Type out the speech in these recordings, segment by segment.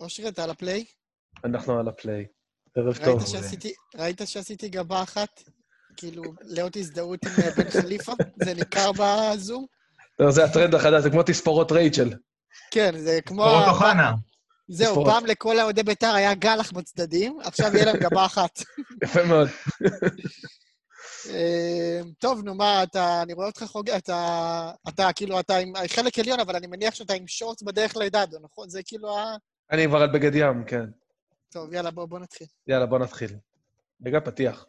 אושרי, אתה על הפליי? אנחנו על הפליי. ערב ראית טוב. שעשיתי, ראית שעשיתי גבה אחת? כאילו, לאות הזדהות עם אה, בן חליפה? זה ניכר בזום? לא, זה הטרנד החדש, זה כמו תספורות רייצ'ל. כן, זה כמו... אורות אוחנה. זהו, תספורות. פעם לכל האוהדי בית"ר היה גלח בצדדים, עכשיו יהיה להם גבה אחת. יפה מאוד. אה, טוב, נו מה, אתה, אני רואה אותך חוגג, אתה, אתה כאילו, אתה עם חלק עליון, אבל אני מניח שאתה עם שורטס בדרך לדדו, נכון? זה כאילו ה... אני כבר על בגד ים, כן. טוב, יאללה, בוא, בוא נתחיל. יאללה, בוא נתחיל. רגע, פתיח.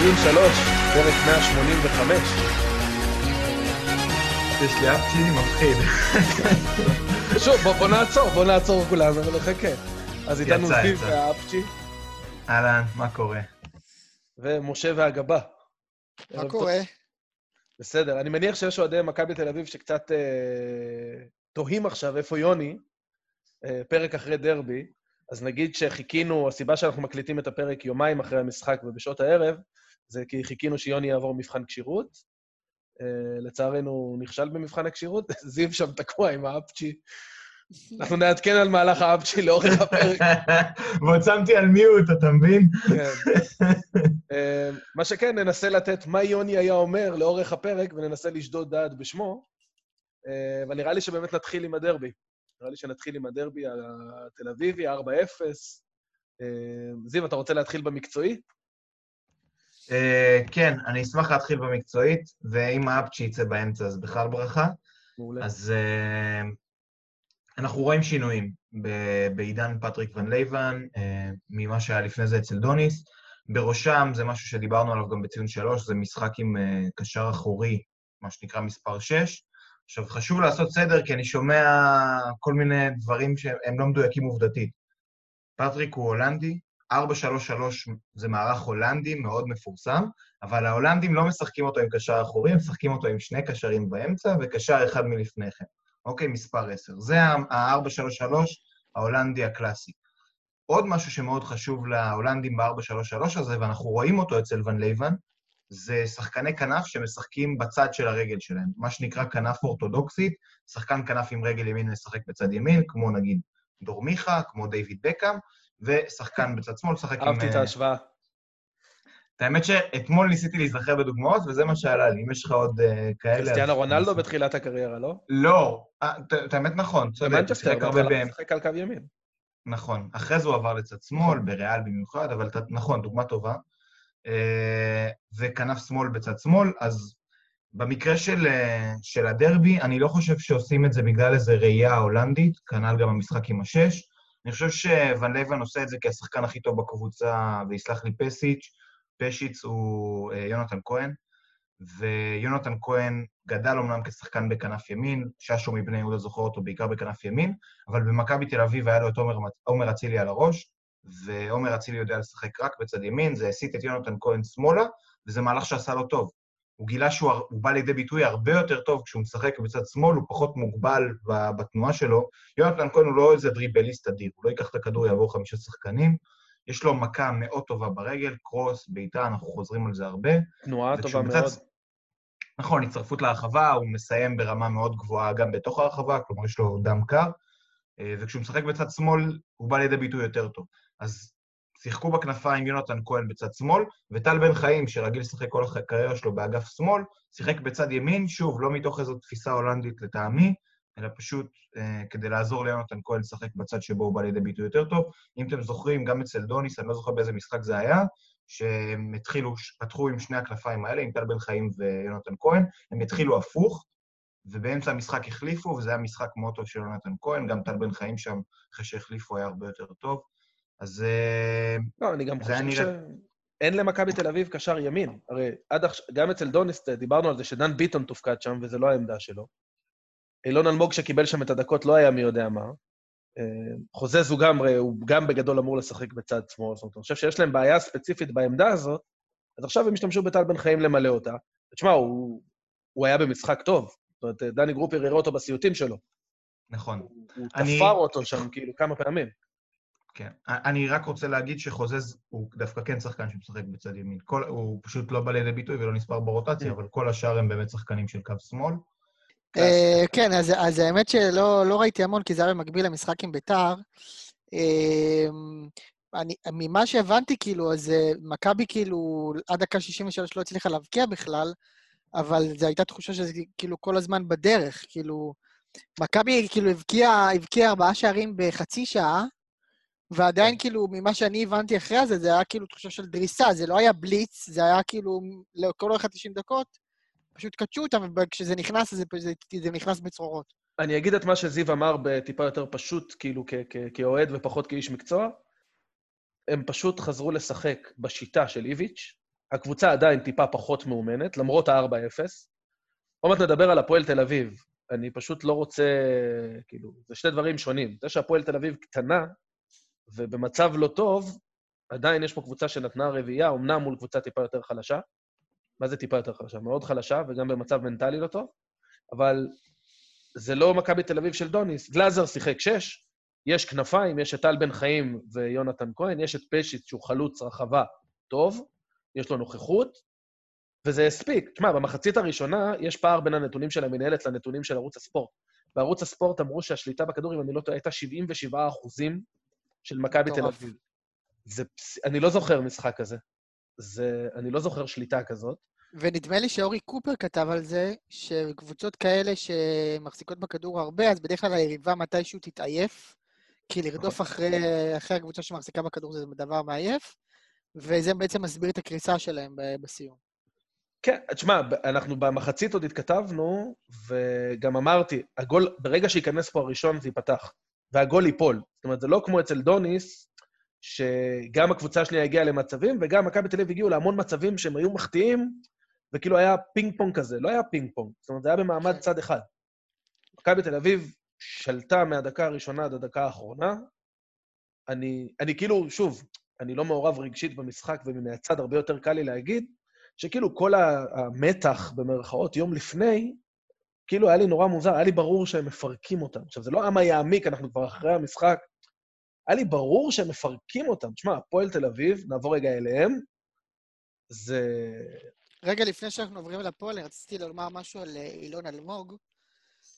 דיון שלוש, פרק 185. יש לי אף צ'יני מפחיד. שוב, בוא, בוא נעצור, בוא נעצור כולנו ונחכה. אז איתנו זיו. והאפצ'י, אהלן, מה קורה? ומשה והגבה. מה קורה? בסדר, אני מניח שיש אוהדי מכבי תל אביב שקצת אה, תוהים עכשיו איפה יוני, אה, פרק אחרי דרבי, אז נגיד שחיכינו, הסיבה שאנחנו מקליטים את הפרק יומיים אחרי המשחק ובשעות הערב, זה כי חיכינו שיוני יעבור מבחן כשירות. אה, לצערנו הוא נכשל במבחן הכשירות, זיו שם תקוע עם האפצ'י. אנחנו נעדכן על מהלך האפצ'י לאורך הפרק. ועוד שמתי על מיוט, אתה מבין? כן. אה, מה שכן, ננסה לתת מה יוני היה אומר לאורך הפרק, וננסה לשדוד דעת בשמו. אה, אבל נראה לי שבאמת נתחיל עם הדרבי. נראה לי שנתחיל עם הדרבי התל אביבי, 4-0. אה, זיו, אתה רוצה להתחיל במקצועי? כן, אני אשמח להתחיל במקצועית, ואם האפצ'י יצא באמצע, אז בכלל ברכה. מעולה. אז אנחנו רואים שינויים בעידן פטריק ון לייבן, אה, ממה שהיה לפני זה אצל דוניס. בראשם, זה משהו שדיברנו עליו גם בציון שלוש, זה משחק עם אה, קשר אחורי, מה שנקרא מספר 6. עכשיו, חשוב לעשות סדר, כי אני שומע כל מיני דברים שהם לא מדויקים עובדתית. פטריק הוא הולנדי, 4-3-3 זה מערך הולנדי מאוד מפורסם, אבל ההולנדים לא משחקים אותו עם קשר אחורי, הם משחקים אותו עם שני קשרים באמצע וקשר אחד מלפניהם. אוקיי, מספר 10. זה ה-4-3-3 ההולנדי הקלאסי. עוד משהו שמאוד חשוב להולנדים ב-4-3-3 הזה, ואנחנו רואים אותו אצל ון לייבן, זה שחקני כנף שמשחקים בצד של הרגל שלהם, מה שנקרא כנף אורתודוקסית, שחקן כנף עם רגל ימין משחק בצד ימין, כמו נגיד דור מיכה, כמו דיוויד בקאם, ושחקן בצד שמאל משחק עם... אהבתי את אה, ההשוואה. את האמת שאתמול ניסיתי להיזכר בדוגמאות, וזה מה שעלה לי. אם יש לך עוד אה, כאלה... קריסטיאנו רונלדו בתחילת הקריירה, לא? לא, אה, את- האמת נכון, צודק, במנצ'סטר, בהתחלה. משחק על קו ימין. נכון. אחרי זה הוא עבר לצד שמאל, בריאל במיוחד, אבל נכון, דוגמה טובה. אה, וכנף שמאל בצד שמאל, אז במקרה של, של הדרבי, אני לא חושב שעושים את זה בגלל איזו ראייה הולנדית, כנ"ל גם המשחק עם השש. אני חושב שוון לייבן עושה את זה כי השחקן הכי טוב בקבוצה, ויסלח לי פשיץ', פשיץ הוא אה, יונתן כהן, ויונתן כהן גדל אומנם כשחקן בכנף ימין, ששו מבני יהודה זוכר אותו בעיקר בכנף ימין, אבל במכבי תל אביב היה לו את עומר, אצילי על הראש, ועומר אצילי יודע לשחק רק בצד ימין, זה הסיט את יונתן כהן שמאלה, וזה מהלך שעשה לו טוב. הוא גילה שהוא בא לידי ביטוי הרבה יותר טוב כשהוא משחק בצד שמאל, הוא פחות מוגבל בתנועה שלו. יונתן כהן הוא לא איזה דריבליסט אדיר, הוא לא ייקח את הכדור, יעבור חמישה שחקנים. יש לו מכה מאוד טובה ברגל, קרוס, בעיטה, אנחנו חוזרים על זה הרבה. תנועה טובה וכשהוא מאוד. נכון, הצטרפות להרחבה, הוא מסיים ברמה מאוד גבוהה גם בתוך הרחבה, כלומר יש לו דם קר, אה, וכשהוא משחק בצד שמאל, הוא בא לידי ביטוי יותר טוב. אז שיחקו בכנפיים יונתן כהן בצד שמאל, וטל בן חיים, שרגיל לשחק כל הקריירה שלו באגף שמאל, שיחק בצד ימין, שוב, לא מתוך איזו תפיסה הולנדית לטעמי, אלא פשוט אה, כדי לעזור ליונתן כהן לשחק בצד שבו הוא בא לידי ביטוי יותר טוב. אם אתם זוכרים, גם אצל דוניס, אני לא זוכר באיזה משחק זה היה, שהם התחילו, פתחו עם שני הכנפיים האלה, עם טל בן חיים ויונתן כהן, הם התחילו הפוך, ובאמצע המשחק החליפו, וזה היה משחק מאוד טוב של יונתן כהן, גם טל בן חיים שם, אחרי שהחליפו, היה הרבה יותר טוב. אז אה, לא, אני גם חושב נראה- שאין למכבי תל אביב קשר ימין. הרי עד עכשיו, גם אצל דוניסט דיברנו על זה שדן ביטון תופקד שם, וזה לא העמדה שלו. אילון אלמוג שקיבל שם את הדקות לא היה מי יודע מה. אה, חוזז הוא גם, הוא גם בגדול אמור לשחק בצד שמאל. זאת אומרת, אני חושב שיש להם בעיה ספציפית בעמדה הזאת, אז עכשיו הם השתמשו בטל בן חיים למלא אותה. תשמע, הוא, הוא היה במשחק טוב. זאת אומרת, דני גרופר הראה אותו בסיוטים שלו. נכון. הוא אני- תפר אותו שם כאילו כמה פעמים. כן. אני רק רוצה להגיד שחוזז הוא דווקא כן שחקן שמשחק בצד ימין. כל, הוא פשוט לא בא לידי ביטוי ולא נספר ברוטציה, אבל כל השאר הם באמת שחקנים של קו שמאל. אה, כן, אז, אז האמת שלא לא ראיתי המון, כי זה היה במקביל למשחק עם ביתר. אה, אני, ממה שהבנתי, כאילו, אז אה, מכבי כאילו עד דקה 63 לא הצליחה להבקיע בכלל, אבל זו הייתה תחושה שזה כאילו כל הזמן בדרך, כאילו... מכבי כאילו הבקיעה הבקיע ארבעה שערים בחצי שעה, ועדיין כן. כאילו, ממה שאני הבנתי אחרי זה, זה היה כאילו תחושה של דריסה, זה לא היה בליץ, זה היה כאילו, לכל אורך ה-90 דקות, פשוט קדשו אותם, וכשזה נכנס, זה, זה, זה נכנס בצרורות. אני אגיד את מה שזיו אמר בטיפה יותר פשוט, כאילו כאוהד ופחות כאיש מקצוע. הם פשוט חזרו לשחק בשיטה של איביץ'. הקבוצה עדיין טיפה פחות מאומנת, למרות ה-4-0. עוד מעט נדבר על הפועל תל אביב. אני פשוט לא רוצה, כאילו, זה שני דברים שונים. זה שהפועל תל אביב קטנה, ובמצב לא טוב, עדיין יש פה קבוצה שנתנה רביעייה, אמנם מול קבוצה טיפה יותר חלשה. מה זה טיפה יותר חלשה? מאוד חלשה, וגם במצב מנטלי לא טוב, אבל זה לא מכבי תל אביב של דוניס. גלאזר שיחק שש, יש כנפיים, יש את טל בן חיים ויונתן כהן, יש את פשיץ שהוא חלוץ רחבה טוב, יש לו נוכחות, וזה הספיק. תשמע, במחצית הראשונה יש פער בין הנתונים של המנהלת לנתונים של ערוץ הספורט. בערוץ הספורט אמרו שהשליטה בכדור, אם אני לא טועה, הייתה 77 אחוזים של מכבי תל אביב. זה, אני לא זוכר משחק כזה. זה, אני לא זוכר שליטה כזאת. ונדמה לי שאורי קופר כתב על זה, שקבוצות כאלה שמחזיקות בכדור הרבה, אז בדרך כלל היריבה מתישהו תתעייף, כי לרדוף נכון. אחרי, אחרי הקבוצה שמחזיקה בכדור זה דבר מעייף, וזה בעצם מסביר את הקריסה שלהם בסיום. כן, תשמע, אנחנו במחצית עוד התכתבנו, וגם אמרתי, הגול, ברגע שייכנס פה הראשון זה ייפתח, והגול ייפול. זאת אומרת, זה לא כמו אצל דוניס, שגם הקבוצה השנייה הגיעה למצבים, וגם מכבי תל אביב הגיעו להמון מצבים שהם היו מחטיאים, וכאילו היה פינג פונג כזה. לא היה פינג פונג, זאת אומרת, זה היה במעמד כן. צד אחד. מכבי תל אביב שלטה מהדקה הראשונה עד הדקה האחרונה. אני, אני כאילו, שוב, אני לא מעורב רגשית במשחק, ומהצד הרבה יותר קל לי להגיד, שכאילו כל המתח, במרכאות, יום לפני, כאילו היה לי נורא מוזר, היה לי ברור שהם מפרקים אותם. עכשיו, זה לא היה מה יעמיק, אנחנו כבר אחרי המשחק. היה לי ברור שהם מפרקים אותם. תשמע, הפועל תל אביב, נעבור רגע אליהם, זה... רגע לפני שאנחנו עוברים לפועל, רציתי לומר משהו על אה, אילון אלמוג,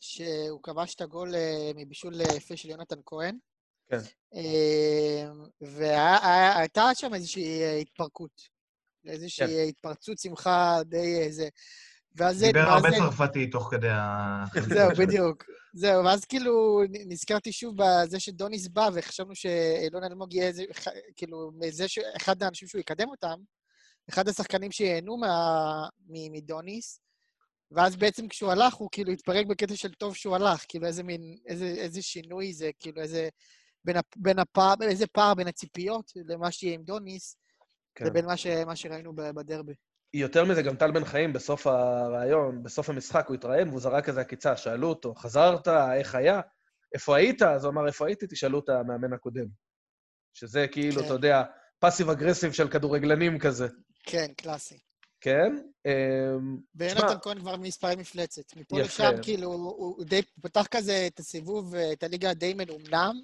שהוא כבש את הגול אה, מבישול אה, יפה של יונתן כהן. כן. והייתה שם איזושהי התפרקות. איזושהי כן. התפרצות שמחה די איזה... ואז זה... דיבר הרבה צרפתי תוך כדי ה... זהו, בדיוק. זהו, ואז כאילו נזכרתי שוב בזה שדוניס בא, וחשבנו שאילון אלמוג יהיה איזה, כאילו, מזה שאחד האנשים שהוא יקדם אותם, אחד השחקנים שייהנו מדוניס, ואז בעצם כשהוא הלך, הוא כאילו התפרק בקטע של טוב שהוא הלך, כאילו איזה מין, איזה, איזה שינוי זה, כאילו איזה, בין, בין הפער, איזה פער בין הציפיות למה שיהיה עם דוניס, כן. לבין מה, ש, מה שראינו בדרבי. יותר מזה, גם טל בן חיים בסוף הראיון, בסוף המשחק, הוא התראיין והוא זרק איזה עקיצה, שאלו אותו, חזרת, איך היה? איפה היית? אז הוא אמר, איפה הייתי? תשאלו את המאמן הקודם. שזה כאילו, כן. אתה יודע, פאסיב אגרסיב של כדורגלנים כזה. כן, קלאסי. כן? ויונתן כהן כבר מספרי מפלצת. מפה לשם, כאילו, הוא די פתח כזה את הסיבוב, את הליגה די מנומנם,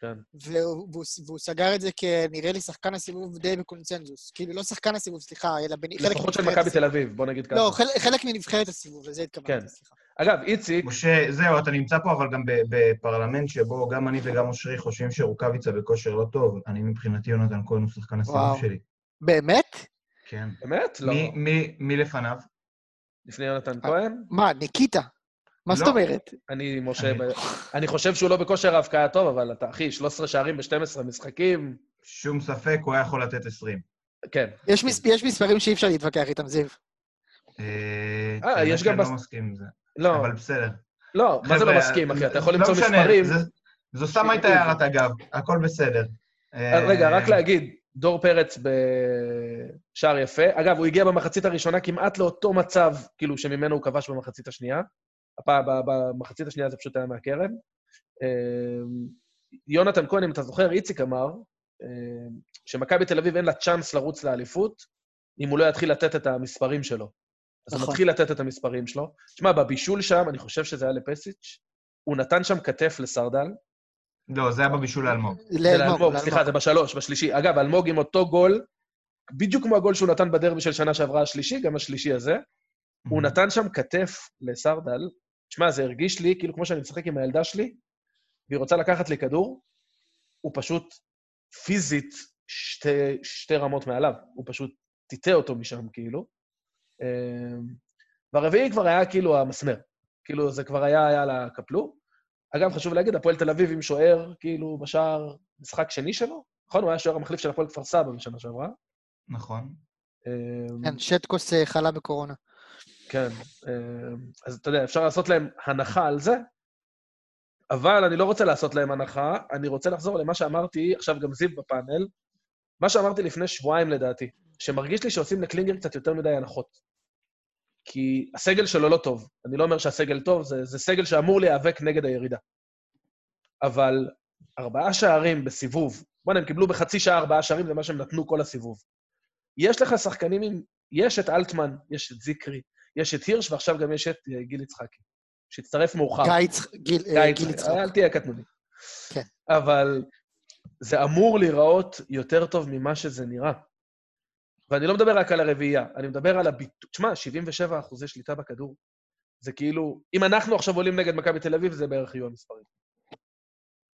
כן. והוא, והוא, והוא סגר את זה כנראה לי שחקן הסיבוב די בקונצנזוס. כאילו, לא שחקן הסיבוב, סליחה, אלא בנ... חלק לפחות של מכבי תל אביב, בוא נגיד ככה. לא, חלק, חלק מנבחרת הסיבוב, לזה התכוונתי, כן. סליחה. אגב, איציק... משה, זהו, אתה נמצא פה אבל גם בפרלמנט שבו גם אני וגם אושרי חושבים שרוקאביצה בכושר לא טוב. אני מבחינתי יונתן כהן הוא שחקן הסיבוב שלי. באמת? כן. באמת? לא. מי לפניו? לפני יונתן כהן? מה, ניקיטה? מה לא. זאת אומרת? אני, משה, אני חושב שהוא לא בכושר ההבקעה טוב, אבל אתה, אחי, 13 שערים ב-12 משחקים. שום ספק, הוא היה יכול לתת 20. כן. יש, מס, יש מספרים שאי אפשר להתווכח איתם, זיו. אה, אה יש גם... אני לא מסכים עם זה. לא. אבל בסדר. לא, מה זה לא מסכים, אחי? אתה יכול למצוא לא מספרים... זו סתם הייתה הערת אגב, הכל בסדר. אה, רגע, רק להגיד, דור פרץ בשער יפה. אגב, הוא הגיע במחצית הראשונה כמעט לאותו מצב, כאילו, שממנו הוא כבש במחצית השנייה. הפעם, במחצית השנייה זה פשוט היה מהקרן. אמ, יונתן כהן, אם אתה זוכר, איציק אמר אמ, שמכבי תל אביב אין לה צ'אנס לרוץ לאליפות אם הוא לא יתחיל לתת את המספרים שלו. אז נכון. הוא מתחיל לתת את המספרים שלו. תשמע, בבישול שם, אני חושב שזה היה לפסיץ', הוא נתן שם כתף לסרדל, לא, זה היה בבישול לאלמוג. לאלמוג, סליחה, זה בשלוש, בשלישי. אגב, אלמוג עם אותו גול, בדיוק כמו הגול שהוא נתן בדרבי של שנה שעברה השלישי, גם השלישי הזה. הוא נתן שם כתף לסרדל. תשמע, זה הרגיש לי כאילו כמו שאני משחק עם הילדה שלי, והיא רוצה לקחת לי כדור, הוא פשוט פיזית שתי, שתי רמות מעליו. הוא פשוט טיטה אותו משם, כאילו. אמ, והרביעי כבר היה כאילו המסמר. כאילו, זה כבר היה, היה לקפלו. אגב, חשוב להגיד, הפועל תל אביב עם שוער, כאילו, בשער משחק שני שלו. נכון? הוא היה שוער המחליף של הפועל כפר סבא בשנה שעברה. נכון. אמ, כן, שטקוס אה, חלה בקורונה. כן, אמ, אז אתה יודע, אפשר לעשות להם הנחה על זה, אבל אני לא רוצה לעשות להם הנחה, אני רוצה לחזור למה שאמרתי, עכשיו גם זיו בפאנל, מה שאמרתי לפני שבועיים לדעתי, שמרגיש לי שעושים לקלינגר קצת יותר מדי הנחות. כי הסגל שלו לא טוב. אני לא אומר שהסגל טוב, זה, זה סגל שאמור להיאבק נגד הירידה. אבל ארבעה שערים בסיבוב, בוא'נה, הם קיבלו בחצי שעה ארבעה שערים, זה מה שהם נתנו כל הסיבוב. יש לך שחקנים עם... יש את אלטמן, יש את זיקרי, יש את הירש, ועכשיו גם יש את אה, גיל יצחקי, שהצטרף מאוחר. גיא, גיל, אה, גיל יצחקי. אל תהיה קטנוני. כן. אבל זה אמור להיראות יותר טוב ממה שזה נראה. ואני לא מדבר רק על הרביעייה, אני מדבר על הביטוי... תשמע, 77 אחוזי שליטה בכדור. זה כאילו, אם אנחנו עכשיו עולים נגד מכבי תל אביב, זה בערך יהיו המספרים.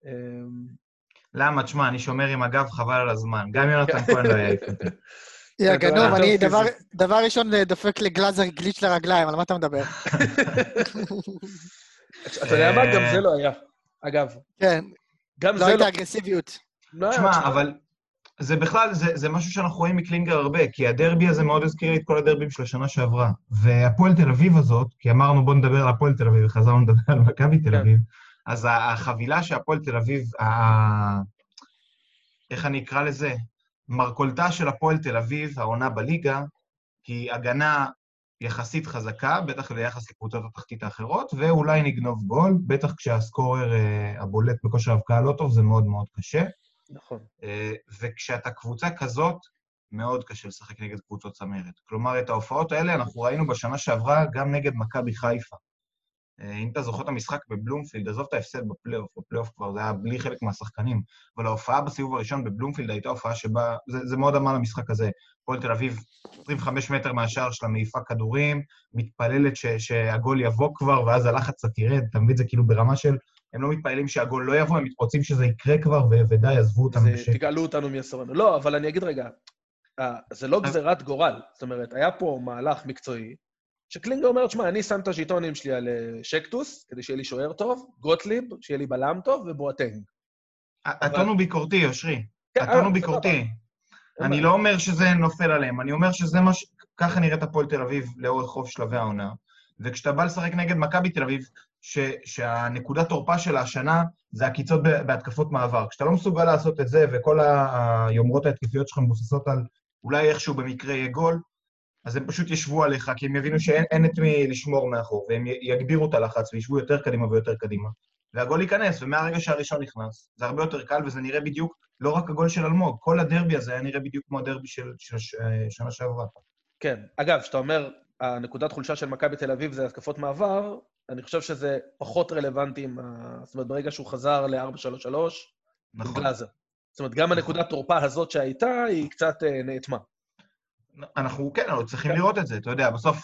אמ, למה? תשמע, אני שומר עם הגב חבל על הזמן. גם יונתן כהן לא יעיף אותי. יא גנוב, אני דבר ראשון דופק לגלאזר גליץ' לרגליים, על מה אתה מדבר? אתה יודע מה? גם זה לא היה, אגב. כן. גם לא זה לא... לא הייתה אגרסיביות. תשמע, אבל זה בכלל, זה, זה משהו שאנחנו רואים מקלינגר הרבה, כי הדרבי הזה מאוד הזכיר לי את כל הדרבים של השנה שעברה. והפועל תל אביב הזאת, כי אמרנו בואו נדבר על הפועל תל אביב, וחזרנו לדבר על מכבי תל כן. אביב, אז החבילה שהפועל תל אביב, ה... איך אני אקרא לזה? מרכולתה של הפועל תל אביב, העונה בליגה, היא הגנה יחסית חזקה, בטח ביחס לקבוצות התחתית האחרות, ואולי נגנוב גול, בטח כשהסקורר uh, הבולט בכושר הבקעה לא טוב, זה מאוד מאוד קשה. נכון. Uh, וכשאתה קבוצה כזאת, מאוד קשה לשחק נגד קבוצות צמרת. כלומר, את ההופעות האלה אנחנו ראינו בשנה שעברה גם נגד מכבי חיפה. אה, אם אתה זוכר את המשחק בבלומפילד, עזוב את ההפסד בפלייאוף, בפלייאוף כבר זה היה בלי חלק מהשחקנים, אבל ההופעה בסיבוב הראשון בבלומפילד הייתה הופעה שבה, זה, זה מאוד אמר למשחק הזה, פועל תל אביב, 25 מטר מהשער שלה מעיפה כדורים, מתפללת ש, שהגול יבוא כבר, ואז הלחץ קצת ירד, אתה מבין? זה כאילו ברמה של, הם לא מתפללים שהגול לא יבוא, הם רוצים שזה יקרה כבר, ו- ודי, עזבו אותם. זה, תגאלו אותנו מיסורנו. לא, אבל אני אגיד רגע, אה, זה לא גזירת גורל. זאת אומרת, היה פה מהלך מקצועי, שקלינגר אומר, תשמע, אני שם את הז'יטונים שלי על אה, שקטוס, כדי שיהיה לי שוער טוב, גוטליב, שיהיה לי בלם טוב, ובואטנג. הטון הוא ביקורתי, אושרי. כן, הטון הוא אה, ביקורתי. אני לא אומר שזה נופל עליהם, אני אומר שזה מה ש... ככה נראית הפועל תל אביב לאורך רוב שלבי העונה. וכשאתה בא לשחק נגד מכבי תל אביב, ש... שהנקודת תורפה של השנה זה הקיצות בהתקפות מעבר. כשאתה לא מסוגל לעשות את זה, וכל היומרות ההתקפיות שלך מבוססות על אולי איכשהו במקרה יהיה גול, אז הם פשוט ישבו עליך, כי הם יבינו שאין את מי לשמור מאחור, והם יגבירו את הלחץ וישבו יותר קדימה ויותר קדימה. והגול ייכנס, ומהרגע שהראשון נכנס, זה הרבה יותר קל, וזה נראה בדיוק, לא רק הגול של אלמוג, כל הדרבי הזה היה נראה בדיוק כמו הדרבי של, של, של שנה שעברה. כן. אגב, כשאתה אומר, הנקודת חולשה של מכבי תל אביב זה התקפות מעבר, אני חושב שזה פחות רלוונטי עם ה... זאת אומרת, ברגע שהוא חזר ל-4-3-3, נכון. גלאזר. זאת אומרת, גם הנקודת תורפה הזאת שהייתה, היא קצת אה, נאטמה. אנחנו, כן, אנחנו צריכים כן. לראות את זה, אתה יודע, בסוף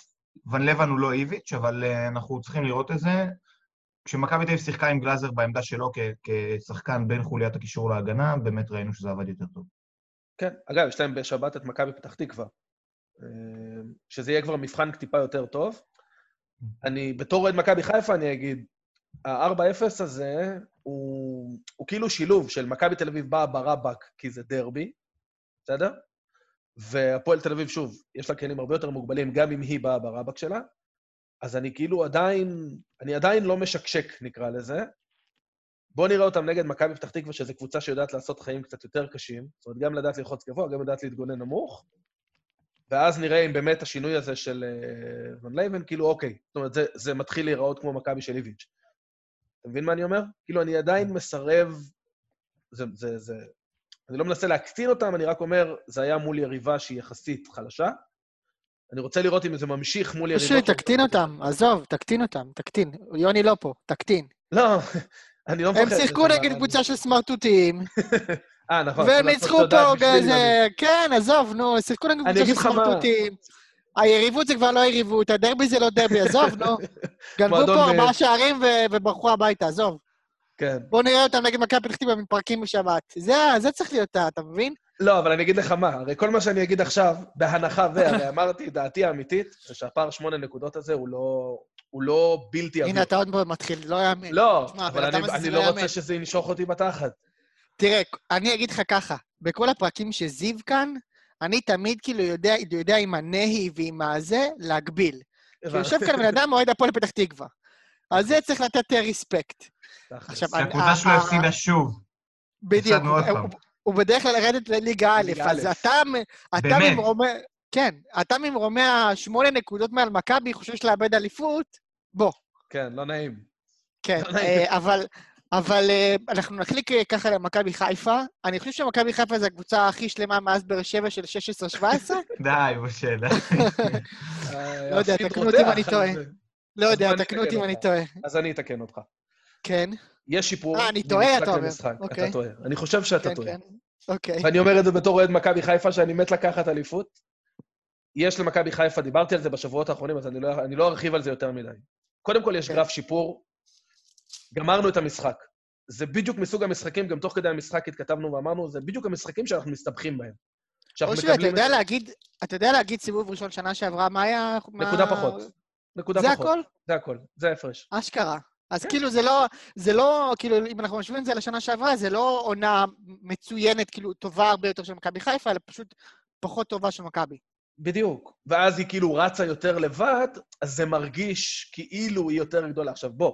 ון לבן הוא לא איביץ', אבל uh, אנחנו צריכים לראות את זה. כשמכבי תל אביב שיחקה עם גלאזר בעמדה שלו כ- כשחקן בין חוליית הקישור להגנה, באמת ראינו שזה עבד יותר טוב. כן, אגב, יש להם בשבת את מכבי פתח תקווה. אה, שזה יהיה כבר מבחן טיפה יותר טוב. אני, בתור אוהד מכבי חיפה, אני אגיד, ה-4-0 הזה הוא, הוא כאילו שילוב של מכבי תל אביב באה ברבק כי זה דרבי, בסדר? והפועל תל אביב, שוב, יש לה כלים הרבה יותר מוגבלים, גם אם היא באה ברבק שלה. אז אני כאילו עדיין, אני עדיין לא משקשק, נקרא לזה. בואו נראה אותם נגד מכבי פתח תקווה, שזו קבוצה שיודעת לעשות חיים קצת יותר קשים. זאת אומרת, גם לדעת ללחוץ גבוה, גם לדעת להתגונן נמוך. ואז נראה אם באמת השינוי הזה של ון לייבן, כאילו, אוקיי. זאת אומרת, זה, זה מתחיל להיראות כמו מכבי של איביץ'. אתה מבין מה אני אומר? כאילו, אני עדיין מסרב... זה, זה, זה, אני לא מנסה להקטין אותם, אני רק אומר, זה היה מול יריבה שהיא יחסית חלשה. אני רוצה לראות אם זה ממשיך מול יריבה... פשוט, תקטין אותם, עזוב, תקטין אותם, תקטין. יוני לא פה, תקטין. לא, אני לא מפחד. הם שיחקו נגד קבוצה של סמרטוטים, אה, נכון. והם ניצחו פה כזה... כן, עזוב, נו, שיחקו נגד קבוצה של סמרטוטים. היריבות זה כבר לא יריבות, הדרבי זה לא דרבי, עזוב, נו. גנבו פה. ארבעה שערים וברחו הביתה, עזוב. כן. בואו נראה אותם נגד מכבי פתח תקווה מתפרקים בשבת. זה זה צריך להיות, אתה מבין? לא, אבל אני אגיד לך מה, הרי כל מה שאני אגיד עכשיו, בהנחה ו... הרי אמרתי, דעתי האמיתית, זה שהפער שמונה נקודות הזה הוא לא, הוא לא בלתי עביר. הנה, אתה עוד פעם מתחיל, לא יאמן. לא, אבל אני, לא לא רוצה. שזה ינשוך אותי בתחת. תראה, אני אגיד לך ככה, בכל הפרקים שזיו כאן, אני תמיד כאילו יודע, יודע עם הנהי ועם הזה להגביל. כי יושב כאן בן אדם אוהד הפועל פתח תקווה. אז זה צריך לתת ריספקט. עכשיו, שהקבוצה שלו הפסידה שוב. בדיוק. הוא- בדרך כלל לרדת לליגה א', אז. אתה מ- אתה באמת. ממרומי... כן, אתה ממרומי השמונה נקודות מעל מכבי, חושב לאבד אליפות? בוא. כן, לא נעים. כן, לא. אה, אבל, אבל אה, אנחנו נחליק אה, ככה למכבי חיפה. אני חושב שמכבי חיפה זו הקבוצה הכי שלמה מאז באר שבע של 16-17. די, משה, די. לא יודע, הכי תקנו אותי אם אני טועה. לא יודע, תקנו אותי אם אני. טועה. אז אני אתקן אותך. כן, יש שיפור אה, אני טועה, אתה אומר. אוקיי. אתה טועה. אני חושב שאתה כן, טועה. כן. אוקיי. ואני אומר את זה בתור אוהד מכבי חיפה, שאני מת לקחת אליפות. יש למכבי חיפה, דיברתי על זה בשבועות האחרונים, אז אני לא, אני לא ארחיב על זה יותר מדי. קודם כל, יש כן. גרף שיפור. גמרנו את המשחק. זה בדיוק מסוג המשחקים, גם תוך כדי המשחק התכתבנו ואמרנו, זה בדיוק המשחקים שאנחנו מסתבכים בהם. אושרי, אתה יודע להגיד, אתה יודע להגיד סיבוב ראשון שנה שעברה, מה היה... נקודה מה- פחות. נקודה זה פחות. הכל? זה הכל. זה ההפרש. אשכרה. אז כן. כאילו זה לא, זה לא, כאילו, אם אנחנו משווים את זה לשנה שעברה, זה לא עונה מצוינת, כאילו, טובה הרבה יותר של מכבי חיפה, אלא פשוט פחות טובה של מכבי. בדיוק. ואז היא כאילו רצה יותר לבד, אז זה מרגיש כאילו היא יותר גדולה. עכשיו, בוא.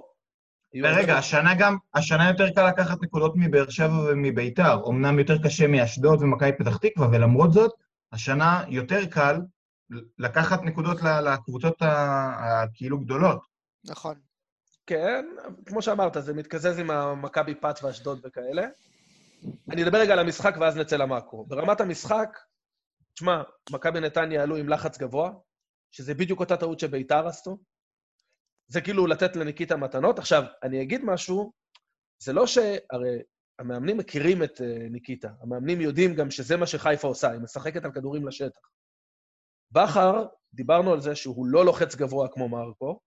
ורגע, השנה גם, השנה יותר קל לקחת נקודות מבאר שבע ומביתר. אמנם יותר קשה מאשדוד ומכבי פתח תקווה, ולמרות זאת, השנה יותר קל לקחת נקודות לקבוצות הכאילו גדולות. נכון. כן, כמו שאמרת, זה מתקזז עם המכבי פת ואשדוד וכאלה. אני אדבר רגע על המשחק ואז נצא למאקרו. ברמת המשחק, תשמע, מכבי נתניה עלו עם לחץ גבוה, שזה בדיוק אותה טעות שביתר עשו. זה כאילו לתת לניקיטה מתנות. עכשיו, אני אגיד משהו, זה לא ש... הרי המאמנים מכירים את uh, ניקיטה, המאמנים יודעים גם שזה מה שחיפה עושה, היא משחקת על כדורים לשטח. בכר, דיברנו על זה שהוא לא לוחץ גבוה כמו מרקו,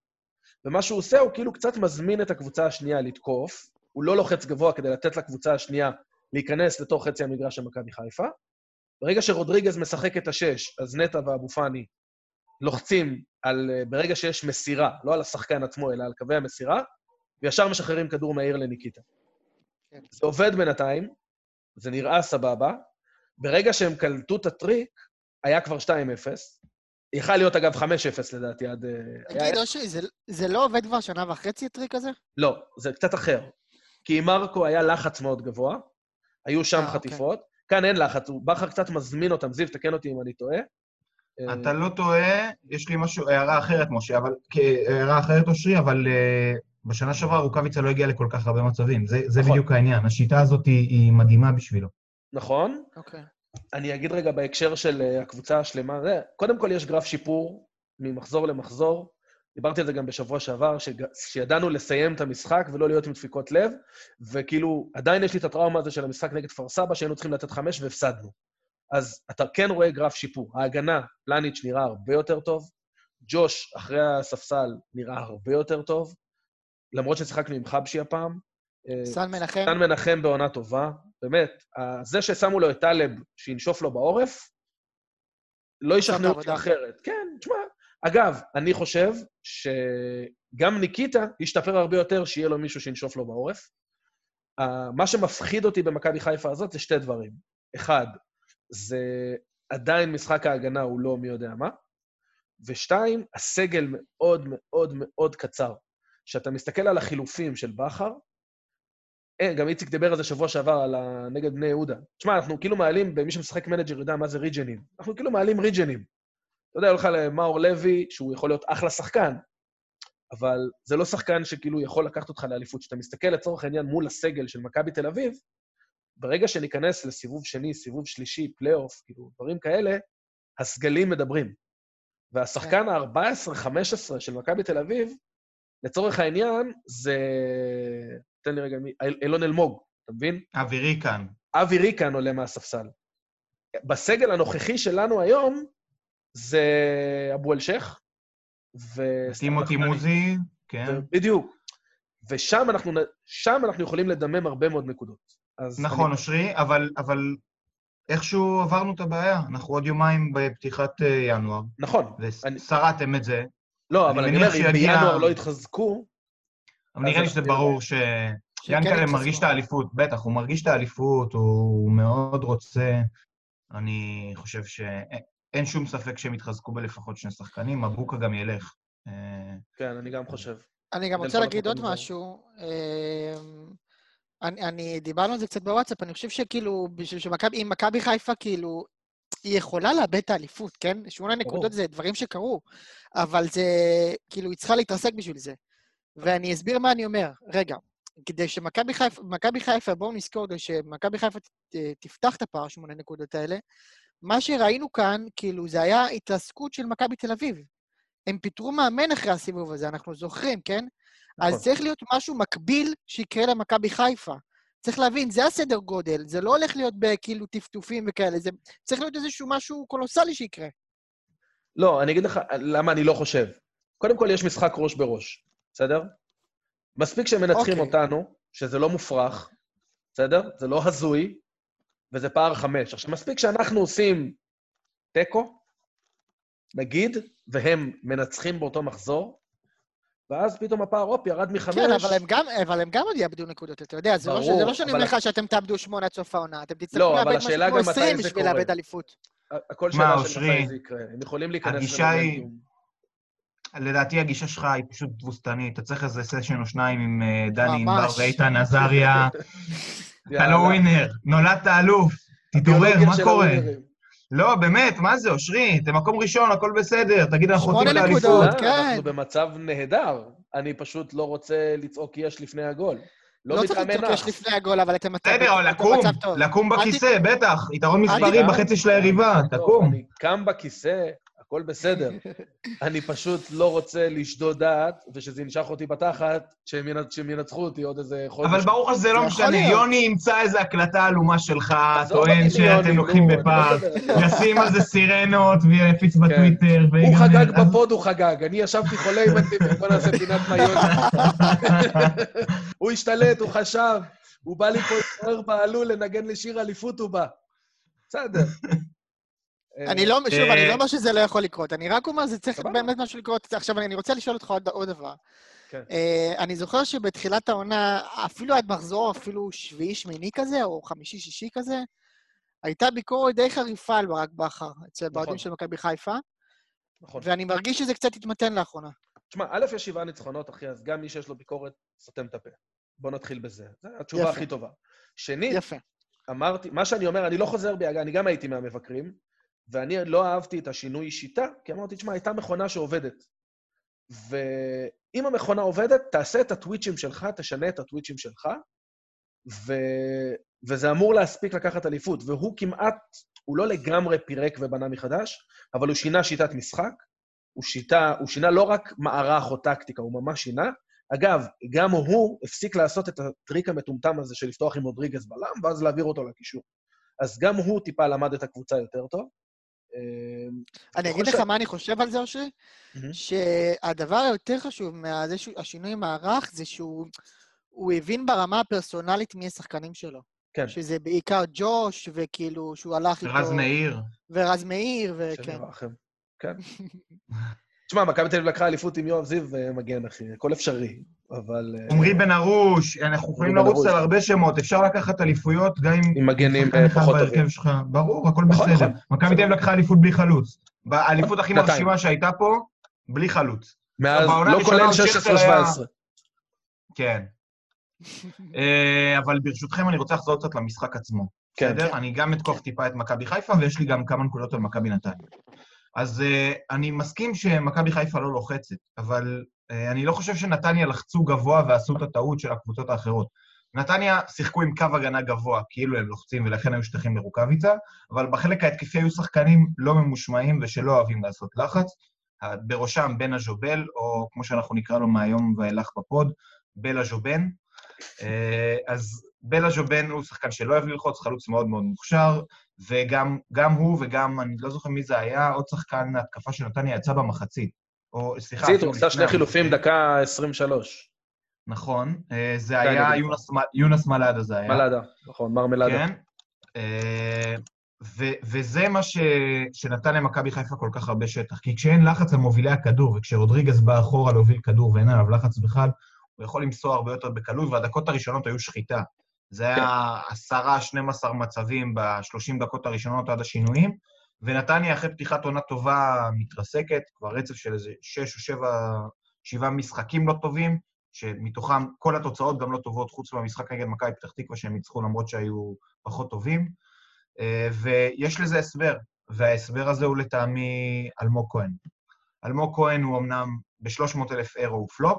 ומה שהוא עושה, הוא כאילו קצת מזמין את הקבוצה השנייה לתקוף, הוא לא לוחץ גבוה כדי לתת לקבוצה השנייה להיכנס לתוך חצי המגרש של מכבי חיפה. ברגע שרודריגז משחק את השש, אז נטע ואבו פאני לוחצים על, אה, ברגע שיש מסירה, לא על השחקן עצמו, אלא על קווי המסירה, וישר משחררים כדור מהיר לניקיטה. כן. זה עובד בינתיים, זה נראה סבבה. ברגע שהם קלטו את הטריק, היה כבר 2-0. יכל להיות, אגב, 5-0 לדעתי, עד... אה, תגיד, אושרי, זה- זה לא עובד כבר שנה וחצי, הטריק הזה? לא, זה קצת אחר. כי עם מרקו היה לחץ מאוד גבוה, היו שם אה, אוקיי. חטיפות. כאן אין לחץ, הוא בכר קצת מזמין אותם. זיו, תקן אותי אם אני טועה. אה, אתה לא טועה, יש לי משהו, הערה אחרת, משה, אבל... הערה אחרת, אושרי, אבל בשנה שעברה רוקאביצה לא הגיע לכל כך הרבה מצבים. זה, זה נכון. בדיוק העניין. השיטה הזאת היא, היא מדהימה בשבילו. נכון. אוקיי. אני אגיד רגע בהקשר של אה, הקבוצה השלמה. זה, קודם כל יש גרף שיפור ממחזור למחזור. דיברתי על זה גם בשבוע שעבר. שידענו לסיים את המשחק ולא להיות עם דפיקות לב, וכאילו, עדיין יש לי את הטראומה הזו של המשחק נגד כפר סבא, שהיינו צריכים לתת חמש והפסדנו. אז אתה כן רואה גרף שיפור. ההגנה, פלניץ' נראה הרבה יותר טוב, ג'וש, אחרי הספסל, נראה הרבה יותר טוב, למרות ששיחקנו עם חבשי הפעם. אה, סן מנחם? סן מנחם בעונה טובה, באמת. זה ששמו לו את טלב, שינשוף לו בעורף, לא ישכנעו אותי. אחרת. כן, תשמע. אגב, אני חושב שגם ניקיטה ישתפר הרבה יותר שיהיה לו מישהו שינשוף לו בעורף. מה שמפחיד אותי במכבי חיפה הזאת זה שתי דברים. אחד, זה עדיין משחק ההגנה הוא לא מי יודע מה, ושתיים, הסגל מאוד מאוד מאוד קצר. כשאתה מסתכל על החילופים של בכר, גם איציק דיבר על זה שבוע שעבר, על ה... נגד בני יהודה. תשמע, אנחנו כאילו מעלים, במי שמשחק Manager יודע מה זה ריג'נים. אנחנו כאילו מעלים ריג'נים. אתה יודע, הולך למאור לוי, שהוא יכול להיות אחלה שחקן, אבל זה לא שחקן שכאילו יכול לקחת אותך לאליפות. כשאתה מסתכל לצורך העניין מול הסגל של מכבי תל אביב, ברגע שניכנס לסיבוב שני, סיבוב שלישי, פלייאוף, כאילו, דברים כאלה, הסגלים מדברים. והשחקן ה-14-15 של מכבי תל אביב, לצורך העניין, זה תן לי רגע, אילון אלמוג, אתה מבין? אבי ריקן. אבי ריקן עולה מהספסל. בסגל הנוכחי שלנו היום זה אבו אל-שייח, ו... טימותי מוזי, כן. בדיוק. ושם אנחנו, שם אנחנו יכולים לדמם הרבה מאוד נקודות. נכון, אני, אושרי, אבל, אבל איכשהו עברנו את הבעיה. אנחנו עוד יומיים בפתיחת אה, ינואר, נכון. אני, ושרדתם את זה. לא, אני אבל אני אומר, אם בינואר לא יתחזקו, אבל נראה לי שזה ברור ש... ינקלה. מרגיש את האליפות, בטח, הוא מרגיש את האליפות, הוא מאוד רוצה. אני חושב שאין שום ספק שהם יתחזקו בלפחות שני שחקנים, מבוקה גם ילך. כן, אני גם חושב. אני גם רוצה להגיד עוד. משהו. אמ, אני, אני, דיברנו על זה קצת בוואטסאפ, אני חושב שכאילו, בשביל שמכבי, אם מכבי חיפה, כאילו, היא יכולה לאבד את האליפות, כן? שמונה נקודות זה דברים שקרו, אבל זה, כאילו, היא צריכה להתרסק בשביל זה. ואני אסביר מה אני אומר. רגע, כדי שמכבי חיפה, מכבי חיפה, בואו נזכור, שמכבי חיפה תפתח את הפער שמונה נקודות האלה, מה שראינו כאן, כאילו, זה היה התרסקות של מכבי תל אביב. הם פיטרו מאמן אחרי הסיבוב הזה, אנחנו זוכרים, כן? נכון. אז צריך להיות משהו מקביל שיקרה למכבי חיפה. צריך להבין, זה הסדר גודל, זה לא הולך להיות בכאילו טפטופים וכאלה, זה צריך להיות איזשהו משהו קולוסלי שיקרה. לא, אני אגיד לך למה אני לא חושב. קודם כל, יש משחק ראש בראש, בסדר? מספיק שהם מנצחים אוקיי. אותנו, שזה לא מופרך, בסדר? זה לא הזוי, וזה פער חמש. עכשיו, מספיק שאנחנו עושים תיקו, נגיד, והם מנצחים באותו מחזור, ואז פתאום הפער, הופ, ירד מחמש. כן, אבל הם גם, אבל הם גם עוד יאבדו נקודות, אתה יודע, זה לא, ש- זה ברור, לא שאני אבל- אומר לך שאתם תאבדו שמונה עד סוף העונה, אתם תצטרכו לא, לאבד משהו כמו גם מתי 20 זה בשביל. לאבד אליפות. הכל מה, שאלה של? מתי זה יקרה. הם יכולים להיכנס הגישה היא-. לדעתי הגישה שלך היא פשוט תבוסתנית, אתה צריך איזה סשן או שניים עם אה, דני ענבר. ואיתן עזריה. אתה. לא ווינר, נולדת אלוף, תתעורר, מה קורה? לא, באמת, מה זה, אושרי? אתם מקום ראשון, הכל בסדר, תגיד, אנחנו רוצים את האליפות. אנחנו במצב נהדר. אני פשוט לא רוצה לצעוק יש לפני הגול. לא לא צריך לצעוק יש. לפני הגול, אבל אתם בסדר, לקום, במצב טוב. לקום ת- בכיסא, בטח, יתרון מספרי. בחצי של היריבה, תקום. אני קם בכיסא, הכל בסדר. אני פשוט לא רוצה לשדוד דעת, ושזה ינשך אותי בתחת, שהם ינצ- שהם ינצחו אותי עוד איזה חודש. אבל ברור לך שזה זה לא משנה. יוני ימצא איזה הקלטה עלומה שלך, טוען שאתם לוקחים לא זה. ישים על זה סירנות ויפיץ בטוויטר. הוא. חגג בפוד, הוא חגג. אני ישבתי חולה עם הטיפים, בוא נעשה פינת מיוני. הוא השתלט, הוא חשב, הוא בא לי פה להתעורר בעלול לנגן לשיר אליפות, הוא בא. בסדר. אני לא, שוב, אה, אני לא אומר שזה לא יכול לקרות, אני רק אומר, זה צריך. באמת משהו לקרות. עכשיו, אני רוצה לשאול אותך עוד דבר. כן. אה, אני זוכר שבתחילת העונה, אפילו עד מחזור, אפילו שביעי-שמיני כזה, או חמישי-שישי כזה, הייתה ביקורת די חריפה על ברק בכר, אצל נכון. באוהדים של מכבי חיפה, נכון. ואני מרגיש שזה קצת התמתן לאחרונה. תשמע, א', יש שבעה ניצחונות, אחי, אז גם מי שיש לו ביקורת, סותם את הפה. בוא נתחיל בזה. זו התשובה יפה. הכי טובה. שנית, יפה. אמרתי, מה שאני אומר, אני לא חוזר בי, אני גם הייתי מהמבקרים, ואני לא אהבתי את השינוי שיטה, כי אמרתי, תשמע, הייתה מכונה שעובדת. ואם המכונה עובדת, תעשה את הטוויצ'ים שלך, תשנה את הטוויצ'ים שלך, ו... וזה אמור להספיק לקחת אליפות. והוא כמעט, הוא לא לגמרי פירק ובנה מחדש, אבל הוא שינה שיטת משחק, הוא, שיטה, הוא שינה לא רק מערך או טקטיקה, הוא ממש שינה. אגב, גם הוא הפסיק לעשות את הטריק המטומטם הזה של לפתוח עם רודריגז בלם, ואז להעביר אותו לקישור. אז גם הוא טיפה למד את הקבוצה יותר טוב. אמ, אני אגיד לך מה אני חושב על זה, אושרי. שהדבר היותר חשוב מהשינוי מערך זה שהוא הוא הבין ברמה הפרסונלית מי השחקנים שלו. כן. שזה בעיקר ג'וש, וכאילו שהוא הלך איתו... רז מאיר. ורז מאיר, וכן. כן. תשמע, מכבי תל אביב לקחה אליפות עם יואב זיו ומגן, אחי. הכל אפשרי, אבל... אה, עמרי בן ארוש, אנחנו יכולים לרוץ. על הרבה שמות, אפשר לקחת אליפויות גם עם עם מגנים אה, פחות טובים. שלך. ברור, הכל נכון, בסדר. נכון. מכבי תל אביב לקחה אליפות בלי חלוץ. באליפות הכי. מרשימה שהייתה פה, בלי חלוץ. מאז, לא כולל עוד שכטר היה- 16-17. כן. אה, אבל ברשותכם, אני רוצה לחזור קצת למשחק עצמו. כן. בסדר? אני גם אתקוף טיפה את מכבי חיפה, ויש לי גם כמה נקודות על מכבי נתניה. אז uh, אני מסכים שמכבי חיפה לא לוחצת, אבל אני לא חושב שנתניה לחצו גבוה ועשו את הטעות של הקבוצות האחרות. נתניה שיחקו עם קו הגנה גבוה, כאילו הם לוחצים ולכן היו שטחים לרוקאביצה, אבל בחלק ההתקפי היו שחקנים לא ממושמעים ושלא אוהבים לעשות לחץ, אה, בראשם בן הז'ובל, או כמו שאנחנו נקרא לו מהיום ואילך בפוד, בלה ז'ובן. אה, אז בלה ז'ובן הוא שחקן שלא אוהב ללחוץ, חלוץ מאוד מאוד מוכשר, וגם גם הוא וגם, אני לא זוכר מי זה היה, עוד שחקן התקפה של נתניה יצא במחצית. או, סליחה, הוא עשה שני חילופים. דקה 23. נכון, אה, זה היה יונס מלאדה זה היה. מלאדה, נכון, מרמלאדה. כן. אה, ו- וזה מה ש- שנתן למכבי חיפה כל כך הרבה שטח. כי כשאין לחץ על מובילי הכדור, וכשרודריגז בא אחורה להוביל כדור ואין עליו לחץ בכלל, הוא יכול למסור הרבה יותר בקלות, והדקות הראשונות היו שחיטה. זה היה עשרה, 12 מצבים ב-30 דקות הראשונות עד השינויים, ונתניה אחרי פתיחת עונה טובה מתרסקת, כבר רצף של איזה שש או שבע, שבעה משחקים לא טובים, שמתוכם כל התוצאות גם לא טובות, חוץ מהמשחק נגד מכבי פתח תקווה שהם ניצחו למרות שהיו פחות טובים. אה, ויש לזה הסבר, וההסבר הזה הוא לטעמי אלמוג כהן. אלמוג כהן הוא אמנם ב-300 אלף אירו הוא פלופ,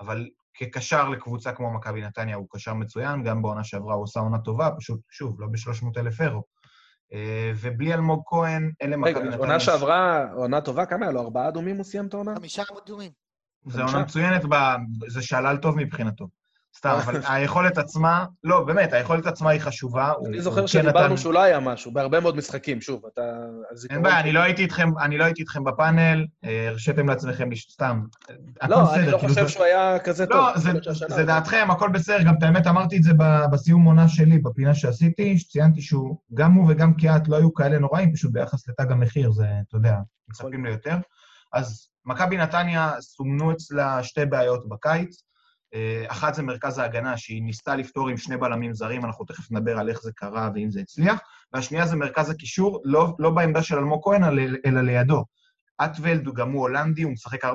אבל כקשר לקבוצה כמו מכבי נתניה הוא קשר מצוין, גם בעונה שעברה הוא עושה עונה טובה, פשוט, שוב, לא ב-300 אלף אירו. אה, ובלי אלמוג כהן, אין למכבי רגע, נתניה... עונה שעברה, עונה טובה, כמה היה לו? ארבעה אדומים הוא סיים את העונה? חמישה אדומים. זו עונה מצוינת. זה שלל טוב מבחינתו. סתם, אבל היכולת עצמה, לא, באמת, היכולת עצמה היא חשובה. אני זוכר כן שדיברנו לא היה משהו, בהרבה מאוד משחקים, שוב, אתה... אין בעיה, אני לא הייתי איתכם, אני לא הייתי איתכם בפאנל, אה, הרשיתם לעצמכם, סתם. לא, אני לא כאילו, חושב שהוא היה כזה טוב. לא, זה- דעתכם, הכל בסדר. גם את האמת, אמרתי את זה בסיום עונה שלי, בפינה שעשיתי, שציינתי שהוא, גם הוא וגם קיאט לא היו כאלה נוראים, פשוט ביחס לתג המחיר, זה, אתה יודע, מצפים ליותר. אז מכבי נתניה סומנו אצלה שתי בעיות בקיץ. אה, אחת זה מרכז ההגנה, שהיא ניסתה לפתור עם שני בלמים זרים, אנחנו תכף נדבר על איך זה קרה ואם זה הצליח. והשנייה זה מרכז הקישור, לא, לא בעמדה של אלמוג כהן, אלא- לידו. אטוולד הוא גם הוא הולנדי, הוא משחק 4-3-3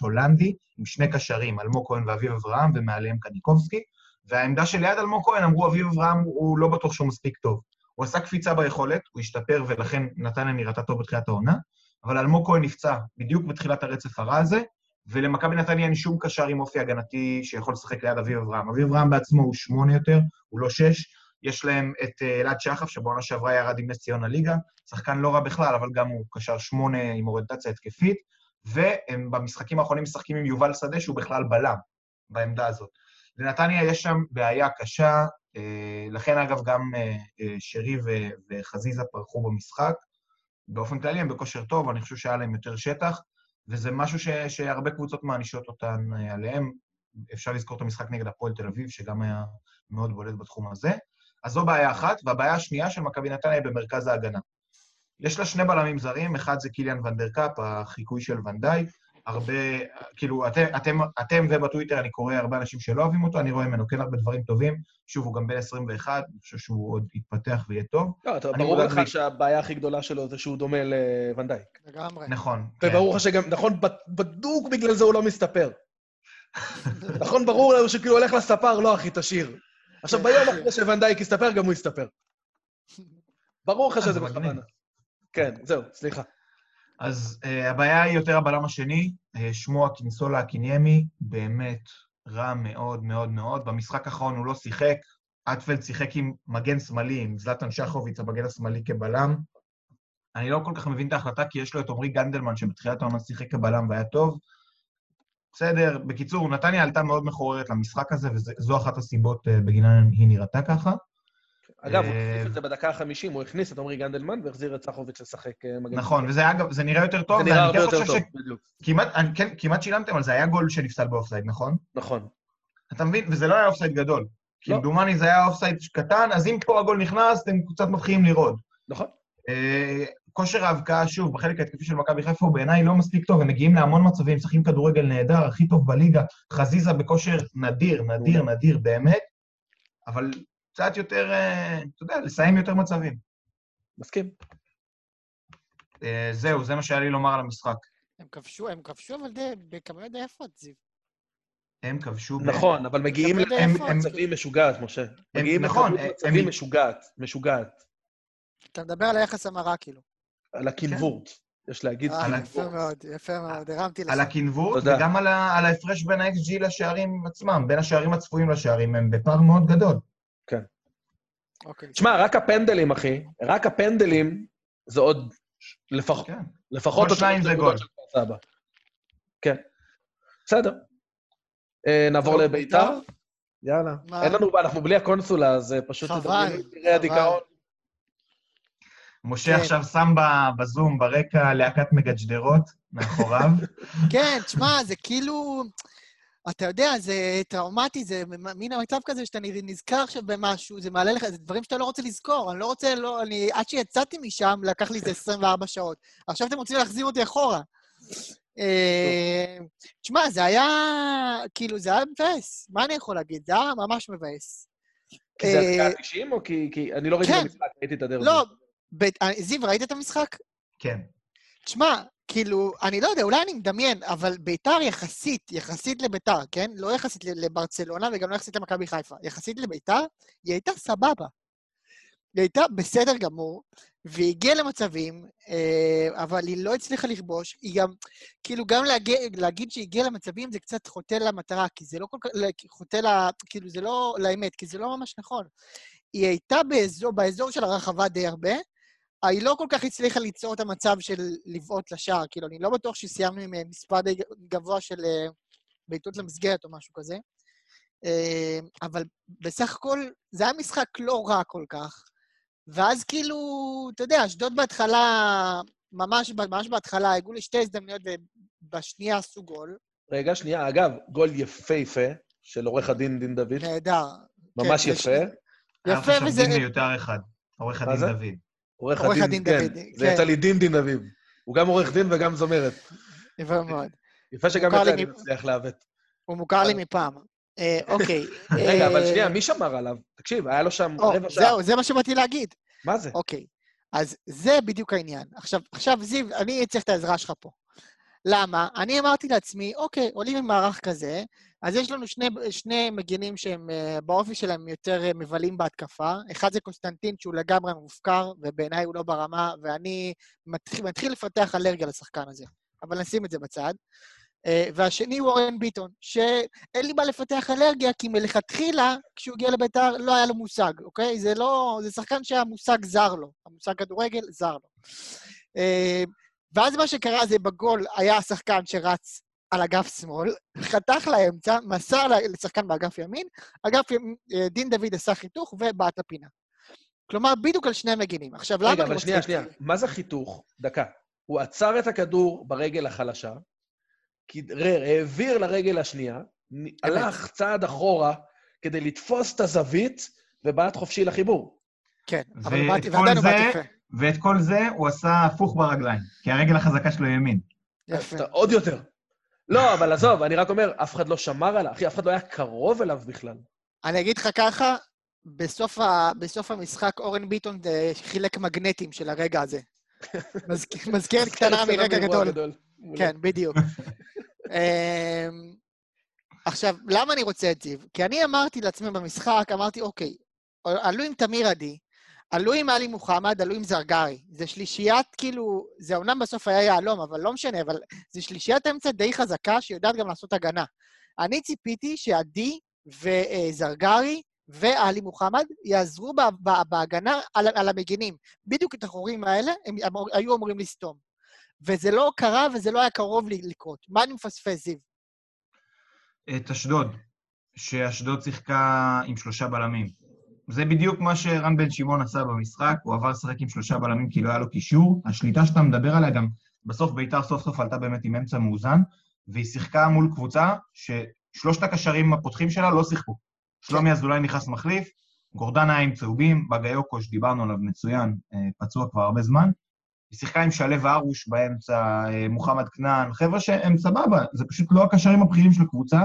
הולנדי, עם שני קשרים, אלמוג כהן ואביב אברהם, ומעליהם קניקובסקי. והעמדה שליד אלמוג כהן, אמרו, אביב אברהם, הוא לא בטוח שהוא מספיק טוב. הוא עשה קפיצה ביכולת, הוא השתפר, ולכן נתניה נראתה טוב בתחילת העונה, אבל אלמוג כהן נפצע בדיוק בתחילת הרצף הרע הזה, ולמכבי נתניה אין שום קשר עם אופי הגנתי שיכול לשחק ליד אביב אברהם. אביב אברהם בעצמו הוא שמונה יותר, הוא לא שש. יש להם את אה, אלעד שחף, שבעונה שעברה ירד עם נס ציונה ליגה, שחקן לא רע בכלל, אבל גם הוא קשר שמונה עם אוריינטציה התקפית, והם במשחקים האחרונים משחקים עם יובל שדה, שהוא בכלל בלם בעמדה הזאת. לנתניה יש שם בעיה קשה, אה, לכן אגב גם אה, שרי וחזיזה פרחו במשחק. באופן כללי הם בכושר טוב, אני חושב שהיה להם יותר שטח, וזה משהו ש, שהרבה קבוצות מענישות אותן אה, עליהם. אפשר לזכור את המשחק נגד הפועל תל אביב, שגם היה מאוד בולט בתחום הזה. אז זו בעיה אחת, והבעיה השנייה של מכבי נתניה היא במרכז ההגנה. יש לה שני בלמים זרים, אחד זה קיליאן ונדרקאפ, החיקוי של ונדייק. הרבה, כאילו, אתם, אתם, אתם ובטוויטר אני קורא הרבה אנשים שלא אוהבים אותו, אני רואה ממנו כן הרבה דברים טובים. שוב, הוא גם בן 21, אני חושב שהוא עוד יתפתח ויהיה טוב. לא, אתה- ברור לך לי. שהבעיה הכי גדולה שלו זה שהוא דומה לוונדייק. לגמרי. נכון. כן. וברור לך שגם, נכון, בדוק בגלל זה הוא לא מסתפר. נכון, ברור לנו שכאילו הולך לספר, לא אחי, תשאיר. עכשיו, ביום אחרי שוונדייק יסתפר, גם הוא יסתפר. ברור לך שזה. בכוונה. כן, זהו, סליחה. אז uh, הבעיה היא יותר הבלם השני, uh, שמו הקינסולה הקיניימי, באמת רע מאוד מאוד מאוד. במשחק האחרון הוא לא שיחק, אטפלד שיחק עם מגן שמאלי, עם זלטן שחוביץ, המגן השמאלי כבלם. אני לא כל כך מבין את ההחלטה, כי יש לו את עמרי גנדלמן, שבתחילת העונה שיחק כבלם והיה טוב. בסדר, בקיצור, נתניה עלתה מאוד מחוררת למשחק הזה, וזו אחת הסיבות uh, בגינן היא נראתה ככה. אגב, הוא אה, הכניס את זה בדקה ה-50, הוא הכניס את עמרי גנדלמן והחזיר את סחוביץ' לשחק אה, מגן. נכון, וזה אגב, זה נראה יותר טוב, זה נראה הרבה כן יותר חושב טוב, בדיוק. כן, כמעט שילמתם על זה, היה גול שנפסל באופסייד, נכון? נכון. אתה מבין? וזה לא היה אופסייד גדול. לא. כמדומני זה היה אופסייד קטן, אז אם פה הגול נכנס, אתם קצת מתחילים לראות. נכון. אה, כושר ההבקעה, שוב, בחלק ההתקפי של מכבי חיפה הוא בעיניי לא מספיק טוב, הם מגיעים להמון מצבים, משחקים כדורגל נהדר, הכי טוב בליגה, חזיזה בכושר נדיר, נדיר, נדיר, באמת, אבל קצת יותר, אה, אתה יודע, לסיים יותר מצבים. מסכים. אה, זהו, זה מה שהיה לי לומר על המשחק. הם כבשו, הם כבשו, אבל די, בכמויות די יפות, זיו. הם כבשו... נכון, אבל מגיעים למצבים משוגעת, משה. מגיעים נכון, לכמות הם- מצבים הם- משוגעת, משוגעת. אתה מדבר על היחס המרה, כאילו. על הקנבורט, יש להגיד אה, על יפה קנבורט. מאוד, יפה מאוד, הרמתי לך. על הקנבורט. וגם על ההפרש בין ה-XG לשערים עצמם, בין השערים הצפויים לשערים, הם בפער מאוד גדול. אוקיי. תשמע, רק הפנדלים, אחי, רק הפנדלים זה עוד לפח- כן. לפחות... עוד שניים זה גול. סבא. כן. בסדר. אה, נעבור לביתר. יאללה. מה? אין לנו, אנחנו בלי הקונסולה, אז אה, פשוט... חבל, חבל. הדיכאון. משה כן. עכשיו שם ב- בזום, ברקע, להקת מגג'דרות, מאחוריו. כן, תשמע, זה כאילו... אתה יודע, זה טראומטי, זה מין המצב כזה שאתה נזכר עכשיו במשהו, זה מעלה לך, זה דברים שאתה לא רוצה לזכור. אני לא רוצה, לא, אני, עד שיצאתי משם, לקח לי איזה 24 שעות. עכשיו אתם רוצים להחזיר אותי אחורה. אה, תשמע, זה היה, כאילו, זה היה מבאס. מה אני יכול להגיד? זה היה ממש מבאס. כי זה אה, הדקה ה-90 או כי... כי- אני לא ראיתי את כן. המשחק, ראיתי את הדרבי. לא, אה, זיו, ראית את המשחק? כן. תשמע, כאילו, אני לא יודע, אולי אני מדמיין, אבל ביתר יחסית, יחסית לביתר, כן? לא יחסית לברצלונה וגם לא יחסית למכבי חיפה. יחסית לביתר, היא הייתה סבבה. היא הייתה בסדר גמור, והיא הגיעה למצבים, אה, אבל היא לא הצליחה לכבוש. היא גם, כאילו, גם להגיע, להגיד שהיא הגיעה למצבים זה קצת חוטא למטרה, כי זה לא כל כך, חוטא ל... כאילו, זה לא לאמת, כי זה לא ממש נכון. היא הייתה באזור, באזור של הרחבה די הרבה, היא לא כל כך הצליחה ליצור את המצב של לבעוט לשער, כאילו, אני לא בטוח שסיימנו עם אה, מספר די גבוה של אה, בעיטות למסגרת או משהו כזה. אה, אבל בסך הכל, זה היה משחק לא רע כל כך. ואז כאילו, אתה יודע, אשדוד בהתחלה, ממש, ממש בהתחלה, הגיעו לי שתי הזדמנויות ובשנייה עשו גול. רגע, שנייה. אגב, גול יפהפה של עורך הדין דין דוד. נהדר. ממש כן, יפה. היה יפה, לך שם וזה... דין מיותר אחד, עורך הדין? דוד. עורך הדין, הדין כן. זה. יצא לי דין דין אביב. הוא גם עורך דין וגם זמרת. יפה מאוד. יפה שגם את זה אני מצליח לעוות. הוא מוכר לי מפעם. אה, אוקיי. רגע, אבל אה, שנייה, מי שמר עליו? תקשיב, היה לו שם רבע שעה. זהו, זה מה שבאתי להגיד. מה זה? אוקיי, אז זה בדיוק העניין. עכשיו, עכשיו, זיו, אני צריך את העזרה שלך פה. למה? אני אמרתי לעצמי, אוקיי, עולים עם מערך כזה, אז יש לנו שני, שני מגינים שהם אה, באופי שלהם יותר אה, מבלים בהתקפה. אחד זה קונסטנטין, שהוא לגמרי מופקר, ובעיניי הוא לא ברמה, ואני מתחיל, מתחיל לפתח אלרגיה לשחקן הזה. אבל נשים את זה בצד. אה, והשני הוא אורן ביטון, שאין לי מה לפתח אלרגיה, כי מלכתחילה, כשהוא הגיע לביתר, לא היה לו מושג, אוקיי? זה לא... זה שחקן שהמושג זר לו. המושג כדורגל, זר לו. ואז מה שקרה זה בגול היה השחקן שרץ על אגף שמאל, חתך לאמצע, מסר ל- לשחקן באגף ימין, אגף ימין, אה, דין דוד עשה חיתוך ובעט לפינה. כלומר, בדיוק על שני מגינים. עכשיו, למה רגע, אני אבל רוצה שנייה, את שנייה. זה? מה זה חיתוך? דקה. הוא עצר את הכדור ברגל החלשה, כדרר, העביר לרגל השנייה, הלך צעד אחורה כדי לתפוס את הזווית, ובעט חופשי לחיבור. כן, אבל כל ועדיין הוא בעט יפה. ואת כל זה הוא עשה הפוך ברגליים, כי הרגל החזקה שלו היא ימין. יפה. אתה- עוד יותר. לא, אבל עזוב, אני רק אומר, אף אחד לא שמר עליו, אחי, אף אחד לא היה קרוב אליו בכלל. אני אגיד לך ככה, בסוף, ה... בסוף המשחק אורן ביטון אה, חילק מגנטים של הרגע הזה. מזכ- מזכרת קטנה מרגע גדול. מעולה. כן, בדיוק. אמ, עכשיו, למה אני רוצה את זיו? כי אני אמרתי לעצמי במשחק, אמרתי, אוקיי, עלו עם תמיר עדי, עלו עלי מוחמד, עלו זרגרי. זה שלישיית, כאילו, זה אומנם בסוף היה יהלום, אבל לא משנה, אבל זה שלישיית אמצע די חזקה שיודעת גם לעשות הגנה. אני ציפיתי שעדי וזרגרי ועלי מוחמד יעזרו ב- ב- בהגנה על, על המגינים. בדיוק את החורים האלה הם אמור, היו אמורים לסתום. וזה לא קרה וזה לא היה קרוב לקרות. מה אני מפספס, זיו? את אשדוד, שאשדוד שיחקה עם שלושה בלמים. זה בדיוק מה שרן בן שמעון עשה במשחק, הוא עבר לשחק עם שלושה בלמים כי לא היה לו קישור. השליטה שאתה מדבר עליה גם, בסוף ביתר סוף סוף עלתה באמת עם אמצע מאוזן, והיא שיחקה מול קבוצה ששלושת הקשרים הפותחים שלה לא שיחקו. שלומי אזולאי נכנס מחליף, גורדן היה עם צהובים, בגיוקו שדיברנו עליו מצוין, אה, פצוע כבר הרבה זמן. היא שיחקה עם שלו ארוש באמצע, אה, מוחמד כנען, חבר'ה שהם סבבה, זה פשוט לא הקשרים הבכירים של הקבוצה.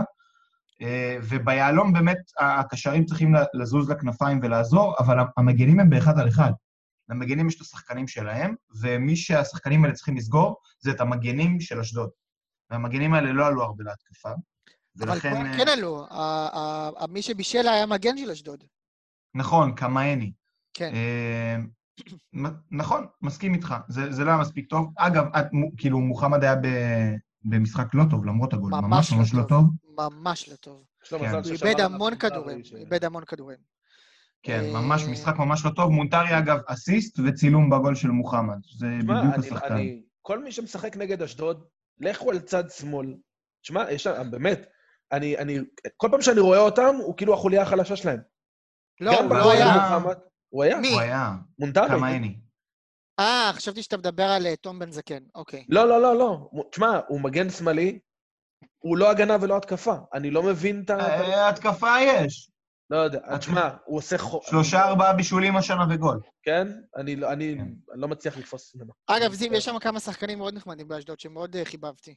אה, וביהלום באמת הקשרים צריכים לזוז לכנפיים ולעזור, אבל המגנים הם באחד על אחד. למגנים יש את השחקנים שלהם, ומי שהשחקנים האלה צריכים לסגור זה את המגנים של אשדוד. והמגנים האלה לא עלו הרבה להתקפה, אבל ולכן... פה אה, כן עלו, מי שבישל היה מגן של אשדוד. נכון, קמאני. כן. אה, נכון, מסכים איתך, זה, זה לא היה מספיק טוב. אגב, את, כאילו, מוחמד היה ב, במשחק לא טוב, למרות הגול, ממש ממש לא טוב. ממש לא טוב. כן. הוא איבד המון מונטרי כדורים, איבד המון כדורים. כן, אה, ממש משחק ממש לא טוב. מונטרי, אגב, אסיסט וצילום בגול של מוחמד. זה בדיוק השחקן. אני- כל מי שמשחק נגד אשדוד, לכו על צד שמאל. תשמע, יש שם, באמת, אני, אני, כל פעם שאני רואה אותם, הוא כאילו החוליה החלשה שלהם. לא, הוא לא היה. הוא היה? מי? הוא היה. מונטלו. כמה הני. אה, חשבתי שאתה מדבר על אה, תום בן זקן. אוקיי. לא, לא, לא, לא. תשמע, הוא מגן שמאלי, הוא לא הגנה ולא התקפה. אני לא מבין את ה... אה, התקפה יש. לא יודע. תשמע, הוא עושה חו... שלושה, ארבעה בישולים השנה וגול. כן? אני לא- אני כן. אני לא מצליח לתפוס ממנו. אגב, זיו, יש שם כמה שחקנים מאוד נחמדים באשדוד, שמאוד אה, חיבבתי.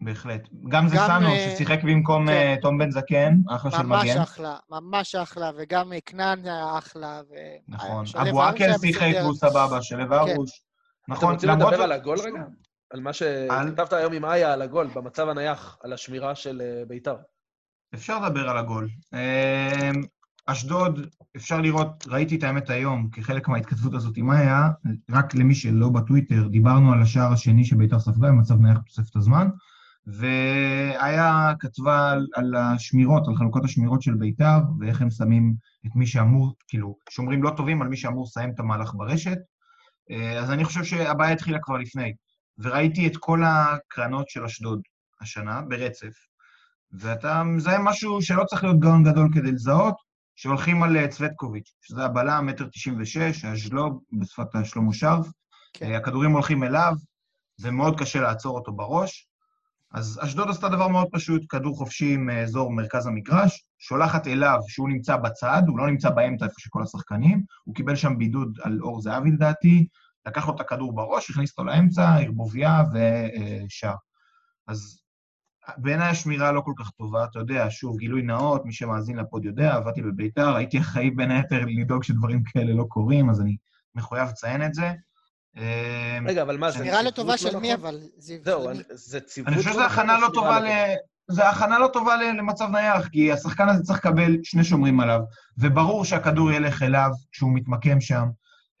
בהחלט. גם זה סאנו, אה, ששיחק במקום כן. אה, תום בן זקן, אחלה של ממש מגן. אחלה, ממש אחלה, וגם אה, כנען היה אחלה, ו... נכון. אבו עקל שיחק. והוא סבבה, שלו ארוש. אתם נכון, רוצים למרות לדבר על הגול רגע? על מה על? שכתבת היום עם איה, על הגול, במצב הנייח, על השמירה של בית"ר. אפשר לדבר על הגול. אמ, אשדוד, אפשר לראות, ראיתי את האמת היום, כחלק מההתכתבות הזאת עם מאיה, רק למי שלא בטוויטר, דיברנו על השער השני שביתר ספגה במצב נייח בתוספת הזמן, והיה כתבה על, על השמירות, על חלוקות השמירות של ביתר, ואיך הם שמים את מי שאמור, כאילו, שומרים לא טובים על מי שאמור לסיים את המהלך ברשת. אה, אז אני חושב שהבעיה התחילה כבר לפני. וראיתי את כל הקרנות של אשדוד השנה, ברצף, ואתה מזהה משהו שלא צריך להיות גאון גדול כדי לזהות, שהולכים על אה, צוותקוביץ', שזה הבלם, מטר תשעים ושש, הז'לוב, בשפת השלמה שרף. כן. אה, הכדורים הולכים אליו, ומאוד קשה לעצור אותו בראש. אז אשדוד עשתה דבר מאוד פשוט, כדור חופשי מאזור מרכז המגרש, שולחת אליו שהוא נמצא בצד, הוא לא נמצא באמצע איפה שכל השחקנים, הוא קיבל שם בידוד על אור זהבי לדעתי, לקח לו את הכדור בראש, הכניס אותו לאמצע, ערבוביה ושער. אז בעיניי השמירה לא כל כך טובה, אתה יודע, שוב, גילוי נאות, מי שמאזין לפוד יודע, עבדתי בביתר, הייתי אחראי בין היתר לדאוג שדברים כאלה לא קורים, אז אני מחויב לציין את זה. אמ, רגע, אבל מה, זה נראה לטובה לא של מי, נכון? אבל, זיו? זהו, אני- מי? זה ציוות אני חושב לא שזו נכון הכנה לא טובה לא ל... זה הכנה לא טובה למצב נייח, כי השחקן הזה צריך לקבל שני שומרים עליו, וברור שהכדור ילך אליו כשהוא מתמקם שם.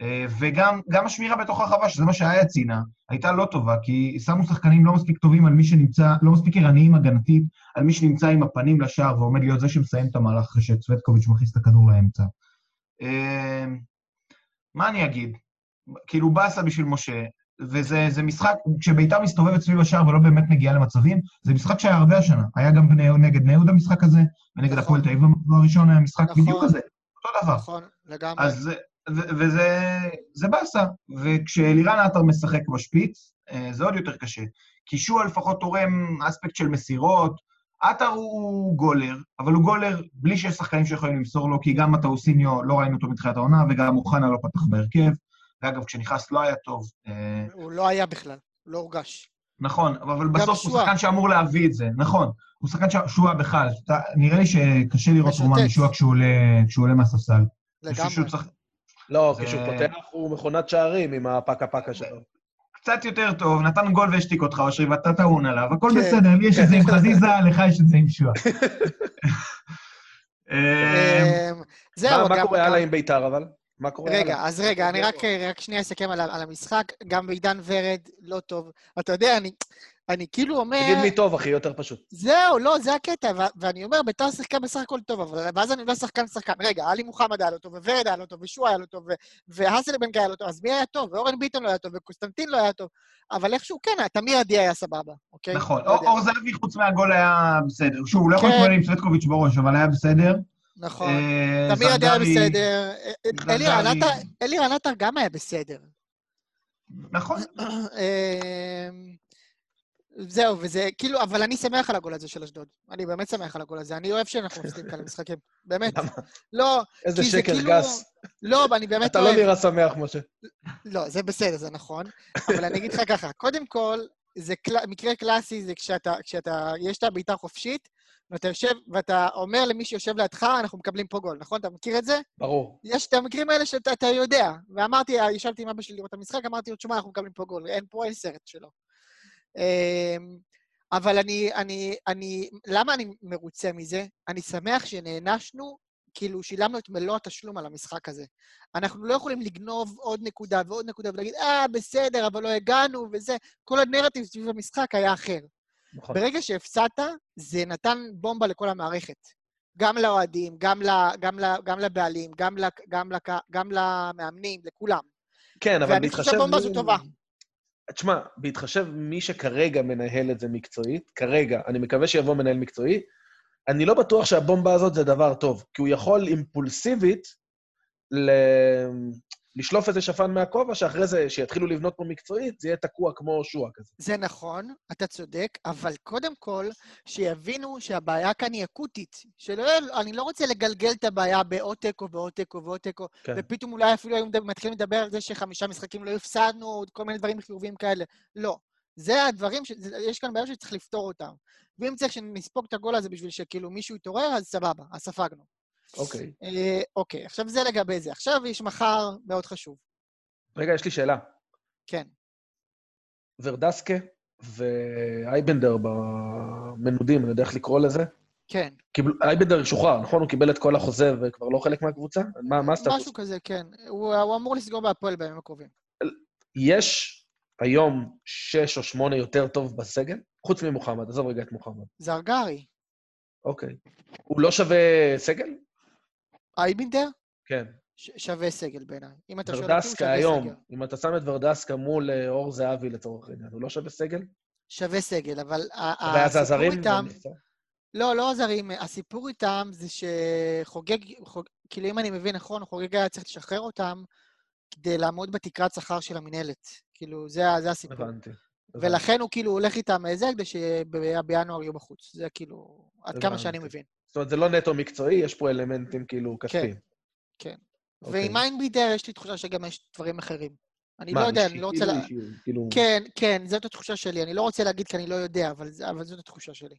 אה, וגם גם השמירה בתוך הרחבה, שזה מה שהיה ציינה, הייתה לא טובה, כי שמו שחקנים לא מספיק טובים על מי שנמצא, לא מספיק ערניים הגנתית, על מי שנמצא עם הפנים לשער ועומד להיות זה שמסיים את המהלך אחרי שצוותקוביץ' מכניס את הכדור לאמצע. אה, מה אני אגיד? כאילו באסה בשביל משה, וזה זה משחק, כשביתר מסתובבת סביב השער ולא באמת מגיעה למצבים, זה משחק שהיה הרבה השנה. היה גם בני, נגד בני יהודה משחק כזה, ונגד נכון. הפועל תל אביב הראשון היה משחק נכון. בדיוק כזה, אותו דבר. נכון, לגמרי. אז ו- וזה זה באסה. וכשאלירן עטר משחק בשפיץ, אה, זה עוד יותר קשה. כי שועה לפחות תורם אספקט של מסירות. עטר הוא גולר, אבל הוא גולר בלי שיש שחקנים שיכולים למסור לו, כי גם מטאוסיניו, לא ראינו אותו מתחילת העונה, וגם אוחנה לא פתח בהרכב. ואגב, כשנכנס לא היה טוב. אה, הוא לא היה בכלל, לא הורגש. נכון, אבל בסוף הוא. שחקן שאמור להביא את זה, נכון. הוא שחקן ש- שועה בכלל. אתה- נראה לי שקשה לראות. תרומה משועה כשהוא עולה- כשהוא עולה מהספסל. לגמרי. לא, זה- כשהוא פותח הוא מכונת שערים עם הפקה פקה שלו. קצת יותר טוב, נתן גול והשתיק אותך, אושרי, ואתה טעון עליו, הכל כן. בסדר, לי יש את זה עם חזיזה, לך יש את זה עם שועה. אה, אמ, זהו, מה- קורה הלאה עם בית"ר, אבל? מה קורה? רגע, אז רגע, אני רק, רק שנייה אסכם על, על המשחק. גם בעידן ורד, לא טוב. אתה יודע, אני, אני כאילו אומר... תגיד מי טוב, אחי, יותר פשוט. זהו, לא, זה הקטע, ו- ואני אומר, ביתר שיחקה בסך הכל טוב, אבל ואז אני אומר שחקן שחקן. רגע, עלי מוחמד היה לו טוב, וורד היה לו טוב, ושועה היה לו טוב, ו- והאסלבנק היה לו טוב, אז מי היה טוב? ואורן ביטון לא היה טוב, וקוסטנטין לא היה טוב. אבל איכשהו כן, תמיר עדי היה סבבה, אוקיי? נכון, לא. אור זהבי חוץ מהגול היה בסדר. שוב, הוא לא יכול כן. להתמודד עם צוותקוביץ' בראש, אבל היה בסדר. נכון. אה, תמיר עדי היה בסדר. אלירן זרגרי- עטר- אלירן עטר גם היה בסדר. נכון, אמ, זהו, וזה כאילו, אבל אני שמח על הגול הזה של אשדוד. אני באמת שמח על הגול הזה. אני אוהב שאנחנו מפסידים כאלה משחקים. באמת. למה? לא, איזה שקר כאילו... גס. לא, אני באמת אתה לא אוהב. נראה שמח, משה. לא, זה בסדר, זה נכון. אבל אני אגיד לך ככה, קודם כל, זה קל... מקרה קלאסי, זה כשאתה, כשאתה, יש את הבעיטה חופשית, ואתה יושב, ואתה אומר למי שיושב לידך, אנחנו מקבלים פה גול, נכון? אתה מכיר את זה? ברור. יש את המקרים האלה שאתה אתה יודע. ואמרתי, ישבתי עם אבא שלי לראות את המשחק, אמרתי לו, תשמע, אנחנו מקבלים פה גול, אין פה אין סרט שלו. אמ, אבל אני, אני, אני, למה אני מרוצה מזה? אני שמח שנענשנו, כאילו שילמנו את מלוא התשלום על המשחק הזה. אנחנו לא יכולים לגנוב עוד נקודה ועוד נקודה ולהגיד, אה, בסדר, אבל לא הגענו וזה. כל הנרטיב סביב המשחק היה אחר. נכון. ברגע שהפסדת, זה נתן בומבה לכל המערכת. גם לאוהדים, גם, ל, גם, ל, גם לבעלים, גם, ל, גם, לק, גם למאמנים, לכולם. כן, אבל ואני חושב בהתחשב... שהבומבה מי- הזו טובה. תשמע, בהתחשב מי שכרגע מנהל את זה מקצועית, כרגע, אני מקווה שיבוא מנהל מקצועי, אני לא בטוח שהבומבה הזאת זה דבר טוב, כי הוא יכול אימפולסיבית ל... לשלוף איזה שפן מהכובע, שאחרי זה, שיתחילו לבנות פה מקצועית, זה יהיה תקוע כמו שועה כזה. זה נכון, אתה צודק, אבל קודם כל, שיבינו שהבעיה כאן היא אקוטית. שלא, אני לא רוצה לגלגל את הבעיה בעוד תיקו ועוד תיקו ועוד תיקו, כן. ופתאום אולי אפילו היו מתחילים לדבר על זה שחמישה משחקים לא הפסדנו, כל מיני דברים חיוביים כאלה. לא. זה הדברים, ש... יש כאן בעיות שצריך לפתור אותם. ואם צריך שנספוג את הגול הזה בשביל שכאילו מישהו יתעורר, אז סבבה, אז ספגנו. אוקיי. אה, אוקיי, עכשיו זה לגבי זה. עכשיו יש מחר מאוד חשוב. רגע, יש לי שאלה. כן. ורדסקה ואייבנדר במנודים, אני יודע איך לקרוא לזה. כן. קיבל... אייבנדר שוחרר, נכון? הוא קיבל את כל החוזה וכבר לא חלק מהקבוצה? מה, מה הסטטוס? משהו כזה, כן. הוא, הוא אמור לסגור בהפועל בימים הקרובים. יש היום שש או שמונה יותר טוב בסגל? חוץ ממוחמד, עזוב רגע את מוחמד. זרגרי. אוקיי. הוא לא שווה סגל? אייבינדר? כן. ש- שווה סגל בעיניי. אם אתה שואל אותי, הוא ורדסקה שווה היום, סגל. אם אתה שם את ורדסקה מול אה, אור זהבי לצורך העניין, הוא לא שווה סגל? שווה סגל, אבל הסיפור הזרים? איתם... לא, לא הזרים. הסיפור איתם זה שחוגג, חוג, כאילו, אם אני מבין נכון, חוגג היה צריך לשחרר אותם כדי לעמוד בתקרת שכר של המינהלת. כאילו, זה, זה הסיפור. הבנתי. ולכן הוא כאילו הולך איתם זה, כדי שבינואר יהיו בחוץ. זה כאילו, עד כמה שאני. מבין. זאת אומרת, זה לא נטו מקצועי, יש פה אלמנטים כאילו כספיים. כן. אוקיי. ועם איינבידר יש לי תחושה שגם יש דברים אחרים. אני מה, לא יודע, אני לא רוצה... כאילו לה- כאילו... כן, כן, זאת התחושה שלי. אני לא רוצה להגיד כי אני לא יודע, אבל, אבל זאת התחושה שלי.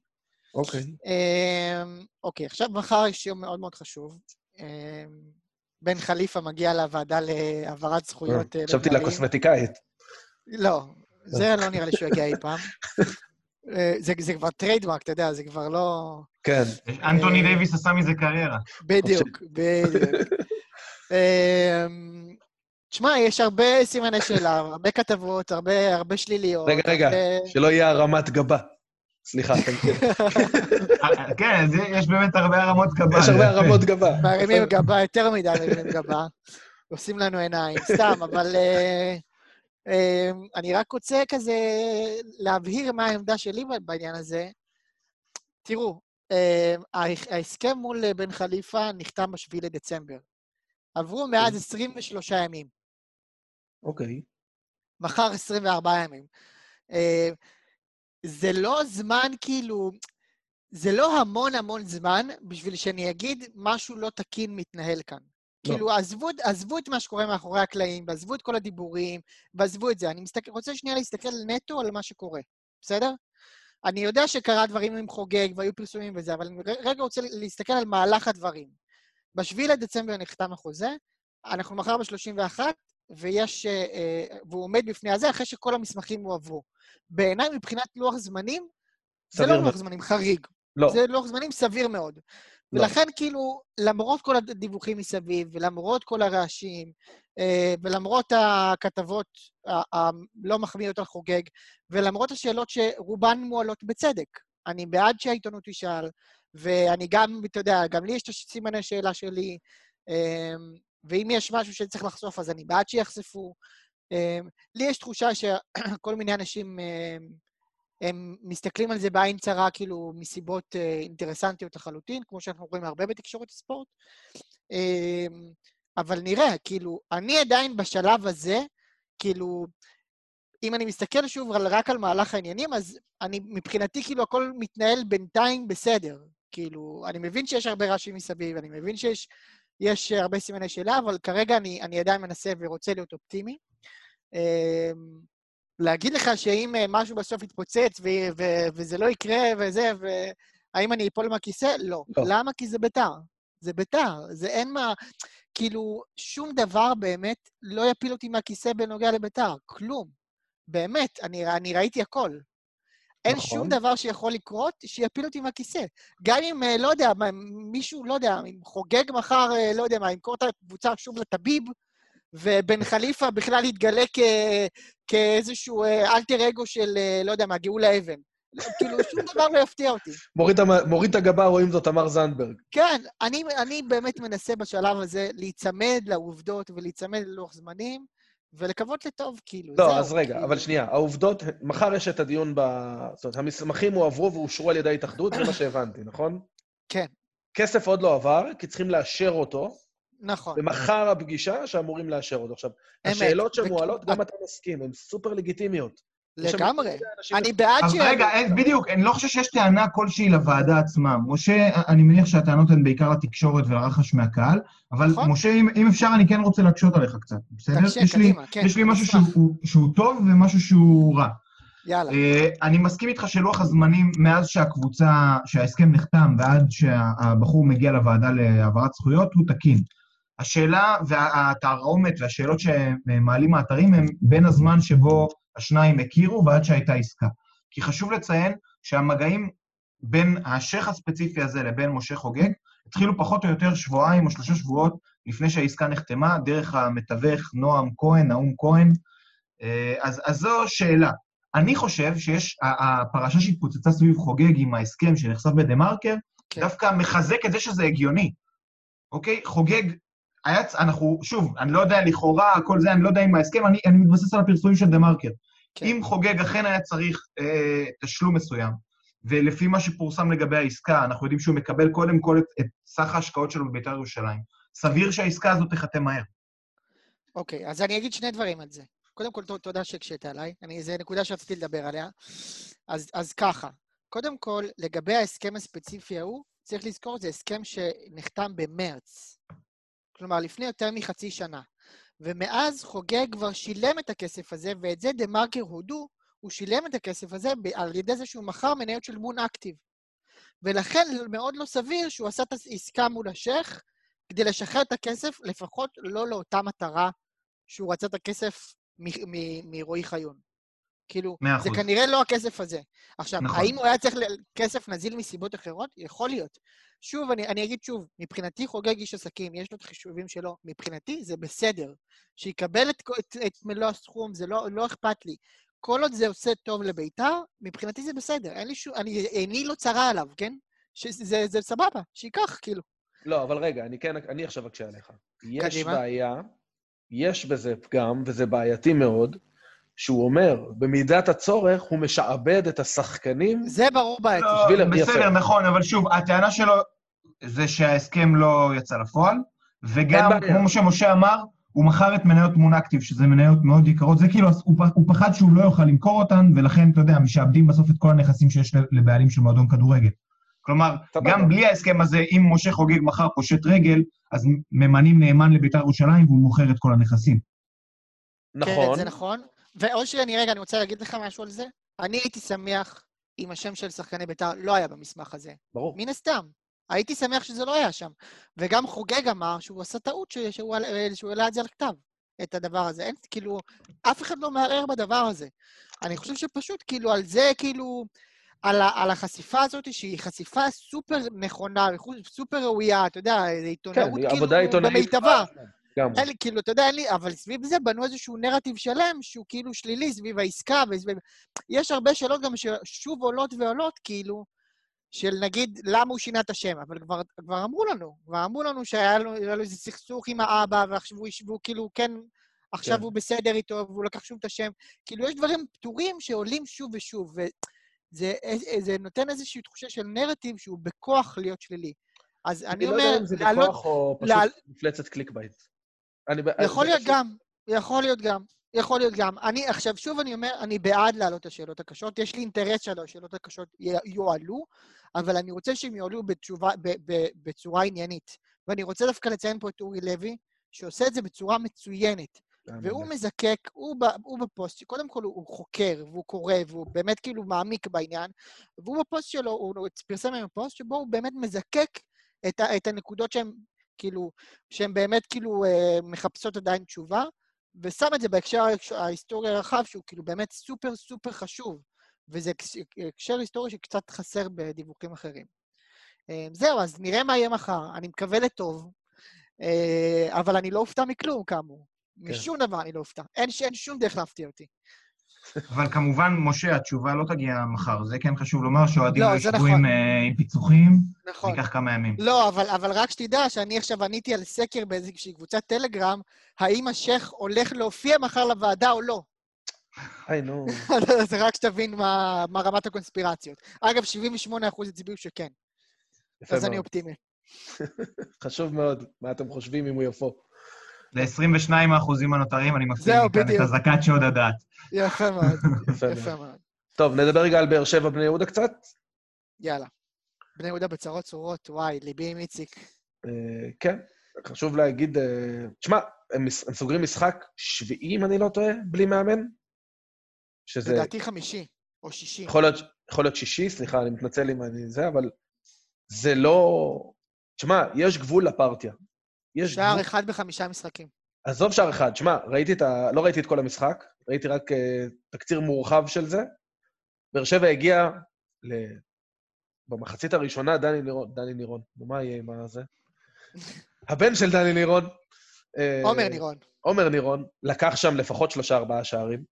אוקיי. אמ, אוקיי, עכשיו מחר יש יום מאוד מאוד חשוב. אמ, בן חליפה מגיע לוועדה להעברת זכויות... אה, חשבתי לבעלים. לקוסמטיקאית. לא, זה לא נראה לי שהוא יגיע אי פעם. אה, זה, זה כבר trademark, אתה יודע, זה כבר לא... כן. אנטוני דייוויס עשה מזה קריירה. בדיוק, בדיוק. אמ, תשמע, יש הרבה סימני שאלה, הרבה כתבות, הרבה, הרבה שליליות. רגע, רגע, שלא יהיה הרמת גבה. סליחה, תמשיך. אה, כן, זה- יש באמת הרבה הרמות גבה. יש הרבה. הרמות גבה. מרימים גבה, יותר מדי מרימים גבה. עושים לנו עיניים, סתם, אבל אה, אה, אני רק רוצה כזה להבהיר מה העמדה שלי בעניין הזה. תראו, ההסכם מול אה, בן חליפה נחתם ב-7 לדצמבר. עברו מאז 23 ימים, אוקיי. מחר 24 ימים. אה, זה לא זמן כאילו, זה לא המון המון זמן בשביל שאני אגיד משהו לא תקין מתנהל כאן. לא. כאילו, עזבו, עזבו את מה שקורה מאחורי הקלעים, ועזבו את כל הדיבורים, ועזבו את זה. אני מסתכל, רוצה שנייה להסתכל נטו על מה שקורה, בסדר? אני יודע שקרה דברים עם חוגג והיו פרסומים וזה, אבל אני רגע רוצה להסתכל על מהלך הדברים. ב-7 לדצמבר נחתם החוזה, אנחנו מחר ב-31, ויש, אה, אה, והוא עומד בפני הזה אחרי שכל המסמכים הועברו. בעיניי, מבחינת לוח זמנים, זה לא. לוח זמנים חריג. לא. זה לוח זמנים סביר מאוד. לא. ולכן, כאילו, למרות כל הדיווחים מסביב, ולמרות כל הרעשים, אה, ולמרות הכתבות הלא מחמיאות על חוגג, ולמרות השאלות שרובן מועלות בצדק, אני בעד שהעיתונות תשאל, ואני גם, אתה יודע, גם לי יש את הסימני שאלה שלי, אה, ואם יש משהו שצריך לחשוף, אז אני בעד שיחשפו. אה, לי יש תחושה שכל מיני אנשים... הם מסתכלים על זה בעין צרה, כאילו, מסיבות אה, אינטרסנטיות לחלוטין, כמו שאנחנו רואים הרבה בתקשורת הספורט. אה, אבל נראה, כאילו, אני עדיין בשלב הזה, כאילו, אם אני מסתכל שוב על, רק על מהלך העניינים, אז אני, מבחינתי, כאילו, הכל מתנהל בינתיים בסדר. כאילו, אני מבין שיש הרבה רעשים מסביב, אני מבין שיש יש הרבה סימני שאלה, אבל כרגע אני, אני עדיין מנסה ורוצה להיות אופטימי. להגיד לך שאם אה, משהו בסוף יתפוצץ ו- ו- וזה לא יקרה וזה, והאם אני אפול מהכיסא? לא. לא. למה? כי זה ביתר. זה ביתר. זה אין מה... כאילו, שום דבר באמת לא יפיל אותי מהכיסא בנוגע לביתר. כלום. באמת, אני, אני ראיתי הכל. אין נכון. שום דבר שיכול לקרות שיפיל אותי מהכיסא. גם אם, אה, לא יודע, מישהו, לא יודע, אם חוגג מחר, אה, לא יודע מה, ימכור את הקבוצה שוב לטביב, ובן חליפה בכלל יתגלה כ... כאיזשהו אה, אלטר אגו של, אה, לא יודע מה, גאולה אבן. כאילו, שום דבר לא יפתיע אותי. מוריד את הגבה, רואים זאת תמר זנדברג. כן, אני, אני באמת מנסה בשלב הזה להיצמד לעובדות ולהיצמד ללוח זמנים, ולקוות לטוב, כאילו, לא. אז רגע, כאילו. אבל שנייה, העובדות, מחר יש את הדיון ב... זאת אומרת, המסמכים הועברו ואושרו על ידי ההתאחדות, זה מה שהבנתי, נכון? כן, כסף עוד לא עבר, כי צריכים לאשר אותו, נכון. ומחר הפגישה שאמורים לאשר אותו. עכשיו, אמת. השאלות וכ- שמועלות, גם אתה מסכים, הן סופר לגיטימיות. לגמרי. אני בעד אז ש... רגע, אין- בדיוק, אני לא חושב שיש טענה כלשהי לוועדה עצמה. משה, אני מניח שהטענות הן בעיקר לתקשורת ולרחש מהקהל, אבל נכון. משה, אם, אם אפשר, אני כן רוצה להקשות עליך קצת, בסדר? לי, קדימה, כן. יש לי משהו. שהוא, שהוא טוב ומשהו שהוא רע. יאללה. אה, אני מסכים איתך שלוח הזמנים מאז שהקבוצה, שההסכם נחתם ועד שהבחור מגיע לוועדה להעברת זכויות, הוא תקין. השאלה והתרעומת והשאלות שמעלים האתרים הם בין הזמן שבו השניים הכירו ועד שהייתה עסקה. כי חשוב לציין שהמגעים בין השייח הספציפי הזה לבין משה חוגג התחילו פחות או יותר שבועיים או שלושה שבועות לפני שהעסקה נחתמה, דרך המתווך נועם כהן, נאום כהן. אה, אז, אז זו שאלה. אני חושב שיש, הפרשה שהתפוצצה סביב חוגג עם ההסכם שנחשף בדה-מרקר, כן. דווקא מחזק את זה שזה הגיוני. אוקיי? חוגג, היה, אנחנו, שוב, אני לא יודע, לכאורה, כל זה, אני לא יודע אם ההסכם, אני, אני מתבסס על הפרסומים של דה-מרקר. כן. אם חוגג אכן היה צריך אה, תשלום מסוים, ולפי מה שפורסם לגבי העסקה, אנחנו יודעים שהוא מקבל קודם כל את, את סך ההשקעות שלו בבית"ר ירושלים. סביר שהעסקה הזאת תיחתם מהר. אוקיי, אז אני אגיד שני דברים על זה. קודם כל, תודה שהקשית עליי. אני, זו נקודה שרציתי לדבר עליה. אז, אז ככה, קודם כל, לגבי ההסכם הספציפי ההוא, צריך לזכור, זה הסכם שנחתם במרץ. כלומר, לפני יותר מחצי שנה. ומאז חוגג כבר שילם את הכסף הזה, ואת זה דה מרקר הודו, הוא שילם את הכסף הזה על ידי זה שהוא מכר מניות של מון אקטיב. ולכן מאוד לא סביר שהוא עשה את העסקה מול השייח כדי לשחרר את הכסף, לפחות לא לאותה מטרה שהוא רצה את הכסף מרועי חיון. כאילו, זה. כנראה לא הכסף הזה. עכשיו, נכון. האם הוא היה צריך כסף נזיל מסיבות אחרות? יכול להיות. שוב, אני, אני אגיד שוב, מבחינתי חוגג איש עסקים, יש לו את החישובים שלו, מבחינתי זה בסדר. שיקבל את, את, את מלוא הסכום, זה לא, לא אכפת לי. כל עוד זה עושה טוב לביתר, מבחינתי זה בסדר. אין לי שום, אני, עיני לא צרה עליו, כן? שזה זה, זה סבבה, שייקח, כאילו. לא, אבל רגע, אני כן, אני עכשיו אקשה עליך. יש קדימה. בעיה, יש בזה פגם, וזה בעייתי מאוד, שהוא אומר, במידת הצורך הוא משעבד את השחקנים. זה ברור בעייתי. לא, יפה. בסדר, נכון, אבל שוב, הטענה שלו זה שההסכם לא יצא לפועל, וגם, אין בעיה. כמו שמשה אמר, הוא מכר את מניות אקטיב, שזה מניות מאוד יקרות. זה כאילו, הוא, הוא פחד שהוא לא יוכל למכור אותן, ולכן, אתה יודע, משעבדים בסוף את כל הנכסים שיש ל- לבעלים של מועדון כדורגל. כלומר. גם בלי ההסכם הזה, אם משה חוגג מחר פושט רגל, אז ממנים נאמן לבית"ר ירושלים והוא מוכר את כל הנכסים. נכון. כן, זה נכון. ואושרי, אני רגע, אני רוצה להגיד לך משהו על זה. אני הייתי שמח אם השם של שחקני בית"ר לא היה במסמך הזה. ברור. מן הסתם. הייתי שמח שזה לא היה שם. וגם חוגג אמר שהוא עשה טעות ש- שהוא העלה- שהוא העלה את זה על כתב, את הדבר הזה. אין, כאילו, אף אחד לא מערער בדבר הזה. אני חושב שפשוט, כאילו, על זה, כאילו, על, ה, על החשיפה הזאת, שהיא חשיפה סופר נכונה, סופר ראויה, אתה יודע, כן, עיתונאות היא כאילו. במיטבה. גם. אין לי, כאילו, אתה יודע, אין לי, אבל סביב זה בנו איזשהו נרטיב שלם שהוא כאילו שלילי סביב העסקה, וסביב... יש הרבה שאלות גם ששוב עולות ועולות, כאילו, של נגיד, למה הוא שינה את השם, אבל כבר, כבר אמרו לנו, כבר אמרו לנו שהיה לו, לו איזה סכסוך עם האבא, ועכשיו הוא, והוא כאילו, כן, עכשיו כן. הוא בסדר איתו, והוא לקח שוב את השם. כאילו, יש דברים פתורים שעולים שוב ושוב, וזה זה נותן איזושהי תחושה של נרטיב שהוא בכוח להיות שלילי. אז אני אני לא אומר, יודע אם זה להעלות- בכוח או פשוט להעל- מפלצת clickbait. אני יכול זה להיות פשוט- גם, יכול להיות גם, יכול להיות גם. אני, עכשיו, שוב אני אומר, אני בעד להעלות את השאלות הקשות, יש לי אינטרס שהשאלות הקשות יועלו, אבל אני רוצה שהם יועלו בתשובה, ב, ב, בצורה עניינית. ואני רוצה דווקא לציין פה את אורי לוי, שעושה את זה בצורה מצוינת. והוא מזקק, הוא, ב, הוא בפוסט, קודם כל הוא, הוא חוקר, והוא קורא, והוא באמת כאילו מעמיק בעניין, והוא בפוסט שלו, הוא פרסם היום פוסט שבו הוא באמת מזקק את, ה, את הנקודות שהן כאילו, שהן באמת כאילו אה, מחפשות עדיין תשובה, ושם את זה בהקשר ההיסטורי הרחב, שהוא כאילו באמת סופר סופר חשוב, וזה הקש- הקשר היסטורי שקצת חסר בדיווחים אחרים. אה, זהו, אז נראה מה יהיה מחר. אני מקווה לטוב, אה, אבל אני לא אופתע מכלום, כאמור. משום דבר אני לא אופתע. אין, אין שום דרך להפתיע אותי. אבל כמובן, משה, התשובה לא תגיע מחר. זה כן חשוב לומר שאוהדים לא, לא ישבו נכון. עם, אה, עם פיצוחים, זה נכון. ייקח כמה ימים. לא, אבל, אבל רק שתדע שאני עכשיו עניתי על סקר באיזושהי קבוצת טלגרם, האם השייח הולך להופיע מחר לוועדה או לא. היי, נו. אז רק שתבין מה, מה רמת הקונספירציות. אגב, 78% הצביעו שכן. יפה אז אני מאוד. אופטימי. חשוב מאוד מה אתם חושבים אם הוא יבוא. ל-22 האחוזים הנותרים אני מפסיד מכאן את. אזעקת שוד הדעת. יפה מאוד, יפה מאוד. טוב, נדבר רגע על באר שבע בני יהודה קצת. יאללה. בני יהודה בצרות צרורות, וואי, ליבי עם איציק. אה, כן, חשוב להגיד... אה, תשמע, הם סוגרים משחק שביעי, אם אני לא טועה, בלי מאמן. שזה לדעתי חמישי, או שישי. יכול להיות, יכול להיות שישי, סליחה, אני מתנצל אם אני זה, אבל זה לא... תשמע, יש גבול לפרטיה. יש שער. אחד בחמישה משחקים. עזוב שער אחד, שמע, ראיתי את ה... לא ראיתי את כל המשחק, ראיתי רק uh, תקציר מורחב של זה. באר שבע הגיע ל... במחצית הראשונה, דני נירון, דני נירון, נו, מה יהיה עם הזה? הבן של דני נירון. אה, עומר נירון. עומר נירון לקח שם לפחות שלושה-ארבעה שערים.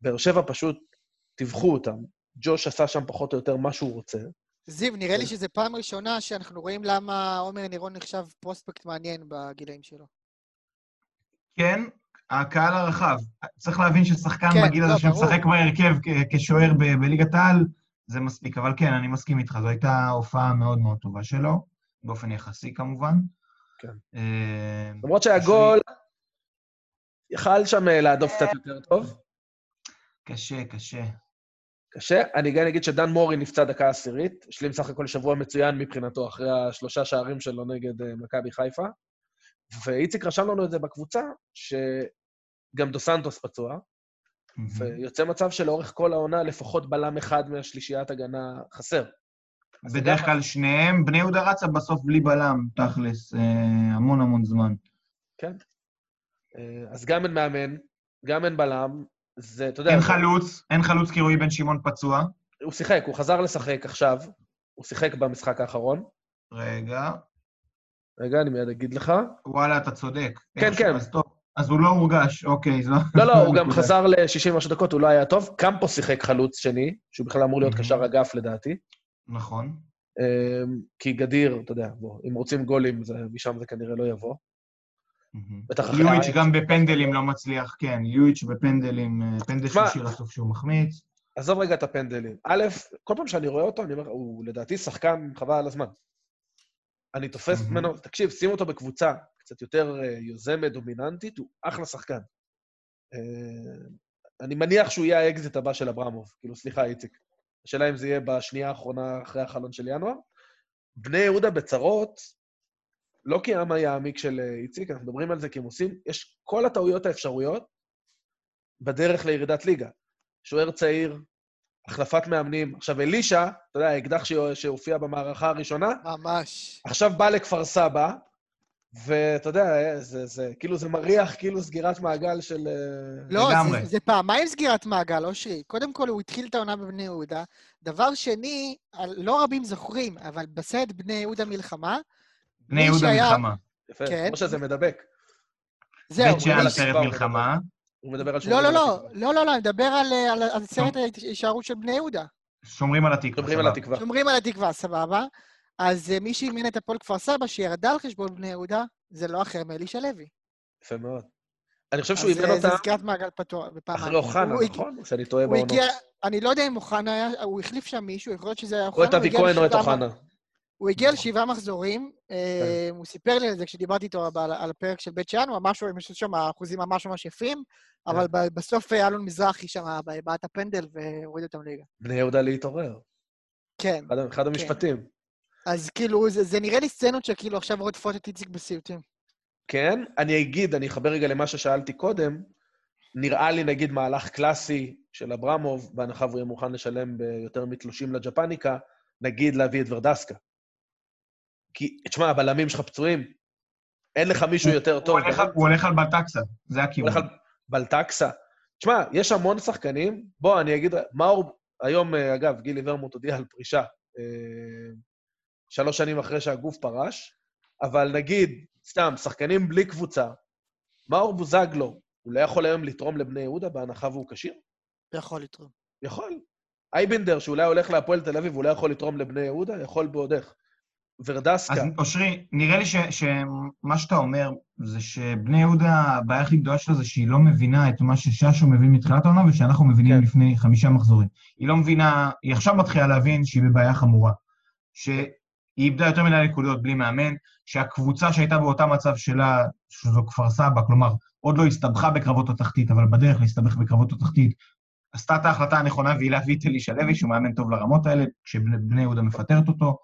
באר שבע פשוט טיווחו אותם. ג'וש עשה שם פחות או יותר מה שהוא רוצה. זיו, נראה לי כן. שזו פעם ראשונה שאנחנו רואים למה עומר נירון נחשב פרוספקט מעניין בגילאים שלו. כן, הקהל הרחב. צריך להבין ששחקן כן, בגיל לא, הזה. שמשחק בהרכב כ- כשוער ב- בליגת העל, זה מספיק. אבל כן, אני מסכים איתך, זו הייתה הופעה מאוד מאוד טובה שלו, באופן יחסי כמובן. כן. אה, למרות שהגול יכל שם אה, להדוף קצת יותר טוב. קשה, קשה. קשה. אני גם אגיד שדן מורי נפצע דקה עשירית, השלים סך הכל שבוע מצוין מבחינתו, אחרי השלושה שערים שלו נגד אה, מכבי חיפה. ואיציק רשם לנו את זה בקבוצה, שגם דו סנטוס פצוע, ויוצא מצב שלאורך כל העונה לפחות בלם אחד מהשלישיית הגנה חסר. בדרך? כלל שניהם, בני יהודה רצה בסוף בלי בלם, תכלס, אה, המון המון זמן. כן. אה, אז גם אין מאמן, גם אין בלם, זה, אתה יודע... אין חלוץ, אין חלוץ כי רועי בן שמעון פצוע. הוא שיחק, הוא חזר לשחק עכשיו, הוא שיחק במשחק האחרון. רגע, רגע, אני מיד אגיד לך. וואלה, אתה צודק. כן, כן. אז טוב. אז הוא לא הורגש, אוקיי, זו... לא, לא, הוא גם. חזר ל-60 משהו דקות, הוא לא היה טוב. קמפוס שיחק חלוץ שני, שהוא בכלל אמור להיות Mhm. קשר אגף לדעתי. נכון. אמ, כי גדיר, אתה יודע, בוא, אם רוצים גולים, זה- משם זה כנראה לא יבוא. בטח אחרי יואיץ' העין גם בפנדלים לא מצליח, כן, יואיץ' בפנדלים, אה, פנדל שלישי רצוף שהוא מחמיץ. עזוב רגע את הפנדלים. א', כל פעם שאני רואה אותו, אני אומר, הוא לדעתי שחקן חבל על הזמן. אני תופס. ממנו, תקשיב, שים אותו בקבוצה קצת יותר אה, יוזמת, דומיננטית, הוא אחלה שחקן. אה, אני מניח שהוא יהיה האקזיט הבא של אברמוב. כאילו, סליחה, איציק. השאלה אם זה יהיה בשנייה האחרונה אחרי החלון של ינואר. בני יהודה בצרות, לא כי העם היה העמיק של אה, איציק, אנחנו מדברים על זה כי הם עושים, יש כל הטעויות האפשרויות בדרך לירידת ליגה. שוער צעיר, החלפת מאמנים. עכשיו, אלישע, אתה יודע, האקדח שהופיע במערכה הראשונה, ממש. עכשיו בא לכפר סבא, ואתה יודע, אה, זה, זה, כאילו זה מריח כאילו סגירת מעגל של... אה, לא, לגמרי. זה, זה פעמיים סגירת מעגל, אושרי. קודם כל, הוא התחיל את העונה בבני יהודה. דבר שני, לא רבים זוכרים, אבל בסרט בני יהודה מלחמה, בני יהודה שהיה- מלחמה. יפה, כן. כמו שזה מדבק. זהו. בית שאן על הוא מלחמה. הוא מדבר על לא, שומרים לא, על לא, התקווה. לא, לא, לא, אני מדבר על, אה, על, על סרט ההישארות של בני יהודה. שומרים על התקווה, שומרים על. התקווה. שומרים על התקווה, סבבה. אז אה, מי שאימן את הפועל כפר סבא, שירדה על חשבון בני יהודה, זה לא אחר מאלישע לוי. יפה מאוד. אני חושב שהוא אז אימן אה, זה אותם סגירת מעגל פתוח. אחרי אוחנה, הוא נכון? או שאני טועה הוא בעונות. אני לא יודע אם אוחנה היה, הוא החליף שם מישהו, יכול להיות שזה היה או אוחנה. את הוא אבי כהן או את אוחנה. הוא הגיע לשבעה מחזורים, אה, הוא סיפר לי על זה כשדיברתי איתו על, הפרק של בית שאן, הוא ממש, יש שם אחוזים ממש ממש יפים, אבל ב- בסוף אה, אלון מזרחי שם בעט הפנדל והוריד אותם ליגה. בני יהודה להתעורר. כן, אחד- אחד המשפטים. אז כאילו, זה, זה נראה לי סצנות שכאילו עכשיו רודפות את איציק בסיוטים. כן, אני אגיד, אני אחבר רגע למה ששאלתי קודם, נראה לי נגיד מהלך קלאסי של אברמוב, בהנחה והוא יהיה מוכן לשלם ביותר מתלושים לג'פניקה, נגיד להביא את ורדסקה. כי, תשמע, הבלמים שלך פצועים, אין לך מישהו יותר טוב. הוא הולך על- הוא הולך על בלטקסה, זה הוא הכיוון. הולך על בלטקסה. תשמע, יש המון שחקנים, בוא, אני אגיד, מאור, היום, אה, אגב, גילי ורמוט הודיע על פרישה, אה, שלוש שנים אחרי שהגוף פרש, אבל נגיד, סתם, שחקנים בלי קבוצה, מאור בוזגלו, הוא לא יכול היום לתרום לבני יהודה בהנחה והוא כשיר? יכול לתרום. יכול. אייבנדר, שאולי הולך להפועל תל אביב, הוא לא יכול לתרום לבני יהודה? יכול בעוד איך. ורדסקה, אז אושרי, נראה לי ש- שמה שאתה אומר זה שבני יהודה, הבעיה הכי גדולה שלה זה שהיא לא מבינה את מה שששו מבין מתחילת העונה ושאנחנו מבינים כן. לפני חמישה מחזורים. היא לא מבינה, היא עכשיו מתחילה להבין שהיא בבעיה חמורה. היא איבדה יותר מדי נקודות בלי מאמן, שהקבוצה שהייתה באותה מצב שלה, שזו כפר סבא, כלומר, עוד לא הסתבכה בקרבות התחתית, אבל בדרך להסתבך בקרבות התחתית, עשתה את ההחלטה הנכונה והיא להביא את אלישע לוי, שהוא מאמן טוב לרמות האלה, כשבני יהודה מפטרת אותו.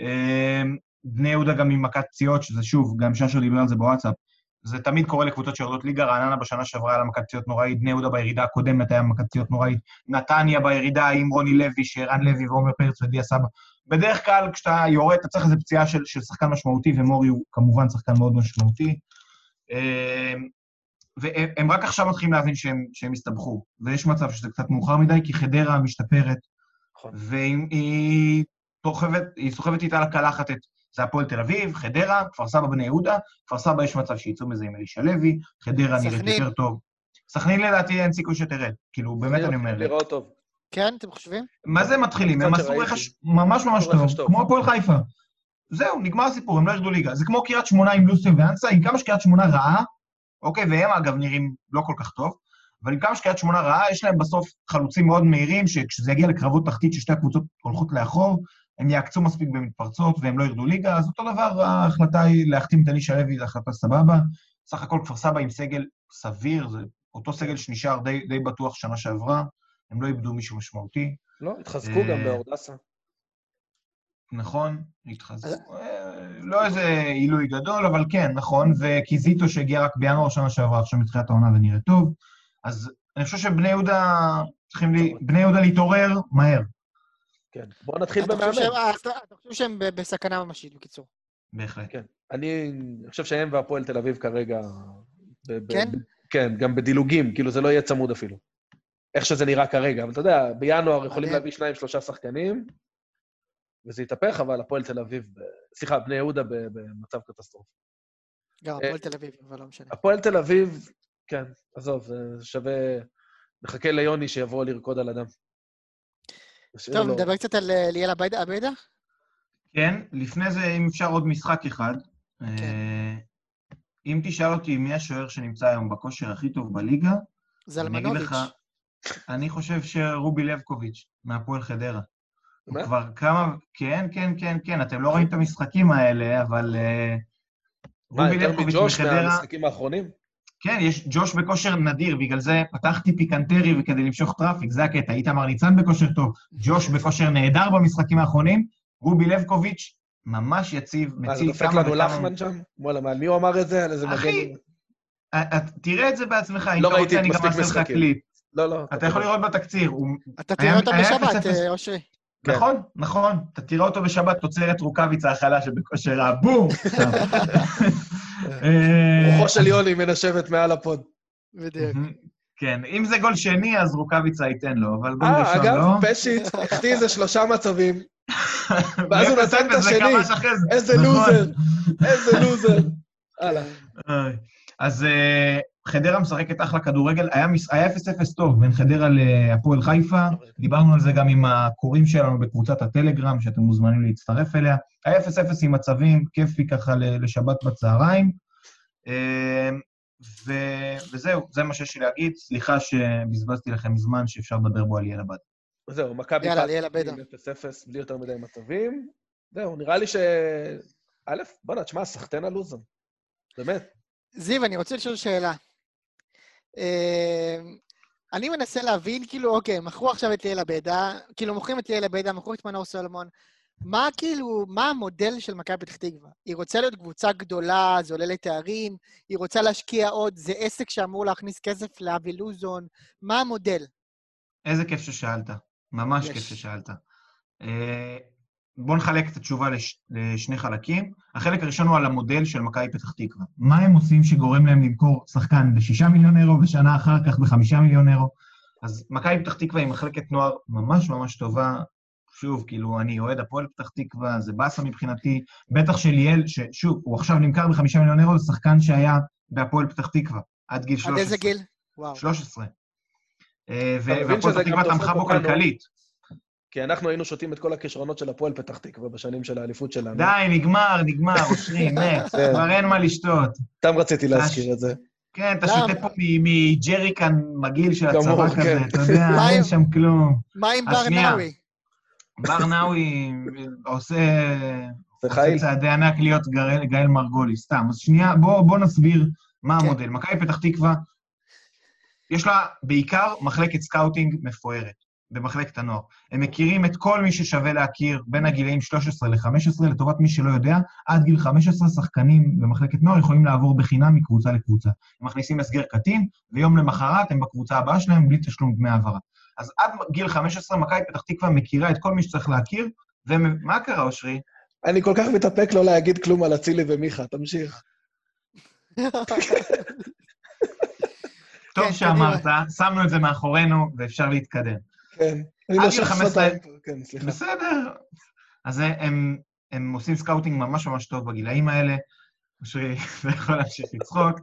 אמ, בני יהודה גם עם מכת פציעות, שזה שוב, גם ששר דיבר על זה בוואטסאפ, זה תמיד קורה לקבוצות שיורדות ליגה, רעננה בשנה שעברה היה לה מכת פציעות נוראית, בני יהודה בירידה הקודמת היה מכת פציעות נוראית, נתניה בירידה עם רוני לוי, שערן לוי ועומר פרץ ודיה סבא. בדרך כלל כשאתה יורד, אתה צריך איזו פציעה של, של שחקן משמעותי, ומורי הוא כמובן שחקן מאוד משמעותי. אמ, והם רק עכשיו מתחילים להבין שהם, שהם הסתבכו, ויש מצב שזה קצת מאוחר מדי, כי חדרה משתפרת, נכון. והיא סוחבת, סוחבת איתה לקלחת את... זה הפועל תל אביב, חדרה, כפר סבא בני יהודה, כפר סבא יש מצב שיצאו מזה עם אלישע לוי, חדרה נראית יותר טוב. סכנין לדעתי אין סיכוי שתרד, כאילו, באמת אני אומר. לראות טוב. כן, אתם חושבים? מה זה מתחילים? הם עשו רכש ממש ממש טוב, כמו הפועל חיפה. זהו, נגמר הסיפור, הם לא ירדו ליגה. זה כמו קריית שמונה עם לוסטר ואנסה, עם כמה שקריית שמונה רעה, אוקיי, והם אגב נראים לא כל כך טוב, אבל עם כמה שקריית שמונה רעה, יש להם בסוף חלוצים מאוד מהירים, שכשזה יגיע לקרבות תחתית ששתי הקבוצות הולכות לאחור, הם יעקצו מספיק במתפרצות והם לא ירדו ליגה, אז אותו דבר ההחלטה היא להחתים את אלישע לוי, זו החלטה סבבה. סך הכל כפר סבא עם סגל סביר, זה אותו סגל שנשאר די, די בטוח שנה שעברה, הם לא איבדו מישהו משמעותי. לא, התחזקו גם אה, באורדסה. נכון, התחזקו. אה, לא איזה עילוי גדול, אבל כן, נכון, וקיזיטו שהגיע רק בינואר שנה שעברה, עכשיו מתחילת העונה ונראה טוב. אז אני חושב שבני יהודה צריכים לי, בני יהודה להתעורר מהר. כן. בואו נתחיל במאמן. אה, אתה חושב שהם בסכנה ממשית, בקיצור. בהחלט. כן. אני חושב שהם והפועל תל אביב כרגע... כן? כן, גם בדילוגים, כאילו זה לא יהיה צמוד אפילו. איך שזה נראה כרגע. אבל אתה יודע, בינואר יכולים להביא שניים, שלושה שחקנים, וזה יתהפך, אבל הפועל תל אביב, סליחה, בני יהודה במצב קטסטרופה. גם הפועל תל אביב, אבל לא משנה. הפועל תל אביב, כן, עזוב, זה שווה... נחכה ליוני שיבוא לרקוד על אדם. טוב, נדבר קצת על אה, ליאל עבדה? כן, לפני זה, אם אפשר עוד משחק אחד. כן. אה, אם תשאל אותי מי השוער שנמצא היום בכושר הכי טוב בליגה, זלמנוביץ'. אני חושב שרובי לבקוביץ', מהפועל חדרה. הוא כבר כמה... כן, כן, כן, כן, אתם לא רואים את המשחקים האלה, אבל... אה, מה, יותר מג'וש מהמשחקים האחרונים? כן, יש ג'וש בכושר נדיר, בגלל זה פתחתי פיקנטרי וכדי למשוך traffic, זה הקטע. איתמר ניצן בכושר טוב, ג'וש בכושר נהדר במשחקים האחרונים, רובי לבקוביץ' ממש יציב, מציל כמה וכמה... מה, זה דופק לנו לחמן שם? וואלה, מה, מי הוא אמר את זה? על איזה מגן? אחי, תראה את זה בעצמך, אם לא אתה רוצה, אני גם אעשה לך קליפ. לא, לא. אתה יכול לראות בתקציר. אתה תראה אותו בשבת, אה, אושרי. נכון, נכון. אתה תראה אותו בשבת, תוצרת רוקאביצה החלה שבכושר הבום! אה, רוחו של יוני מנשבת מעל הפוד. בדיוק. כן, אם זה גול שני, אז רוקאביצה ייתן לו, אבל גול אה, ראשון לא. אגב, פשיץ' החטיא איזה שלושה מצבים, ואז הוא נתן את השני. איזה נכון. לוזר, איזה לוזר. הלאה. אז אה, חדרה משחקת אחלה כדורגל. היה 0-0 טוב בין חדרה להפועל חיפה, דיברנו על זה גם עם הקוראים שלנו בקבוצת הטלגרם, שאתם מוזמנים להצטרף אליה. היה 0-0 עם מצבים, כיפי ככה לשבת בצהריים. אה, ו... וזהו, זה מה שיש לי להגיד. סליחה שבזבזתי לכם זמן שאפשר לדבר בו על יאללה בד. זהו, מכבי יאללה, יאללה בדה. 0-0, בלי יותר מדי מצבים. זהו, נראה לי ש... א', בוא'נה, תשמע, סחטיין על לוזון. באמת. זיו, אני רוצה לשאול שאלה. אמ, אני מנסה להבין, כאילו, אוקיי, מכרו עכשיו את ליאל עבדה, כאילו, מוכרים את ליאל עבדה, מכרו את מנור סולומון. מה כאילו, מה המודל של מכבי פתח תקווה? היא רוצה להיות קבוצה גדולה, זה עולה לתארים, היא רוצה להשקיע עוד, זה עסק שאמור להכניס כסף לאבי לוזון, מה המודל? איזה כיף ששאלת, ממש יש. כיף ששאלת. בואו נחלק את התשובה לש, לשני חלקים. החלק הראשון הוא על המודל של מכבי פתח תקווה. מה הם עושים שגורם להם למכור שחקן ב-6 מיליון אירו ושנה אחר כך ב-5 מיליון אירו? אז מכבי פתח תקווה היא מחלקת נוער ממש ממש טובה. שוב, כאילו, אני אוהד הפועל פתח תקווה, זה באסה מבחינתי. בטח של ליאל, ששוב, הוא עכשיו נמכר ב-5 מיליון אירו, זה שחקן שהיה בהפועל פתח תקווה, עד גיל 13. עד איזה גיל? וואו. 13. אה, והפועל פתח תקווה תמכה בו כלכלית. כי אנחנו היינו שותים את כל הכישרונות של הפועל פתח תקווה בשנים של האליפות שלנו. די, נגמר, נגמר, אושרי, מת, כן. כבר אין מה לשתות. סתם רציתי להזכיר את זה. כן, אתה שותה פה מג'ריקן מגעיל של הצבא כזה, כן. אתה יודע, אין שם כלום. מה עם ברנאווי? ברנאווי עושה זה עושה. צעדי ענק להיות גאל, מרגולי, סתם. אז שנייה, בוא, בוא נסביר מה כן. המודל. מכבי פתח תקווה, יש לה בעיקר מחלקת scouting מפוארת, במחלקת הנוער. הם מכירים את כל מי ששווה להכיר בין הגילאים 13 ל-15, לטובת מי שלא יודע, עד גיל 15 שחקנים במחלקת נוער יכולים לעבור בחינם מקבוצה לקבוצה. הם מכניסים הסגר קטין, ויום למחרת הם בקבוצה הבאה שלהם בלי תשלום דמי העברה. אז עד גיל 15 מכבי פתח תקווה מכירה את כל מי שצריך להכיר, ומה קרה, אושרי? אני כל כך מתאפק לא להגיד כלום על אצילי ומיכה, תמשיך. טוב כן, שאמרת, שמנו את זה מאחורינו ואפשר להתקדם. כן. אני לא 15. שנתיים כן, סליחה. בסדר. אז הם, הם עושים scouting ממש ממש טוב בגילאים האלה. אושרי, אתה יכול להמשיך לצחוק.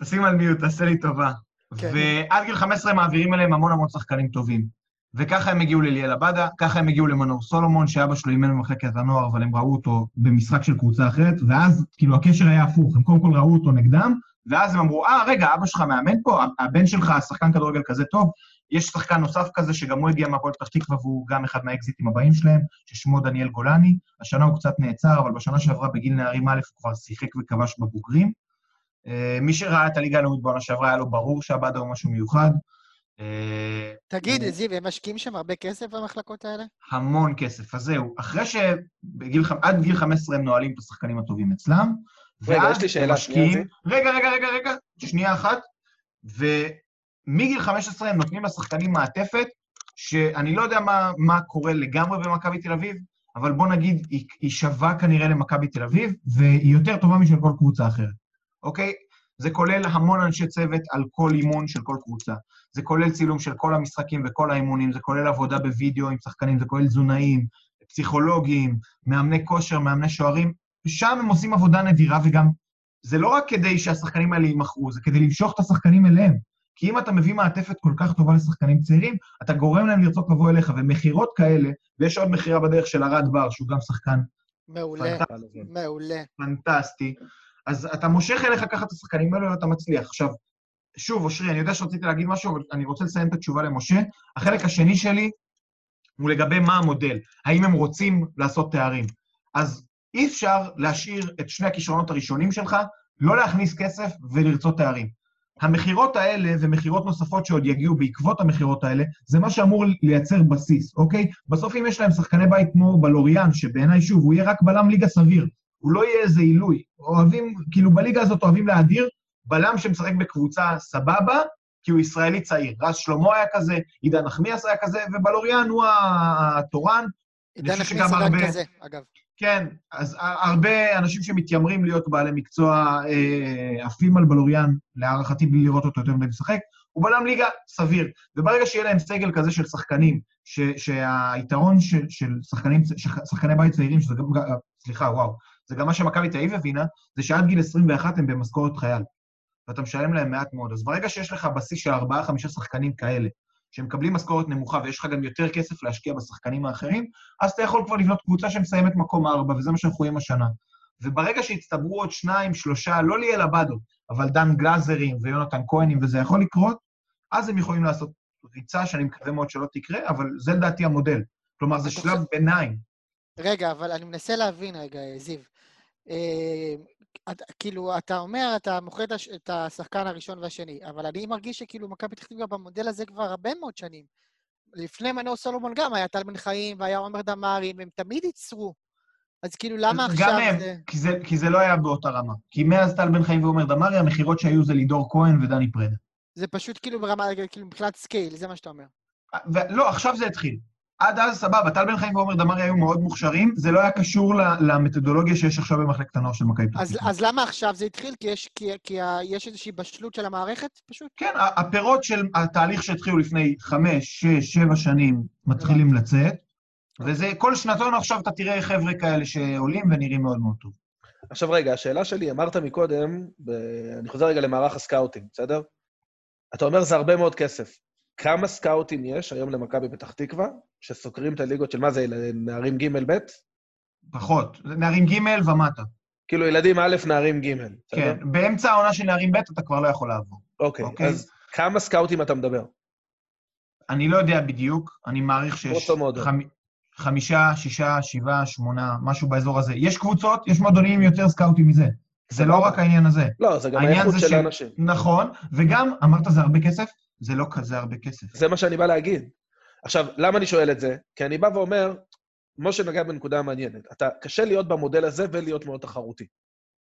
תשים על מיוט, תעשה לי טובה. כן. ועד גיל 15 הם מעבירים אליהם המון המון שחקנים טובים. וככה הם הגיעו לליאל עבדה, ככה הם הגיעו למנור סולומון, שאבא שלו אימן במחלקת הנוער, אבל הם ראו אותו במשחק של קבוצה אחרת, ואז כאילו הקשר היה הפוך, הם קודם כל ראו אותו נגדם, ואז הם אמרו, אה, רגע, אבא שלך מאמן פה, הבן שלך שחקן כדורגל כזה טוב, יש שחקן נוסף כזה שגם הוא הגיע מהפועל פתח תקווה והוא גם אחד מהאקזיטים הבאים שלהם, ששמו דניאל גולני. השנה הוא קצת נעצר, אבל בשנה שעברה בגיל נערים א' הוא כבר שיחק וכבש בבוגרים. אה, מי שראה את הליגה הלאומית בעונה שעברה, היה לו ברור שעבדה הוא משהו מיוחד. אה, תגיד, הוא- זיו, הם משקיעים שם הרבה כסף במחלקות האלה? המון כסף. אז זהו, אחרי שבגיל, ח- עד גיל 15 הם נועלים את השחקנים הטובים אצלם, רגע, יש לי שאלה. שנייה, רגע, רגע, רגע, רגע, שנייה אחת. ומגיל 15 הם נותנים לשחקנים מעטפת, שאני לא יודע מה, מה קורה לגמרי במכבי תל אביב, אבל בוא נגיד, היא, היא שווה כנראה למכבי תל אביב, והיא יותר טובה משל כל קבוצה אחרת, אוקיי? זה כולל המון אנשי צוות על כל אימון של כל קבוצה. זה כולל צילום של כל המשחקים וכל האימונים, זה כולל עבודה בווידאו עם שחקנים, זה כולל תזונאים, פסיכולוגים, מאמני כושר, מאמני שוערים. שם הם עושים עבודה נדירה, וגם זה לא רק כדי שהשחקנים האלה יימכרו, זה כדי למשוך את השחקנים אליהם. כי אם אתה מביא מעטפת כל כך טובה לשחקנים צעירים, אתה גורם להם לרצות לבוא אליך, ומכירות כאלה, ויש עוד מכירה בדרך של ארד בר, שהוא גם שחקן מעולה, פנטסטי. מעולה. פנטסטי, אז אתה מושך אליך ככה את השחקנים האלו ואתה מצליח. עכשיו, שוב, אושרי, אני יודע שרציתי להגיד משהו, אבל אני רוצה לסיים את התשובה למשה. החלק השני שלי הוא לגבי מה המודל, האם הם רוצים לעשות תארים. אז אי אפשר להשאיר את שני הכישרונות הראשונים שלך, לא להכניס כסף ולרצות תארים. המכירות האלה ומכירות נוספות שעוד יגיעו בעקבות המכירות האלה, זה מה שאמור לייצר בסיס, אוקיי? בסוף אם יש להם שחקני בית כמו בלוריאן, שבעיניי, שוב, הוא יהיה רק בלם ליגה סביר, הוא לא יהיה איזה עילוי. אוהבים, כאילו בליגה הזאת אוהבים להדיר בלם שמשחק בקבוצה סבבה, כי הוא ישראלי צעיר. רז שלמה היה כזה, עידן נחמיאס היה כזה, ובלוריאן הוא התורן. עידן שגם עדיין הרבה- כזה, אגב. כן, אז הרבה אנשים שמתיימרים להיות בעלי מקצוע אה, עפים על בלוריאן, להערכתי בלי לראות אותו יותר מדי משחק, הוא בלם ליגה סביר. וברגע שיהיה להם סגל כזה של שחקנים, ש, שהיתרון של, של שחקנים, שח- שחקני בית צעירים, שזה גם, אה, סליחה, וואו, זה גם מה שמכבי תל אביב הבינה, זה שעד גיל 21 הם במשכורת חייל. ואתה משלם להם מעט מאוד. אז ברגע שיש לך בסיס של ארבעה-חמישה שחקנים כאלה, שמקבלים משכורת נמוכה ויש לך גם יותר כסף להשקיע בשחקנים האחרים, אז אתה יכול כבר לבנות קבוצה שמסיימת מקום ארבע, וזה מה שאנחנו רואים השנה. וברגע שיצטברו עוד שניים, שלושה, לא ליאל עבדו, אבל דן גלאזרים ויונתן כהנים, וזה יכול לקרות, אז הם יכולים לעשות ריצה שאני מקווה מאוד שלא תקרה, אבל זה לדעתי המודל. כלומר, זה שלב ביניים. רגע, אבל אני מנסה להבין רגע, זיו. כאילו, אתה אומר, אתה מוכר את הש- את השחקן הראשון והשני, אבל אני מרגיש שכאילו מכבי פתח תקווה במודל הזה כבר הרבה מאוד שנים. לפני מנור סולומון גם היה טל בן חיים והיה עומר דמארי, והם תמיד ייצרו. אז כאילו, למה עכשיו גם הם, זה... כי זה, כי זה לא היה באותה רמה. כי מאז טל בן חיים ועומר דמארי, המכירות שהיו זה לידור כהן ודני פרדה. זה פשוט כאילו ברמה, כאילו מבחינת scale, זה מה שאתה אומר. ולא, עכשיו זה התחיל. עד אז, סבבה, טל בן חיים ועומר דמארי היו מאוד מוכשרים, זה לא היה קשור ל- למתודולוגיה שיש עכשיו במחלקת הנוער של מכבי פתח אז, תקווה. אז למה עכשיו זה התחיל? כי יש, כי, כי ה- יש איזושהי בשלות של המערכת, פשוט? כן, ה- הפירות של התהליך שהתחילו לפני חמש, שש, שבע שנים מתחילים לצאת, וזה, כל שנתון עכשיו אתה תראה חבר'ה כאלה שעולים ונראים מאוד מאוד טוב. עכשיו רגע, השאלה שלי, אמרת מקודם, ב... אני חוזר רגע למערך ה scouting, בסדר? אתה אומר זה הרבה מאוד כסף. כמה סקאוטים יש היום למכבי פתח תקווה, שסוקרים את הליגות של מה זה, נערים ג' ב'? פחות. נערים ג' ומטה. כאילו ילדים א', נערים ג', בסדר? כן, באמצע העונה של נערים ב' אתה כבר לא יכול לעבור. אוקיי, אוקיי. אז כמה סקאוטים אתה מדבר? אני לא יודע בדיוק, אני מעריך שיש... חמ- חמישה, שישה, שבעה, שמונה, משהו באזור הזה. יש קבוצות, יש מועדונים עם יותר סקאוטים מזה. זה לא רק העניין הזה. לא, זה גם האיכות של האנשים. נכון, וגם, אמרת זה הרבה כסף? זה לא כזה הרבה כסף. זה מה שאני בא להגיד. עכשיו, למה אני שואל את זה? כי אני בא ואומר, משה נגע בנקודה מעניינת. אתה, קשה להיות במודל הזה ולהיות מאוד תחרותי.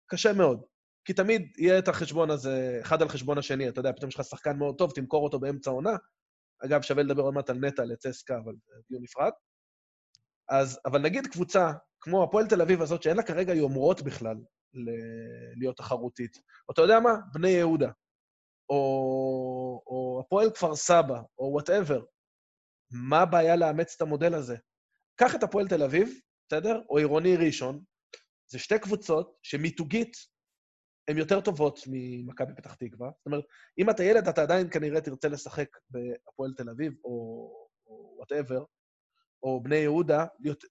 קשה מאוד. כי תמיד יהיה את החשבון הזה, אחד על חשבון השני. אתה יודע, פתאום יש לך שחקן מאוד טוב, תמכור אותו באמצע העונה. אגב, שווה לדבר עוד מעט על נטע לצסקה, אבל דיון נפרד. אז, אבל נגיד קבוצה כמו הפועל תל אביב הזאת, שאין לה כרגע יומרות בכלל להיות תחרותית. אתה יודע מה? בני יהודה. או, או הפועל כפר סבא, או whatever. מה הבעיה לאמץ את המודל הזה? קח את הפועל תל אביב, בסדר? או עירוני ראשון, זה שתי קבוצות שמיתוגית הן יותר טובות ממכבי פתח תקווה. זאת אומרת, אם אתה ילד, אתה עדיין כנראה תרצה לשחק בהפועל תל אביב, או whatever, או בני יהודה, להיות,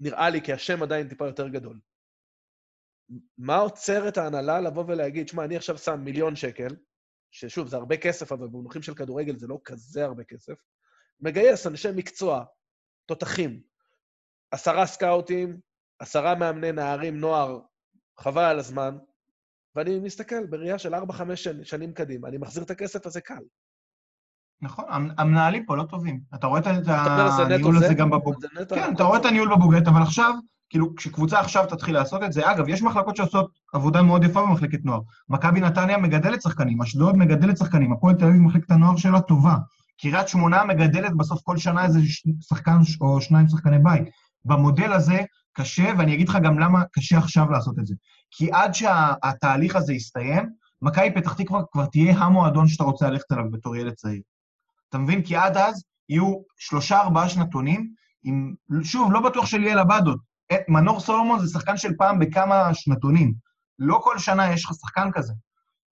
נראה לי כי השם עדיין טיפה יותר גדול. מה עוצר את ההנהלה לבוא ולהגיד, שמע, אני עכשיו שם מיליון שקל, ששוב, זה הרבה כסף, אבל במונחים של כדורגל זה לא כזה הרבה כסף, מגייס אנשי מקצוע, תותחים, עשרה סקאוטים, עשרה מאמני נערים, נוער, חבל על הזמן, ואני מסתכל בראייה של 4-5 שנים קדימה, אני מחזיר את הכסף הזה קל. נכון, המ- המנהלים פה לא טובים. אתה רואה את הניהול זה? הזה גם בבוג... זה נטו כן, אתה רואה את. הניהול בבוגרת, אבל עכשיו, כאילו, כשקבוצה עכשיו תתחיל לעשות את זה, אגב, יש מחלקות שעושות עבודה מאוד יפה במחלקת נוער. מכבי נתניה מגדלת שחקנים, אשדוד מגדלת שחקנים, הפועל תל אביב מחלקת הנוער שלה טובה. קריית שמונה מגדלת בסוף כל שנה איזה שחקן או שניים שחקני בית. במודל הזה קשה, ואני אגיד לך גם למה קשה עכשיו לעשות את זה. כי עד שהתהליך הזה יסתיים, מכבי פתח תקווה כבר תהיה המועדון שאתה רוצה ללכת אליו בתור ילד צעיר. אתה מבין? כי עד אז יהיו שלושה, ארבעה שנתונים עם, שוב, לא בטוח של ליאל עבדות. אה, מנור סולומון זה שחקן של פעם בכמה שנתונים. לא כל שנה יש לך שחקן כזה.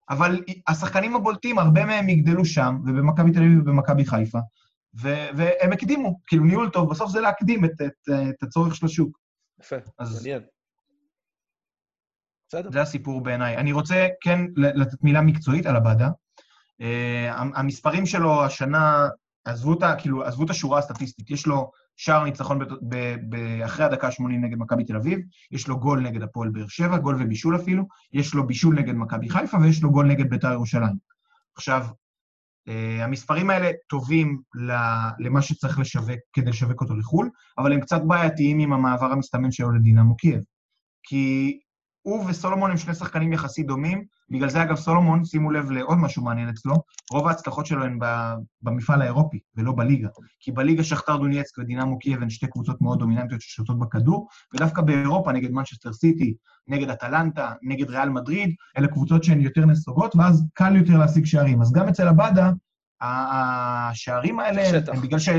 אבל השחקנים הבולטים, הרבה מהם יגדלו שם, ובמכבי תל אביב ובמכבי חיפה, ו- והם הקדימו, כאילו ניהול טוב, בסוף זה להקדים את, את, את הצורך של השוק. יפה, אז- מעניין. בסדר. זה הסיפור בעיניי. אני רוצה כן לתת מילה מקצועית על עבדה. Uh, המספרים שלו השנה, עזבו את, כאילו, עזבו את השורה הסטטיסטית, יש לו שער ניצחון אחרי הדקה ה-80 נגד מכבי תל אביב, יש לו גול נגד הפועל באר שבע, גול ובישול אפילו, יש לו בישול נגד מכבי חיפה ויש לו גול נגד בית"ר ירושלים. עכשיו, uh, המספרים האלה טובים למה שצריך לשווק כדי לשווק אותו לחו"ל, אבל הם קצת בעייתיים עם המעבר המסתמן שלו לדינמו קייב. כי הוא וסולומון הם שני שחקנים יחסית דומים, בגלל זה, אגב, סולומון, שימו לב לעוד משהו מעניין אצלו, רוב ההצלחות שלו הן במפעל האירופי, ולא בליגה. כי בליגה שכתר דונייצק ודינמו קייב הן שתי קבוצות מאוד דומיננטיות ששולטות בכדור, ודווקא באירופה, נגד מנצ'סטר סיטי, נגד אטלנטה, נגד ריאל מדריד, אלה קבוצות שהן יותר נסוגות, ואז קל יותר להשיג שערים. אז גם אצל עבדה, השערים האלה, שטח. הם בגלל ש...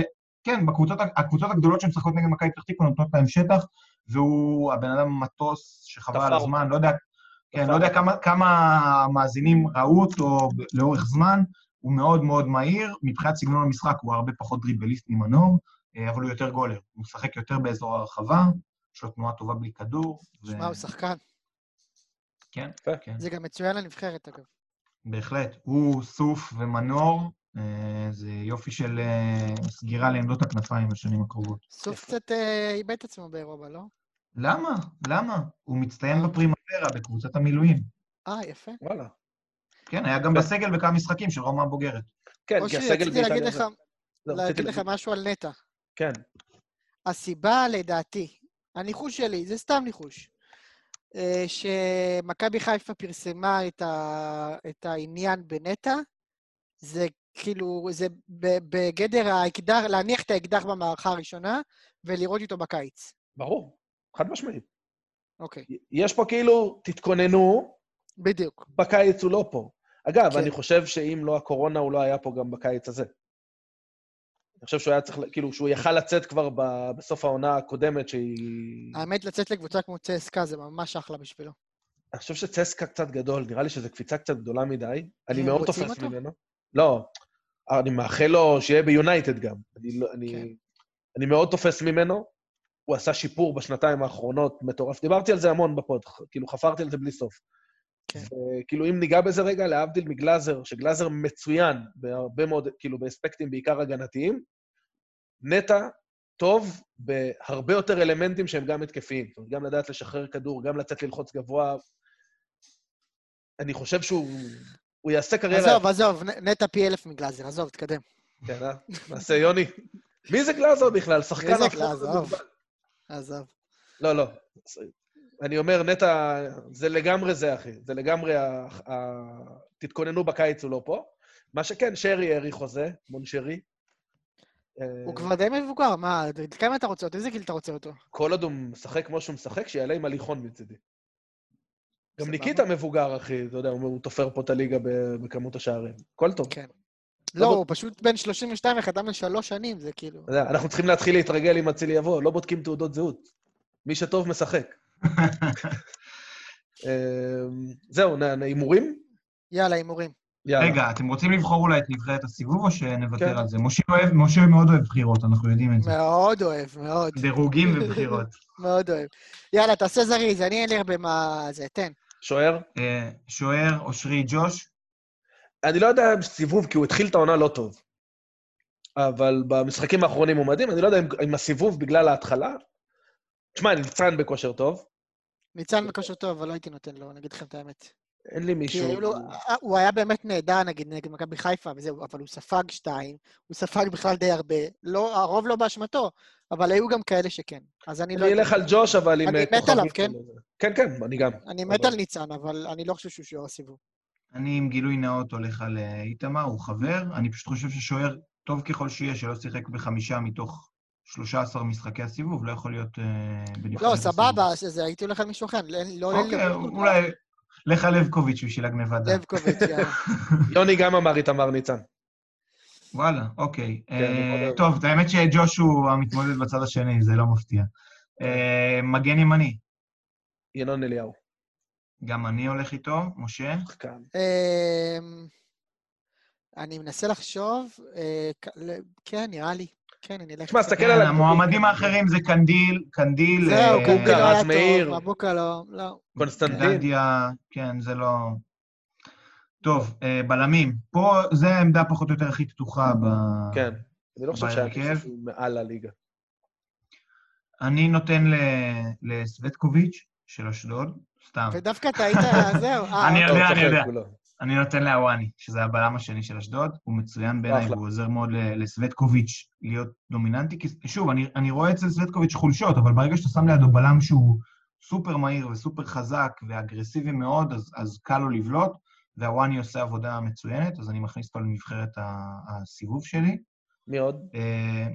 כן, בקבוצות, הקבוצות הגדולות שמשחקות נגד מכבי פתח תקווה נותנות להם שטח, והוא הבן אדם מטוס שחבל על הזמן, לא יודע, כן, לא יודע. כמה, כמה מאזינים ראו אותו לאורך זמן, הוא מאוד מאוד מהיר, מבחינת סגנון המשחק הוא הרבה פחות דריבליסט ממנור, אה, אבל הוא יותר גולר, הוא משחק יותר באזור הרחבה, יש לו תנועה טובה בלי כדור. ו- שמע, הוא שחקן. כן, יפה. כן, זה גם מצוין לנבחרת, אגב. בהחלט. הוא, סוף ומנור, זה יופי של אה, סגירה לעמדות הכנפיים בשנים הקרובות. סוף. קצת אה, איבד את עצמו באירופה, לא? למה? למה? הוא מצטיין בפרימפרה, בקבוצת המילואים. אה, יפה. וואלה. כן, היה גם בסגל בכמה משחקים של רומא הבוגרת. כן, כי אושרי, הסגל רציתי באיטליה... להגיד לך, זה- לא, רציתי להגיד לך משהו על נטע. כן. הסיבה, לדעתי, הניחוש שלי, זה סתם ניחוש, אה, שמכבי חיפה פרסמה את, ה... את העניין בנטע, זה כאילו, זה בגדר האקדח, להניח את האקדח במערכה הראשונה ולראות איתו בקיץ. ברור, חד משמעית. אוקיי, יש פה כאילו, תתכוננו, בדיוק. בקיץ הוא לא פה. אגב, כן. אני חושב שאם לא הקורונה, הוא לא היה פה גם בקיץ הזה. אני חושב שהוא היה צריך, כאילו, שהוא יכל לצאת כבר ב- בסוף העונה הקודמת, שהיא... האמת, לצאת לקבוצה כמו צסקה זה ממש אחלה בשבילו. אני חושב שצסקה קצת גדול, נראה לי שזו קפיצה קצת גדולה מדי. אני הם מאוד תופס אותו? ממנו. לא, אני מאחל לו שיהיה ביונייטד גם. אני, לא, אני, כן. אני מאוד תופס ממנו. הוא עשה שיפור בשנתיים האחרונות מטורף. דיברתי על זה המון בפוד, כאילו חפרתי על זה בלי סוף. כן. כאילו, אם ניגע בזה רגע, להבדיל מגלאזר, שגלאזר מצוין בהרבה מאוד, כאילו, באספקטים בעיקר הגנתיים, נטע טוב בהרבה יותר אלמנטים שהם גם התקפיים. זאת אומרת, גם לדעת לשחרר כדור, גם לצאת ללחוץ גבוה. אני חושב שהוא הוא יעשה קריירה... עזוב, עזוב, נטע פי אלף מגלאזר, עזוב, תתקדם. כן, אה? נעשה יוני. מי זה גלאזר בכלל? שחקן... מי זה לא גלאזר? עזוב. לא, לא. אני אומר, נטע, זה לגמרי זה, אחי. זה לגמרי ה... ה... תתכוננו בקיץ, הוא לא פה. מה שכן, שרי האריך חוזה, מון שרי. אה, הוא כבר די מבוגר, מה, כמה אתה רוצה אותו? איזה גיל אתה רוצה אותו? כל עוד הוא משחק כמו שהוא משחק, שיעלה עם הליכון מצידי. גם. ניקיטה מבוגר, אחי, אתה יודע, הוא תופר פה את הליגה בכמות השערים. הכל טוב. כן. לא לא, הוא פשוט בן 32 וחתם לשלוש שנים, זה כאילו... אנחנו צריכים להתחיל להתרגל אם אצילי יבוא, לא בודקים תעודות זהות. מי שטוב משחק. אה, זהו, הימורים? יאללה, הימורים. יאללה. רגע, אתם רוצים לבחור אולי את נבחרת הסיבוב או שנוותר כן. על זה? משה אוהב- משה מאוד אוהב בחירות, אנחנו יודעים את זה. מאוד אוהב, מאוד, דירוגים ובחירות. מאוד אוהב. יאללה, תעשה זריז, אני אין לי הרבה מה... זה, תן. שוער? אה, שוער, אושרי, ג'וש, אני לא יודע אם סיבוב, כי הוא התחיל את העונה לא טוב. אבל במשחקים האחרונים הוא מדהים, אני לא יודע אם, אם הסיבוב בגלל ההתחלה... תשמע, ניצן בכושר טוב, ניצן בכושר טוב, אבל לא הייתי נותן לו, אני אגיד לכם את האמת. אין לי כי מישהו... היו לו- אה, הוא היה באמת נהדר, נגיד, נגד מכבי חיפה וזהו, אבל הוא ספג שתיים, הוא ספג בכלל די הרבה. לא, הרוב לא באשמתו, אבל היו גם כאלה שכן. אז אני לא... אני אלך על. ג'וש, אבל עם... אני אה, מת עליו, כן? כן, כן, אני גם. אני מת על ניצן, אבל אני לא חושב שהוא שוער הסיבוב. אני עם גילוי נאות הולך על אה, איתמר, הוא חבר. אני פשוט חושב ששוער, טוב ככל שיהיה, שלא שיחק בחמישה מתוך 13 משחקי הסיבוב, לא יכול להיות אה, בנבחרת לא. סבבה, אז זה- הייתי הולך על מישהו אחר. לא- לא אוקיי, לא- אולי לך לבקוביץ' בשביל הגניבת דעת. לבקוביץ', יאללה. יוני גם אמר איתמר ניצן. וואלה, אוקיי. כן, אה. טוב, האמת שג'וש הוא המתמודד בצד השני, זה לא מפתיע. אה, מגן ימני, ינון אליהו. גם אני הולך איתו, משה. אמ, אני מנסה לחשוב, אה, כן, נראה לי. כן, אני אלך... תשמע, תסתכל כן, על המועמדים האחרים זה קנדיל, קנדיל, זהו, אה, קנדיל קוקה, לא היה רז מאיר. טוב, מבוקה לא. קונסטנטין. כן, זה לא... טוב, אה, בלמים. פה, זה העמדה פחות או יותר הכי פתוחה ב... כן. אני לא חושב. מישהו שהוא מעל הליגה. אני נותן ל- לסווטקוביץ' של אשדוד, סתם. ודווקא אתה היית, זהו. אה, אני אוקיי. יודע, אני יודע. אני נותן לאוואני, שזה הבלם השני של אשדוד, הוא מצוין בעיניי. והוא עוזר מאוד לסווטקוביץ' להיות דומיננטי, כי שוב, אני, אני רואה אצל סווטקוביץ' חולשות, אבל ברגע שאתה שם לידו בלם שהוא סופר מהיר וסופר חזק ואגרסיבי מאוד, אז, אז קל לו לבלוט, והוואני עושה עבודה מצוינת, אז אני מכניס אותו לנבחרת הסיבוב שלי. מי עוד? אה,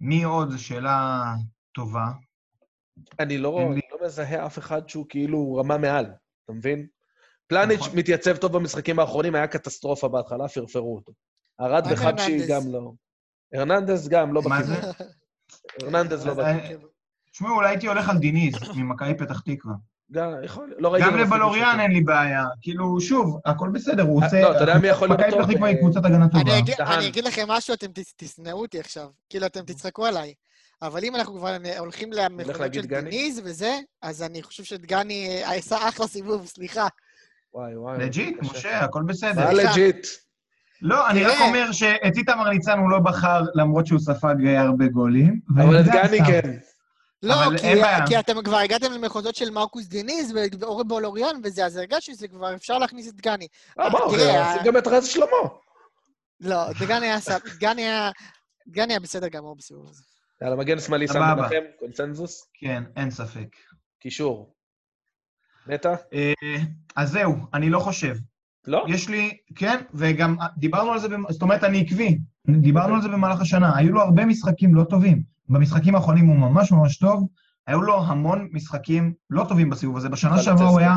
מי עוד? זו שאלה טובה. אני לא לי- לא מזהה אף אחד שהוא כאילו רמה מעל, אתה מבין? פלניץ' נכון. מתייצב טוב במשחקים האחרונים, היה קטסטרופה בהתחלה, פרפרו אותו. ארד עם וחבשי? גם לא. הרננדז גם לא מה בכיוון. זה? הרננדז לא בכיוון. תשמעו, אולי הייתי הולך על דיניז, ממכבי פתח תקווה. גם, יכול, לא ראיתי... גם לבלוריאן. אין לי בעיה. כאילו, שוב, הכל בסדר, הוא אה, עושה... לא, אתה יודע מי יכול להיות מכבי טוב? פתח תקווה היא אה, קבוצת הגנה טובה. אני אגיד- לכם משהו, אתם תשנאו אותי עכשיו. כאילו, אתם תצחקו עליי. אבל אם אנחנו כבר הולכים להגיד של? דיניז וזה, אז אני חושב שדגני אה, עשה אחלה סיבוב, סליחה. וואי, וואי. לג'יט. משה, הכל בסדר. מה. Legit? לא, אני רק. אומר שאת איתמר ניצן הוא לא בחר, למרות שהוא ספג אה, הרבה גולים. אבל את דגני. כן. לא, אבל כי, אתם כבר הגעתם למחוזות של מרקוס דיניז ואורי בולוריאן וזה, אז הרגשתי שזה כבר אפשר להכניס את דגני. אה, מה, תראה, שים גם את רז שלמה. לא, דגני היה, דגני היה, דגני היה בסדר גמור בסיבוב הזה. יאללה, מגן שמאלי, סבבה. מנחם, קונצנזוס, כן, אין ספק. קישור. נטע? אה, אז זהו, אני לא חושב. לא? יש לי, כן, וגם דיברנו על זה, זאת אומרת, אני עקבי. דיברנו על זה במהלך השנה. היו לו הרבה משחקים לא טובים. במשחקים האחרונים הוא ממש ממש טוב. היו לו המון משחקים לא טובים בסיבוב הזה. בשנה שעברה הוא. היה...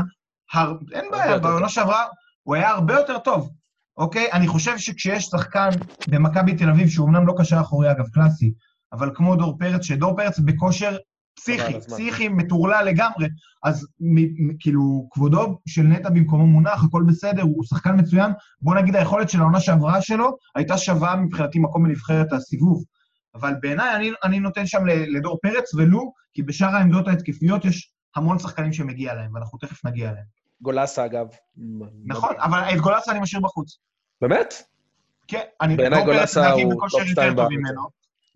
הר... אין בעיה. בעונה שעברה הוא היה הרבה יותר טוב. אוקיי? אני חושב שכשיש שחקן במכבי תל אביב, שהוא אמנם לא קשר אחורי, אגב, קלאסי, אבל כמו דור פרץ, שדור פרץ בכושר פסיכי. פסיכי, מטורלל לגמרי, אז מ- מ- כאילו, כבודו של נטע במקומו מונח, הכל בסדר, הוא שחקן מצוין. בוא נגיד, היכולת של העונה שעברה שלו הייתה שווה מבחינתי מקום בנבחרת הסיבוב. אבל בעיניי אני, אני נותן שם לדור פרץ, ולו, כי בשאר העמדות ההתקפיות יש המון שחקנים שמגיע להם, ואנחנו תכף נגיע אליהם. גולסה, אגב. נכון, אבל את גולסה אני משאיר בחוץ. באמת? כן, אני... בעיניי גולסה הוא טופ שתיים בארץ.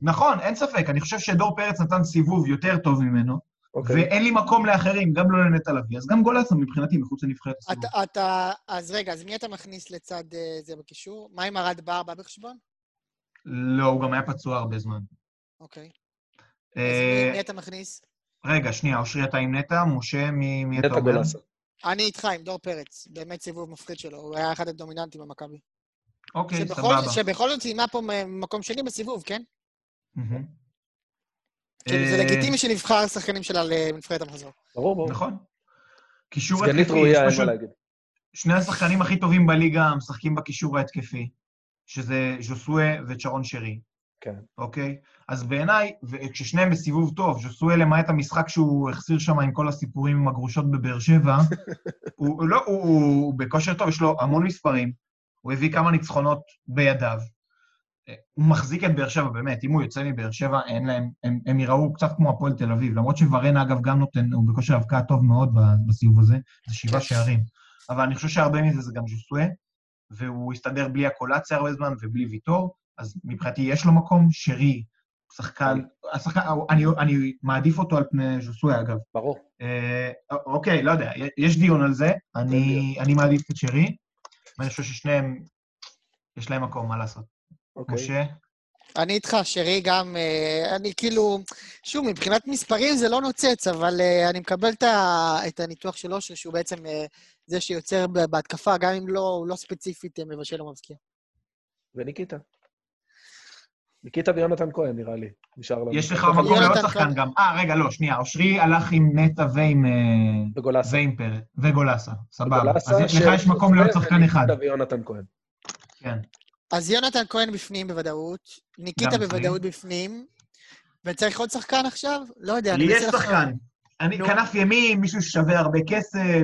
נכון, אין ספק. אני חושב שדור פרץ נתן סיבוב יותר טוב ממנו, אוקיי. ואין לי מקום לאחרים, גם לא לנטע לביא. אז גם גולסה מבחינתי מחוץ לנבחרת הסיבוב. אתה, אתה, אז רגע, אז מי אתה מכניס לצד אה, זה בקישור? מה עם ארד בר בא בחשבון? לא, הוא גם היה פצוע הרבה זמן. אוקיי. אז אה, מי, מי אתה מכניס? רגע, שנייה, אושרי, אתה עם נטע? משה, מי מי אתה אומר? אני איתך, עם דור פרץ. באמת סיבוב מפחיד שלו, הוא היה אחד הדומיננטים במכבי. אוקיי, סבבה. שבכל זאת סיימה פה ממקום שני בסיבוב, כן? כאילו, זה אה, לגיטימי שנבחר שחקנים שלה לנבחרת המחזור. ברור, ברור. נכון. קישור סגנית התקפי, ראויה, יש אין מה להגיד. שני השחקנים הכי טובים בליגה משחקים בקישור ההתקפי, שזה ז'וסואה וצ'רון שרי, כן. אוקיי? אז בעיניי, וכששניהם בסיבוב טוב, ז'וסואה למעט המשחק שהוא החסיר שם עם כל הסיפורים עם הגרושות בבאר שבע, הוא, הוא, לא, הוא, הוא בכושר טוב, יש לו המון מספרים, הוא הביא כמה ניצחונות בידיו. הוא מחזיק את באר שבע, באמת, אם הוא יוצא מבאר שבע, אין להם, הם, הם יראו קצת כמו הפועל תל אביב, למרות שוורן, אגב, גם נותן, הוא בכושר הבקעה טוב מאוד בסיבוב הזה, זה שבעה. שערים. אבל אני חושב שהרבה מזה זה גם ז'וסואה, והוא הסתדר בלי הקולציה הרבה זמן ובלי ויטור, אז מבחינתי יש לו מקום, שרי, שחקן, השחקן, אני, אני מעדיף אותו על פני ז'וסואה, אגב. ברור. אה, אוקיי, לא יודע, יש דיון על זה, אני, אני מעדיף את שרי, ואני חושב ששניהם, יש להם מקום, מה לעשות. אוקיי. משה? אני איתך, שרי גם, אה, אני כאילו, שוב, מבחינת מספרים זה לא נוצץ, אבל אה, אני מקבל את הניתוח של אושר, שהוא בעצם אה, זה שיוצר בהתקפה, גם אם לא, לא ספציפית מבשל או מבקיע. וניקיטה. ניקיטה ויונתן כהן, נראה לי. נשאר לנו. יש לך מקום לעוד. שחקן גם. אה, רגע, לא, שנייה, אושרי הלך עם נטע ועם... וגולסה. ועם פרץ, וגולסה, סבבה. אז לך יש מקום לעוד שחקן אחד. וניקיטה ויונתן כהן. כן. אז יונתן כהן בפנים בוודאות, ניקיטה. בוודאות בפנים, וצריך עוד שחקן עכשיו? לא יודע, לי אני יש מנסה לחשוב. שחקן. אני נו. כנף ימין, מישהו ששווה הרבה כסף.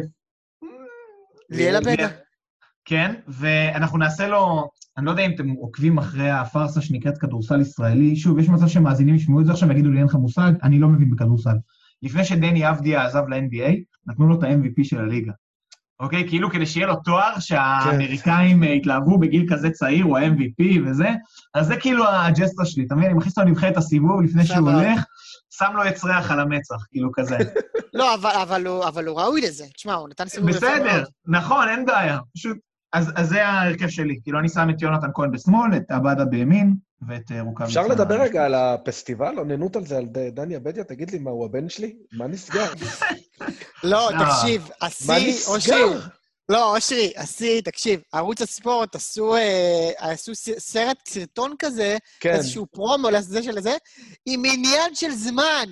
ליאל עבדה. כן, ואנחנו נעשה לו, אני לא יודע אם אתם עוקבים אחרי הפארסה שנקראת כדורסל ישראלי, שוב, יש מצב שמאזינים ישמעו את זה עכשיו ויגידו לי, אין לך מושג, אני לא מבין בכדורסל. לפני שדני אבדיה עזב ל-NBA, נתנו לו את ה-MVP של הליגה. אוקיי? כאילו כדי שיהיה לו תואר שהאמריקאים אה, התלהבו בגיל כזה צעיר, הוא ה-MVP וזה, אז זה כאילו הג'סטה שלי, אתה מבין? אני מכניס אותו לנבחרת הסיבוב לפני שהוא. הולך, שם לו עץ ריח על המצח, כאילו כזה. לא, אבל, הוא, ראוי לזה. תשמע, הוא נתן סיבוב יפה בסדר, מאוד. נכון, אין בעיה. פשוט, אז, אז זה ההרכב שלי. כאילו, אני שם את יונתן כהן בשמאל, את עבדה בימין, ואת אה, רוקאביצה. אפשר לדבר רגע על הפסטיבל, עוננות על זה, על דני עבדיה? תגיד לי, מה, הוא הבן שלי? מה נסגר? לא, אה. תקשיב, השיא, אושרי? לא, אושרי, השיא, תקשיב, ערוץ הספורט עשו, אה, עשו סרט, סרטון כזה, כן, איזשהו פרומו לזה של זה, עם עניין של זמן,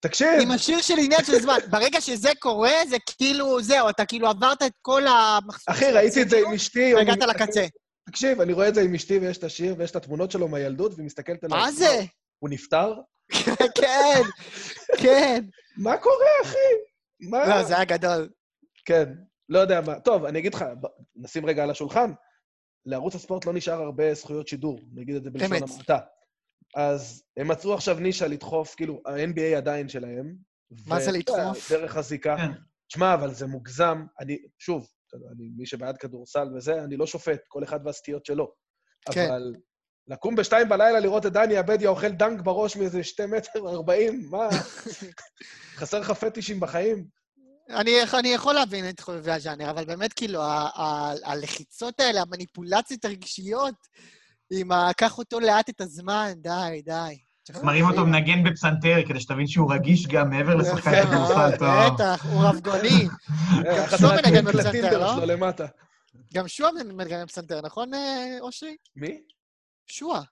תקשיב, עם השיר של עניין של זמן. ברגע שזה קורה, זה כאילו, זהו, אתה כאילו עברת את כל המחסור. אחי, ראיתי את זה עם אשתי. והגעת לקצה. תקשיב, אני רואה את זה עם אשתי ויש את השיר ויש את התמונות שלו מהילדות, והיא מסתכלת עליי. מה זה? הוא נפטר? כן, כן. מה קורה, אחי? מה? לא, זה היה גדול. כן, לא יודע מה. טוב, אני אגיד לך, נשים רגע על השולחן. לערוץ הספורט לא נשאר הרבה זכויות שידור, נגיד את זה בלשון. המעטה. אז הם מצאו עכשיו נישה לדחוף, כאילו, ה-NBA עדיין שלהם. מה זה לדחוף? דרך הזיקה. כן. תשמע, אבל זה מוגזם. אני, שוב, אני, מי שבעד כדורסל וזה, אני לא שופט, כל אחד והסטיות שלו. כן. אבל לקום בשתיים בלילה לראות את דני עבדיה אוכל דנק בראש מאיזה שתי מטר ארבעים, מה? חסר לך פטישים בחיים? אני, אני יכול להבין את חובבי הז'אנר, אבל באמת, כאילו, ה- ה- הלחיצות האלה, המניפולציות הרגשיות, עם ה... קח אותו לאט את הזמן, די, די. מראים אותו מנגן בפסנתר, כדי שתבין שהוא רגיש גם מעבר לשחקן כדורסל טוב. בטח, הוא רבגוני. אה, שועה מהקליפים מנגן בפסנתר, לא? גם שועה מנגן פסנתר, נכון, אה, אושרי? מי? שועה.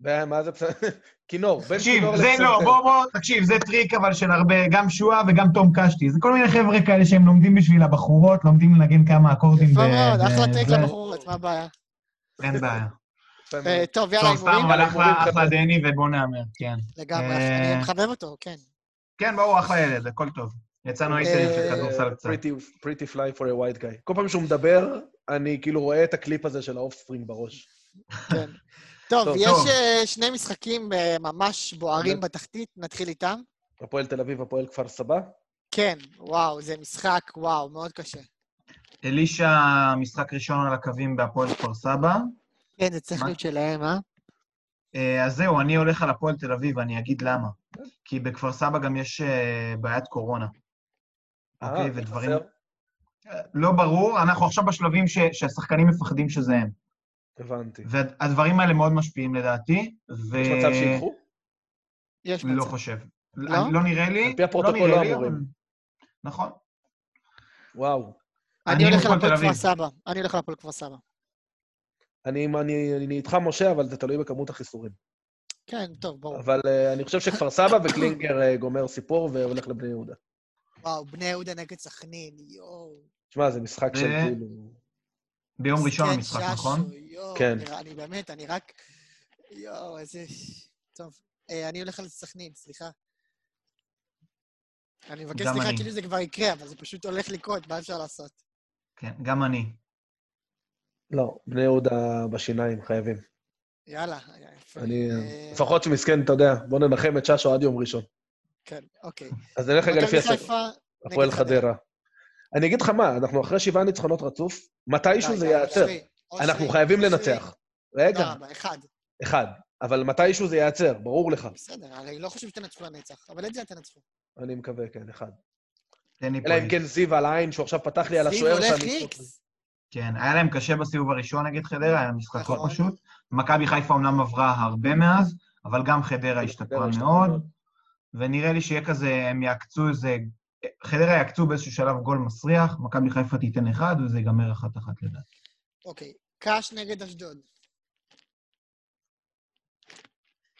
מה זה פסנתר? כינור, בין תקשיב, זה. לא, בוא, בוא, תקשיב, זה טריק אבל של הרבה, גם שועה וגם תום קשתי. זה כל מיני חבר'ה כאלה שהם לומדים בשביל הבחורות, לומדים לנגן כמה אקורדים. יפה מאוד, אחלה טריק לבחורות, מה הבעיה? אין בעיה. אה, טוב, יאללה, טוב, סתם, הימורים? אבל הימורים, אחלה. דני ובוא נהמר, כן. לגמרי, אה, אני מחבב אותו, כן. כן, ברור, אחלה ילד, הכל טוב. יצאנו אייסרים של אה, כדורסל קצת. Pretty fly for a white guy. כל פעם שהוא מדבר, אני כאילו רואה את הקליפ הזה של האופספרינג בראש. כן. טוב, טוב, יש טוב. אה, שני משחקים אה, ממש בוערים בתחתית, נתחיל איתם. הפועל תל אביב, הפועל כפר סבא. כן, וואו, זה משחק, וואו, מאוד קשה. אלישע, משחק ראשון על הקווים בהפועל כפר סבא. כן, זה צריך? להיות שלהם, אה? אה, אז זהו, אני הולך על הפועל תל אביב, ואני אגיד למה. כי בכפר סבא גם יש בעיית קורונה. אוקיי, ודברים... לא ברור, אנחנו עכשיו בשלבים ש- שהשחקנים מפחדים שזה הם. הבנתי. והדברים האלה מאוד משפיעים לדעתי, ו... יש מצב שיקחו? יש לא מצב. חושב. לא? לא נראה לי. על פי הפרוטוקול נראה לא אמורים. נכון. וואו. אני הולך על הפועל כפר. סבא. אני הולך על הפועל כפר סבא. אני, אני, אני איתך, משה, אבל זה תלוי בכמות החיסורים. כן, טוב, ברור. אבל uh, אני חושב שכפר סבא וקלינגר uh, גומר סיפור והולך לבני יהודה. וואו, בני יהודה נגד סכנין, יואו. תשמע, זה משחק של כאילו... ביום ראשון מסכן המשחק, נכון? יואו, כן. אני, אני באמת, אני רק... יואו, איזה... טוב. אה, אני הולך על סכנין, סליחה. אני מבקש סליחה אני. כאילו זה כבר יקרה, אבל זה פשוט הולך לקרות, מה אפשר לעשות? כן, גם אני. לא, בני יהודה בשיניים, חייבים. יאללה, יפה. אני... אה, לפחות שמסכן, אתה יודע, בוא ננחם את ששו עד יום ראשון. כן, אוקיי. אז נלך רגע לפי. חיפה הפועל חדרה. אני אגיד לך מה, אנחנו אחרי שבעה ניצחונות רצוף, מתישהו זה ייעצר. אנחנו חייבים. לנצח. רגע, רבה, אחד. אחד. אבל מתישהו זה ייעצר, ברור לך. בסדר, הרי לא חושב שתנצחו לנצח, אבל את זה תנצחו. אני מקווה, כן, אחד. תן לי אלא אם כן זיו על העין, שהוא עכשיו פתח לי על זיו השוער הולך שם. איקס. כן, היה להם קשה בסיבוב הראשון נגד חדרה, היה משחק לא נכון. פשוט. מכבי חיפה אומנם עברה הרבה מאז, אבל גם חדרה השתפרה השתפרה מאוד, ונראה לי שיהיה כזה, הם יעקצו איזה... חדרה יעקצו באיזשהו שלב גול מסריח, מכבי חיפה תיתן אחד, וזה ייגמר אחת-אחת לדעתי. אוקיי, קאש נגד אשדוד.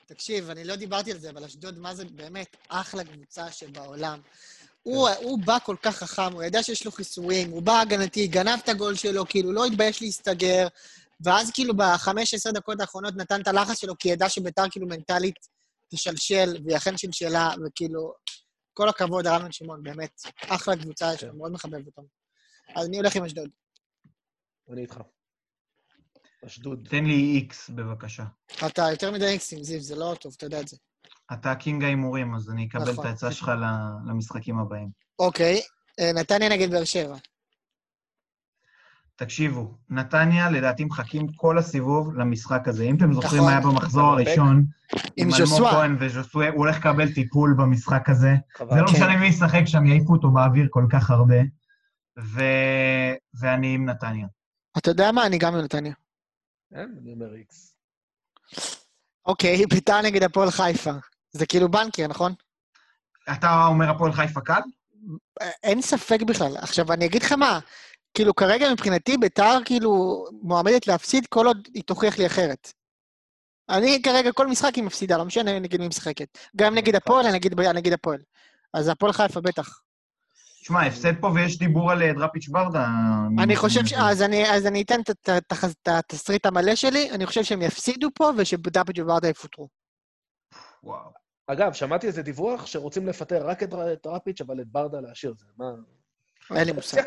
תקשיב, אני לא דיברתי על זה, אבל אשדוד, מה זה באמת אחלה קבוצה שבעולם. הוא, הוא בא כל כך חכם, הוא ידע שיש לו חיסורים, הוא בא הגנתי, גנב את הגול שלו, כאילו, לא התבייש להסתגר, ואז כאילו בחמש, עשר דקות האחרונות נתן את הלחץ שלו, כי ידע שביתר כאילו מנטלית תשלשל, והיא אכן שלשלה, וכאילו, כל הכבוד, הרמון שמעון, באמת, אחלה קבוצה, יש לו, כן. מאוד מחבב אותם. אז אני הולך עם אשדוד. אני איתך. אשדוד. תן לי איקס, בבקשה. אתה יותר מדי איקסים, זיו, זה לא טוב, אתה יודע את זה. אתה קינג ההימורים, אז אני אקבל נכון. את העצה שלך ל- למשחקים הבאים. אוקיי, אה, נתניה נגד באר שבע. תקשיבו, נתניה לדעתי מחכים כל הסיבוב למשחק הזה. אם אתם זוכרים נכון. מה היה במחזור הראשון, עם אלמוג. כהן וז'וסווה, הוא הולך לקבל טיפול במשחק הזה. זה לא כן. משנה מי ישחק שם, יעיפו אותו באוויר כל כך הרבה. ו... ואני עם נתניה. אתה יודע מה? אני גם עם נתניה. כן, אני אומר איקס. אוקיי, ביתר נגד הפועל חיפה. זה כאילו בנקר, נכון? אתה אומר הפועל חיפה קל? אין ספק בכלל. עכשיו, אני אגיד לך מה, כאילו, כרגע מבחינתי ביתר כאילו מועמדת להפסיד כל עוד היא תוכיח לי אחרת. אני כרגע, כל משחק היא מפסידה, לא משנה נגד מי משחקת. גם נגד הפועל, אני נגד, אני נגד הפועל. אז הפועל חיפה בטח. שמע, הפסד פה ויש דיבור על אה, דראפיץ' ברדה. אני חושב ש... אז אני, אז אני אתן את- את- את את התסריט המלא שלי, אני חושב שהם יפסידו פה ושבדאפג' וברדה יפוטרו. וואו. אגב, שמעתי איזה דיווח שרוצים לפטר רק את את רפיץ', אבל את ברדה להשאיר. זה מה... אין לי מושג.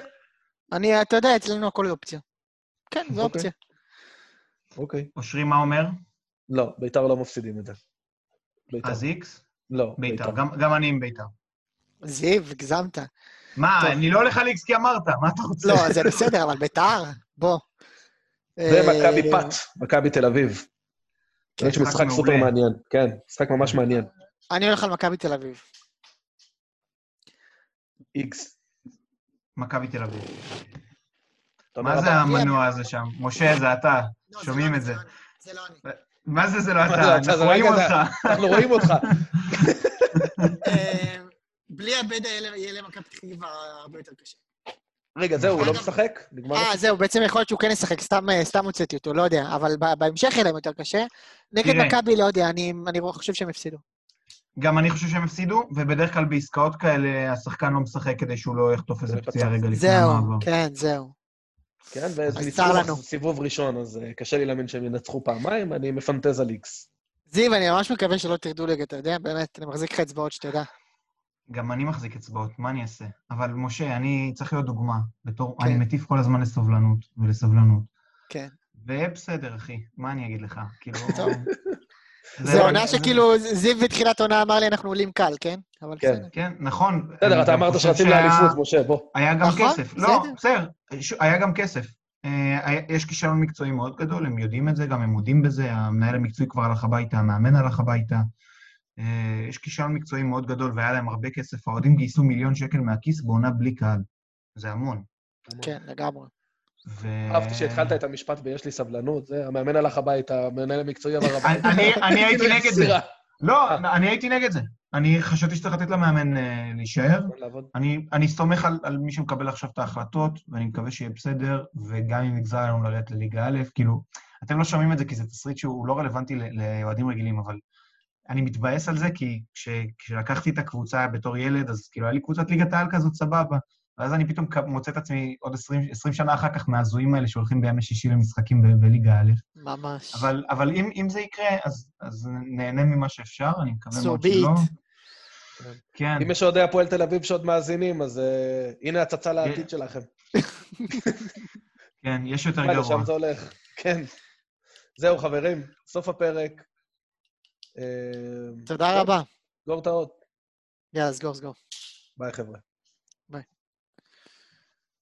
אני, אתה יודע, אצלנו הכל אופציה. כן, זו אוקיי. אופציה. אוקיי. אושרי, מה אומר? לא, ביתר לא מפסידים את זה. אז איקס? לא, ביתר. גם- גם אני עם ביתר. זיו, הגזמת. מה. אני לא הולך על איקס כי אמרת, מה אתה רוצה? לא, זה בסדר, אבל ביתר, בוא. ומכבי אה, פת, מכבי תל אביב. כן, יש משחק. סופר מעניין. כן, משחק ממש מעניין. אני הולך על מכבי תל אביב. איקס. מכבי תל אביב. מה זה המנוע הזה שם? משה, זה אתה. לא, שומעים לא את זה. זה לא אני. מה זה זה לא אתה? אנחנו רואים רגע, זה- אותך. אנחנו רואים אותך. בלי הבדה יהיה למכבי פתח תקווה הרבה יותר קשה. רגע, זהו, הוא לא משחק? נגמר? אה, זהו, בעצם יכול להיות שהוא כן ישחק, סתם אה, סתם הוצאתי אותו, לא יודע, אבל בהמשך יהיה להם יותר קשה. נגד. מכבי, לא יודע, אני אני חושב שהם הפסידו. גם אני חושב שהם הפסידו, ובדרך כלל בעסקאות כאלה השחקן לא משחק כדי שהוא לא יחטוף איזה פציעה. רגע לפני זהו, המעבר. כן, זהו. כן, וזה אז ניצחו צר לנו. סיבוב ראשון, אז אה, קשה לי להאמין שהם ינצחו פעמיים, אני מפנטז על איקס. זיו, אני ממש מקווה שלא תרדו ליגה, אתה יודע? באמת, אני מחזיק לך אצבעות שתדע. גם אני מחזיק אצבעות, מה אני אעשה? אבל משה, אני צריך להיות דוגמה. בתור... כן. אני מטיף כל הזמן לסובלנות ולסבלנות. כן. ובסדר, אחי, מה אני אגיד לך? כאילו... זה עונה זה- שכאילו, זיו בתחילת עונה אמר לי, אנחנו עולים קל, כן? אבל כן. בסדר. כן, נכון. בסדר, אתה אמרת שרצים לאליפות, משה, בוא. היה גם נכון, כסף. לא, בסדר. היה גם כסף. אה, יש כישלון מקצועי מאוד גדול, הם יודעים את זה, גם הם מודים בזה, המנהל המקצועי כבר הלך הביתה, המאמן הלך הביתה. אה, יש כישלון מקצועי מאוד גדול והיה להם הרבה כסף, האוהדים גייסו מיליון שקל מהכיס בעונה בלי קהל. זה המון. כן, לגמרי. ו... אהבתי שהתחלת את המשפט ויש לי סבלנות, זה, המאמן הלך הביתה, המנהל המקצועי עבר הביתה. אני- אני הייתי נגד זה. לא, אני הייתי נגד זה. אני חשבתי שצריך לתת למאמן אה, להישאר. אני, אני סומך על, על מי שמקבל עכשיו את ההחלטות, ואני מקווה שיהיה בסדר, וגם אם יגזר לנו לרדת לליגה א', כאילו, אתם לא שומעים את זה כי זה תסריט שהוא לא רלוונטי לאוהדים רגילים, אבל אני מתבאס על זה כי כש, כשלקחתי את הקבוצה בתור ילד, אז כאילו, היה לי קבוצת ליגת העל כזאת סבבה. ואז אני פתאום מוצא את עצמי עוד 20, 20 שנה אחר כך מההזויים האלה שהולכים בימי שישי למשחקים ב- בליגה א'. ממש. אבל, אבל אם, אם זה יקרה, אז, אז נהנה ממה שאפשר, אני מקווה So מאוד be שלא. it. כן. אם יש אוהדי הפועל תל אביב שעוד מאזינים, אז אה, הנה הצצה לעתיד שלכם. כן, יש יותר גרוע. לשם זה הולך. כן. זהו, חברים, סוף הפרק. אה, תודה רבה. סגור את האות. יאללה, סגור, סגור. ביי, חבר'ה.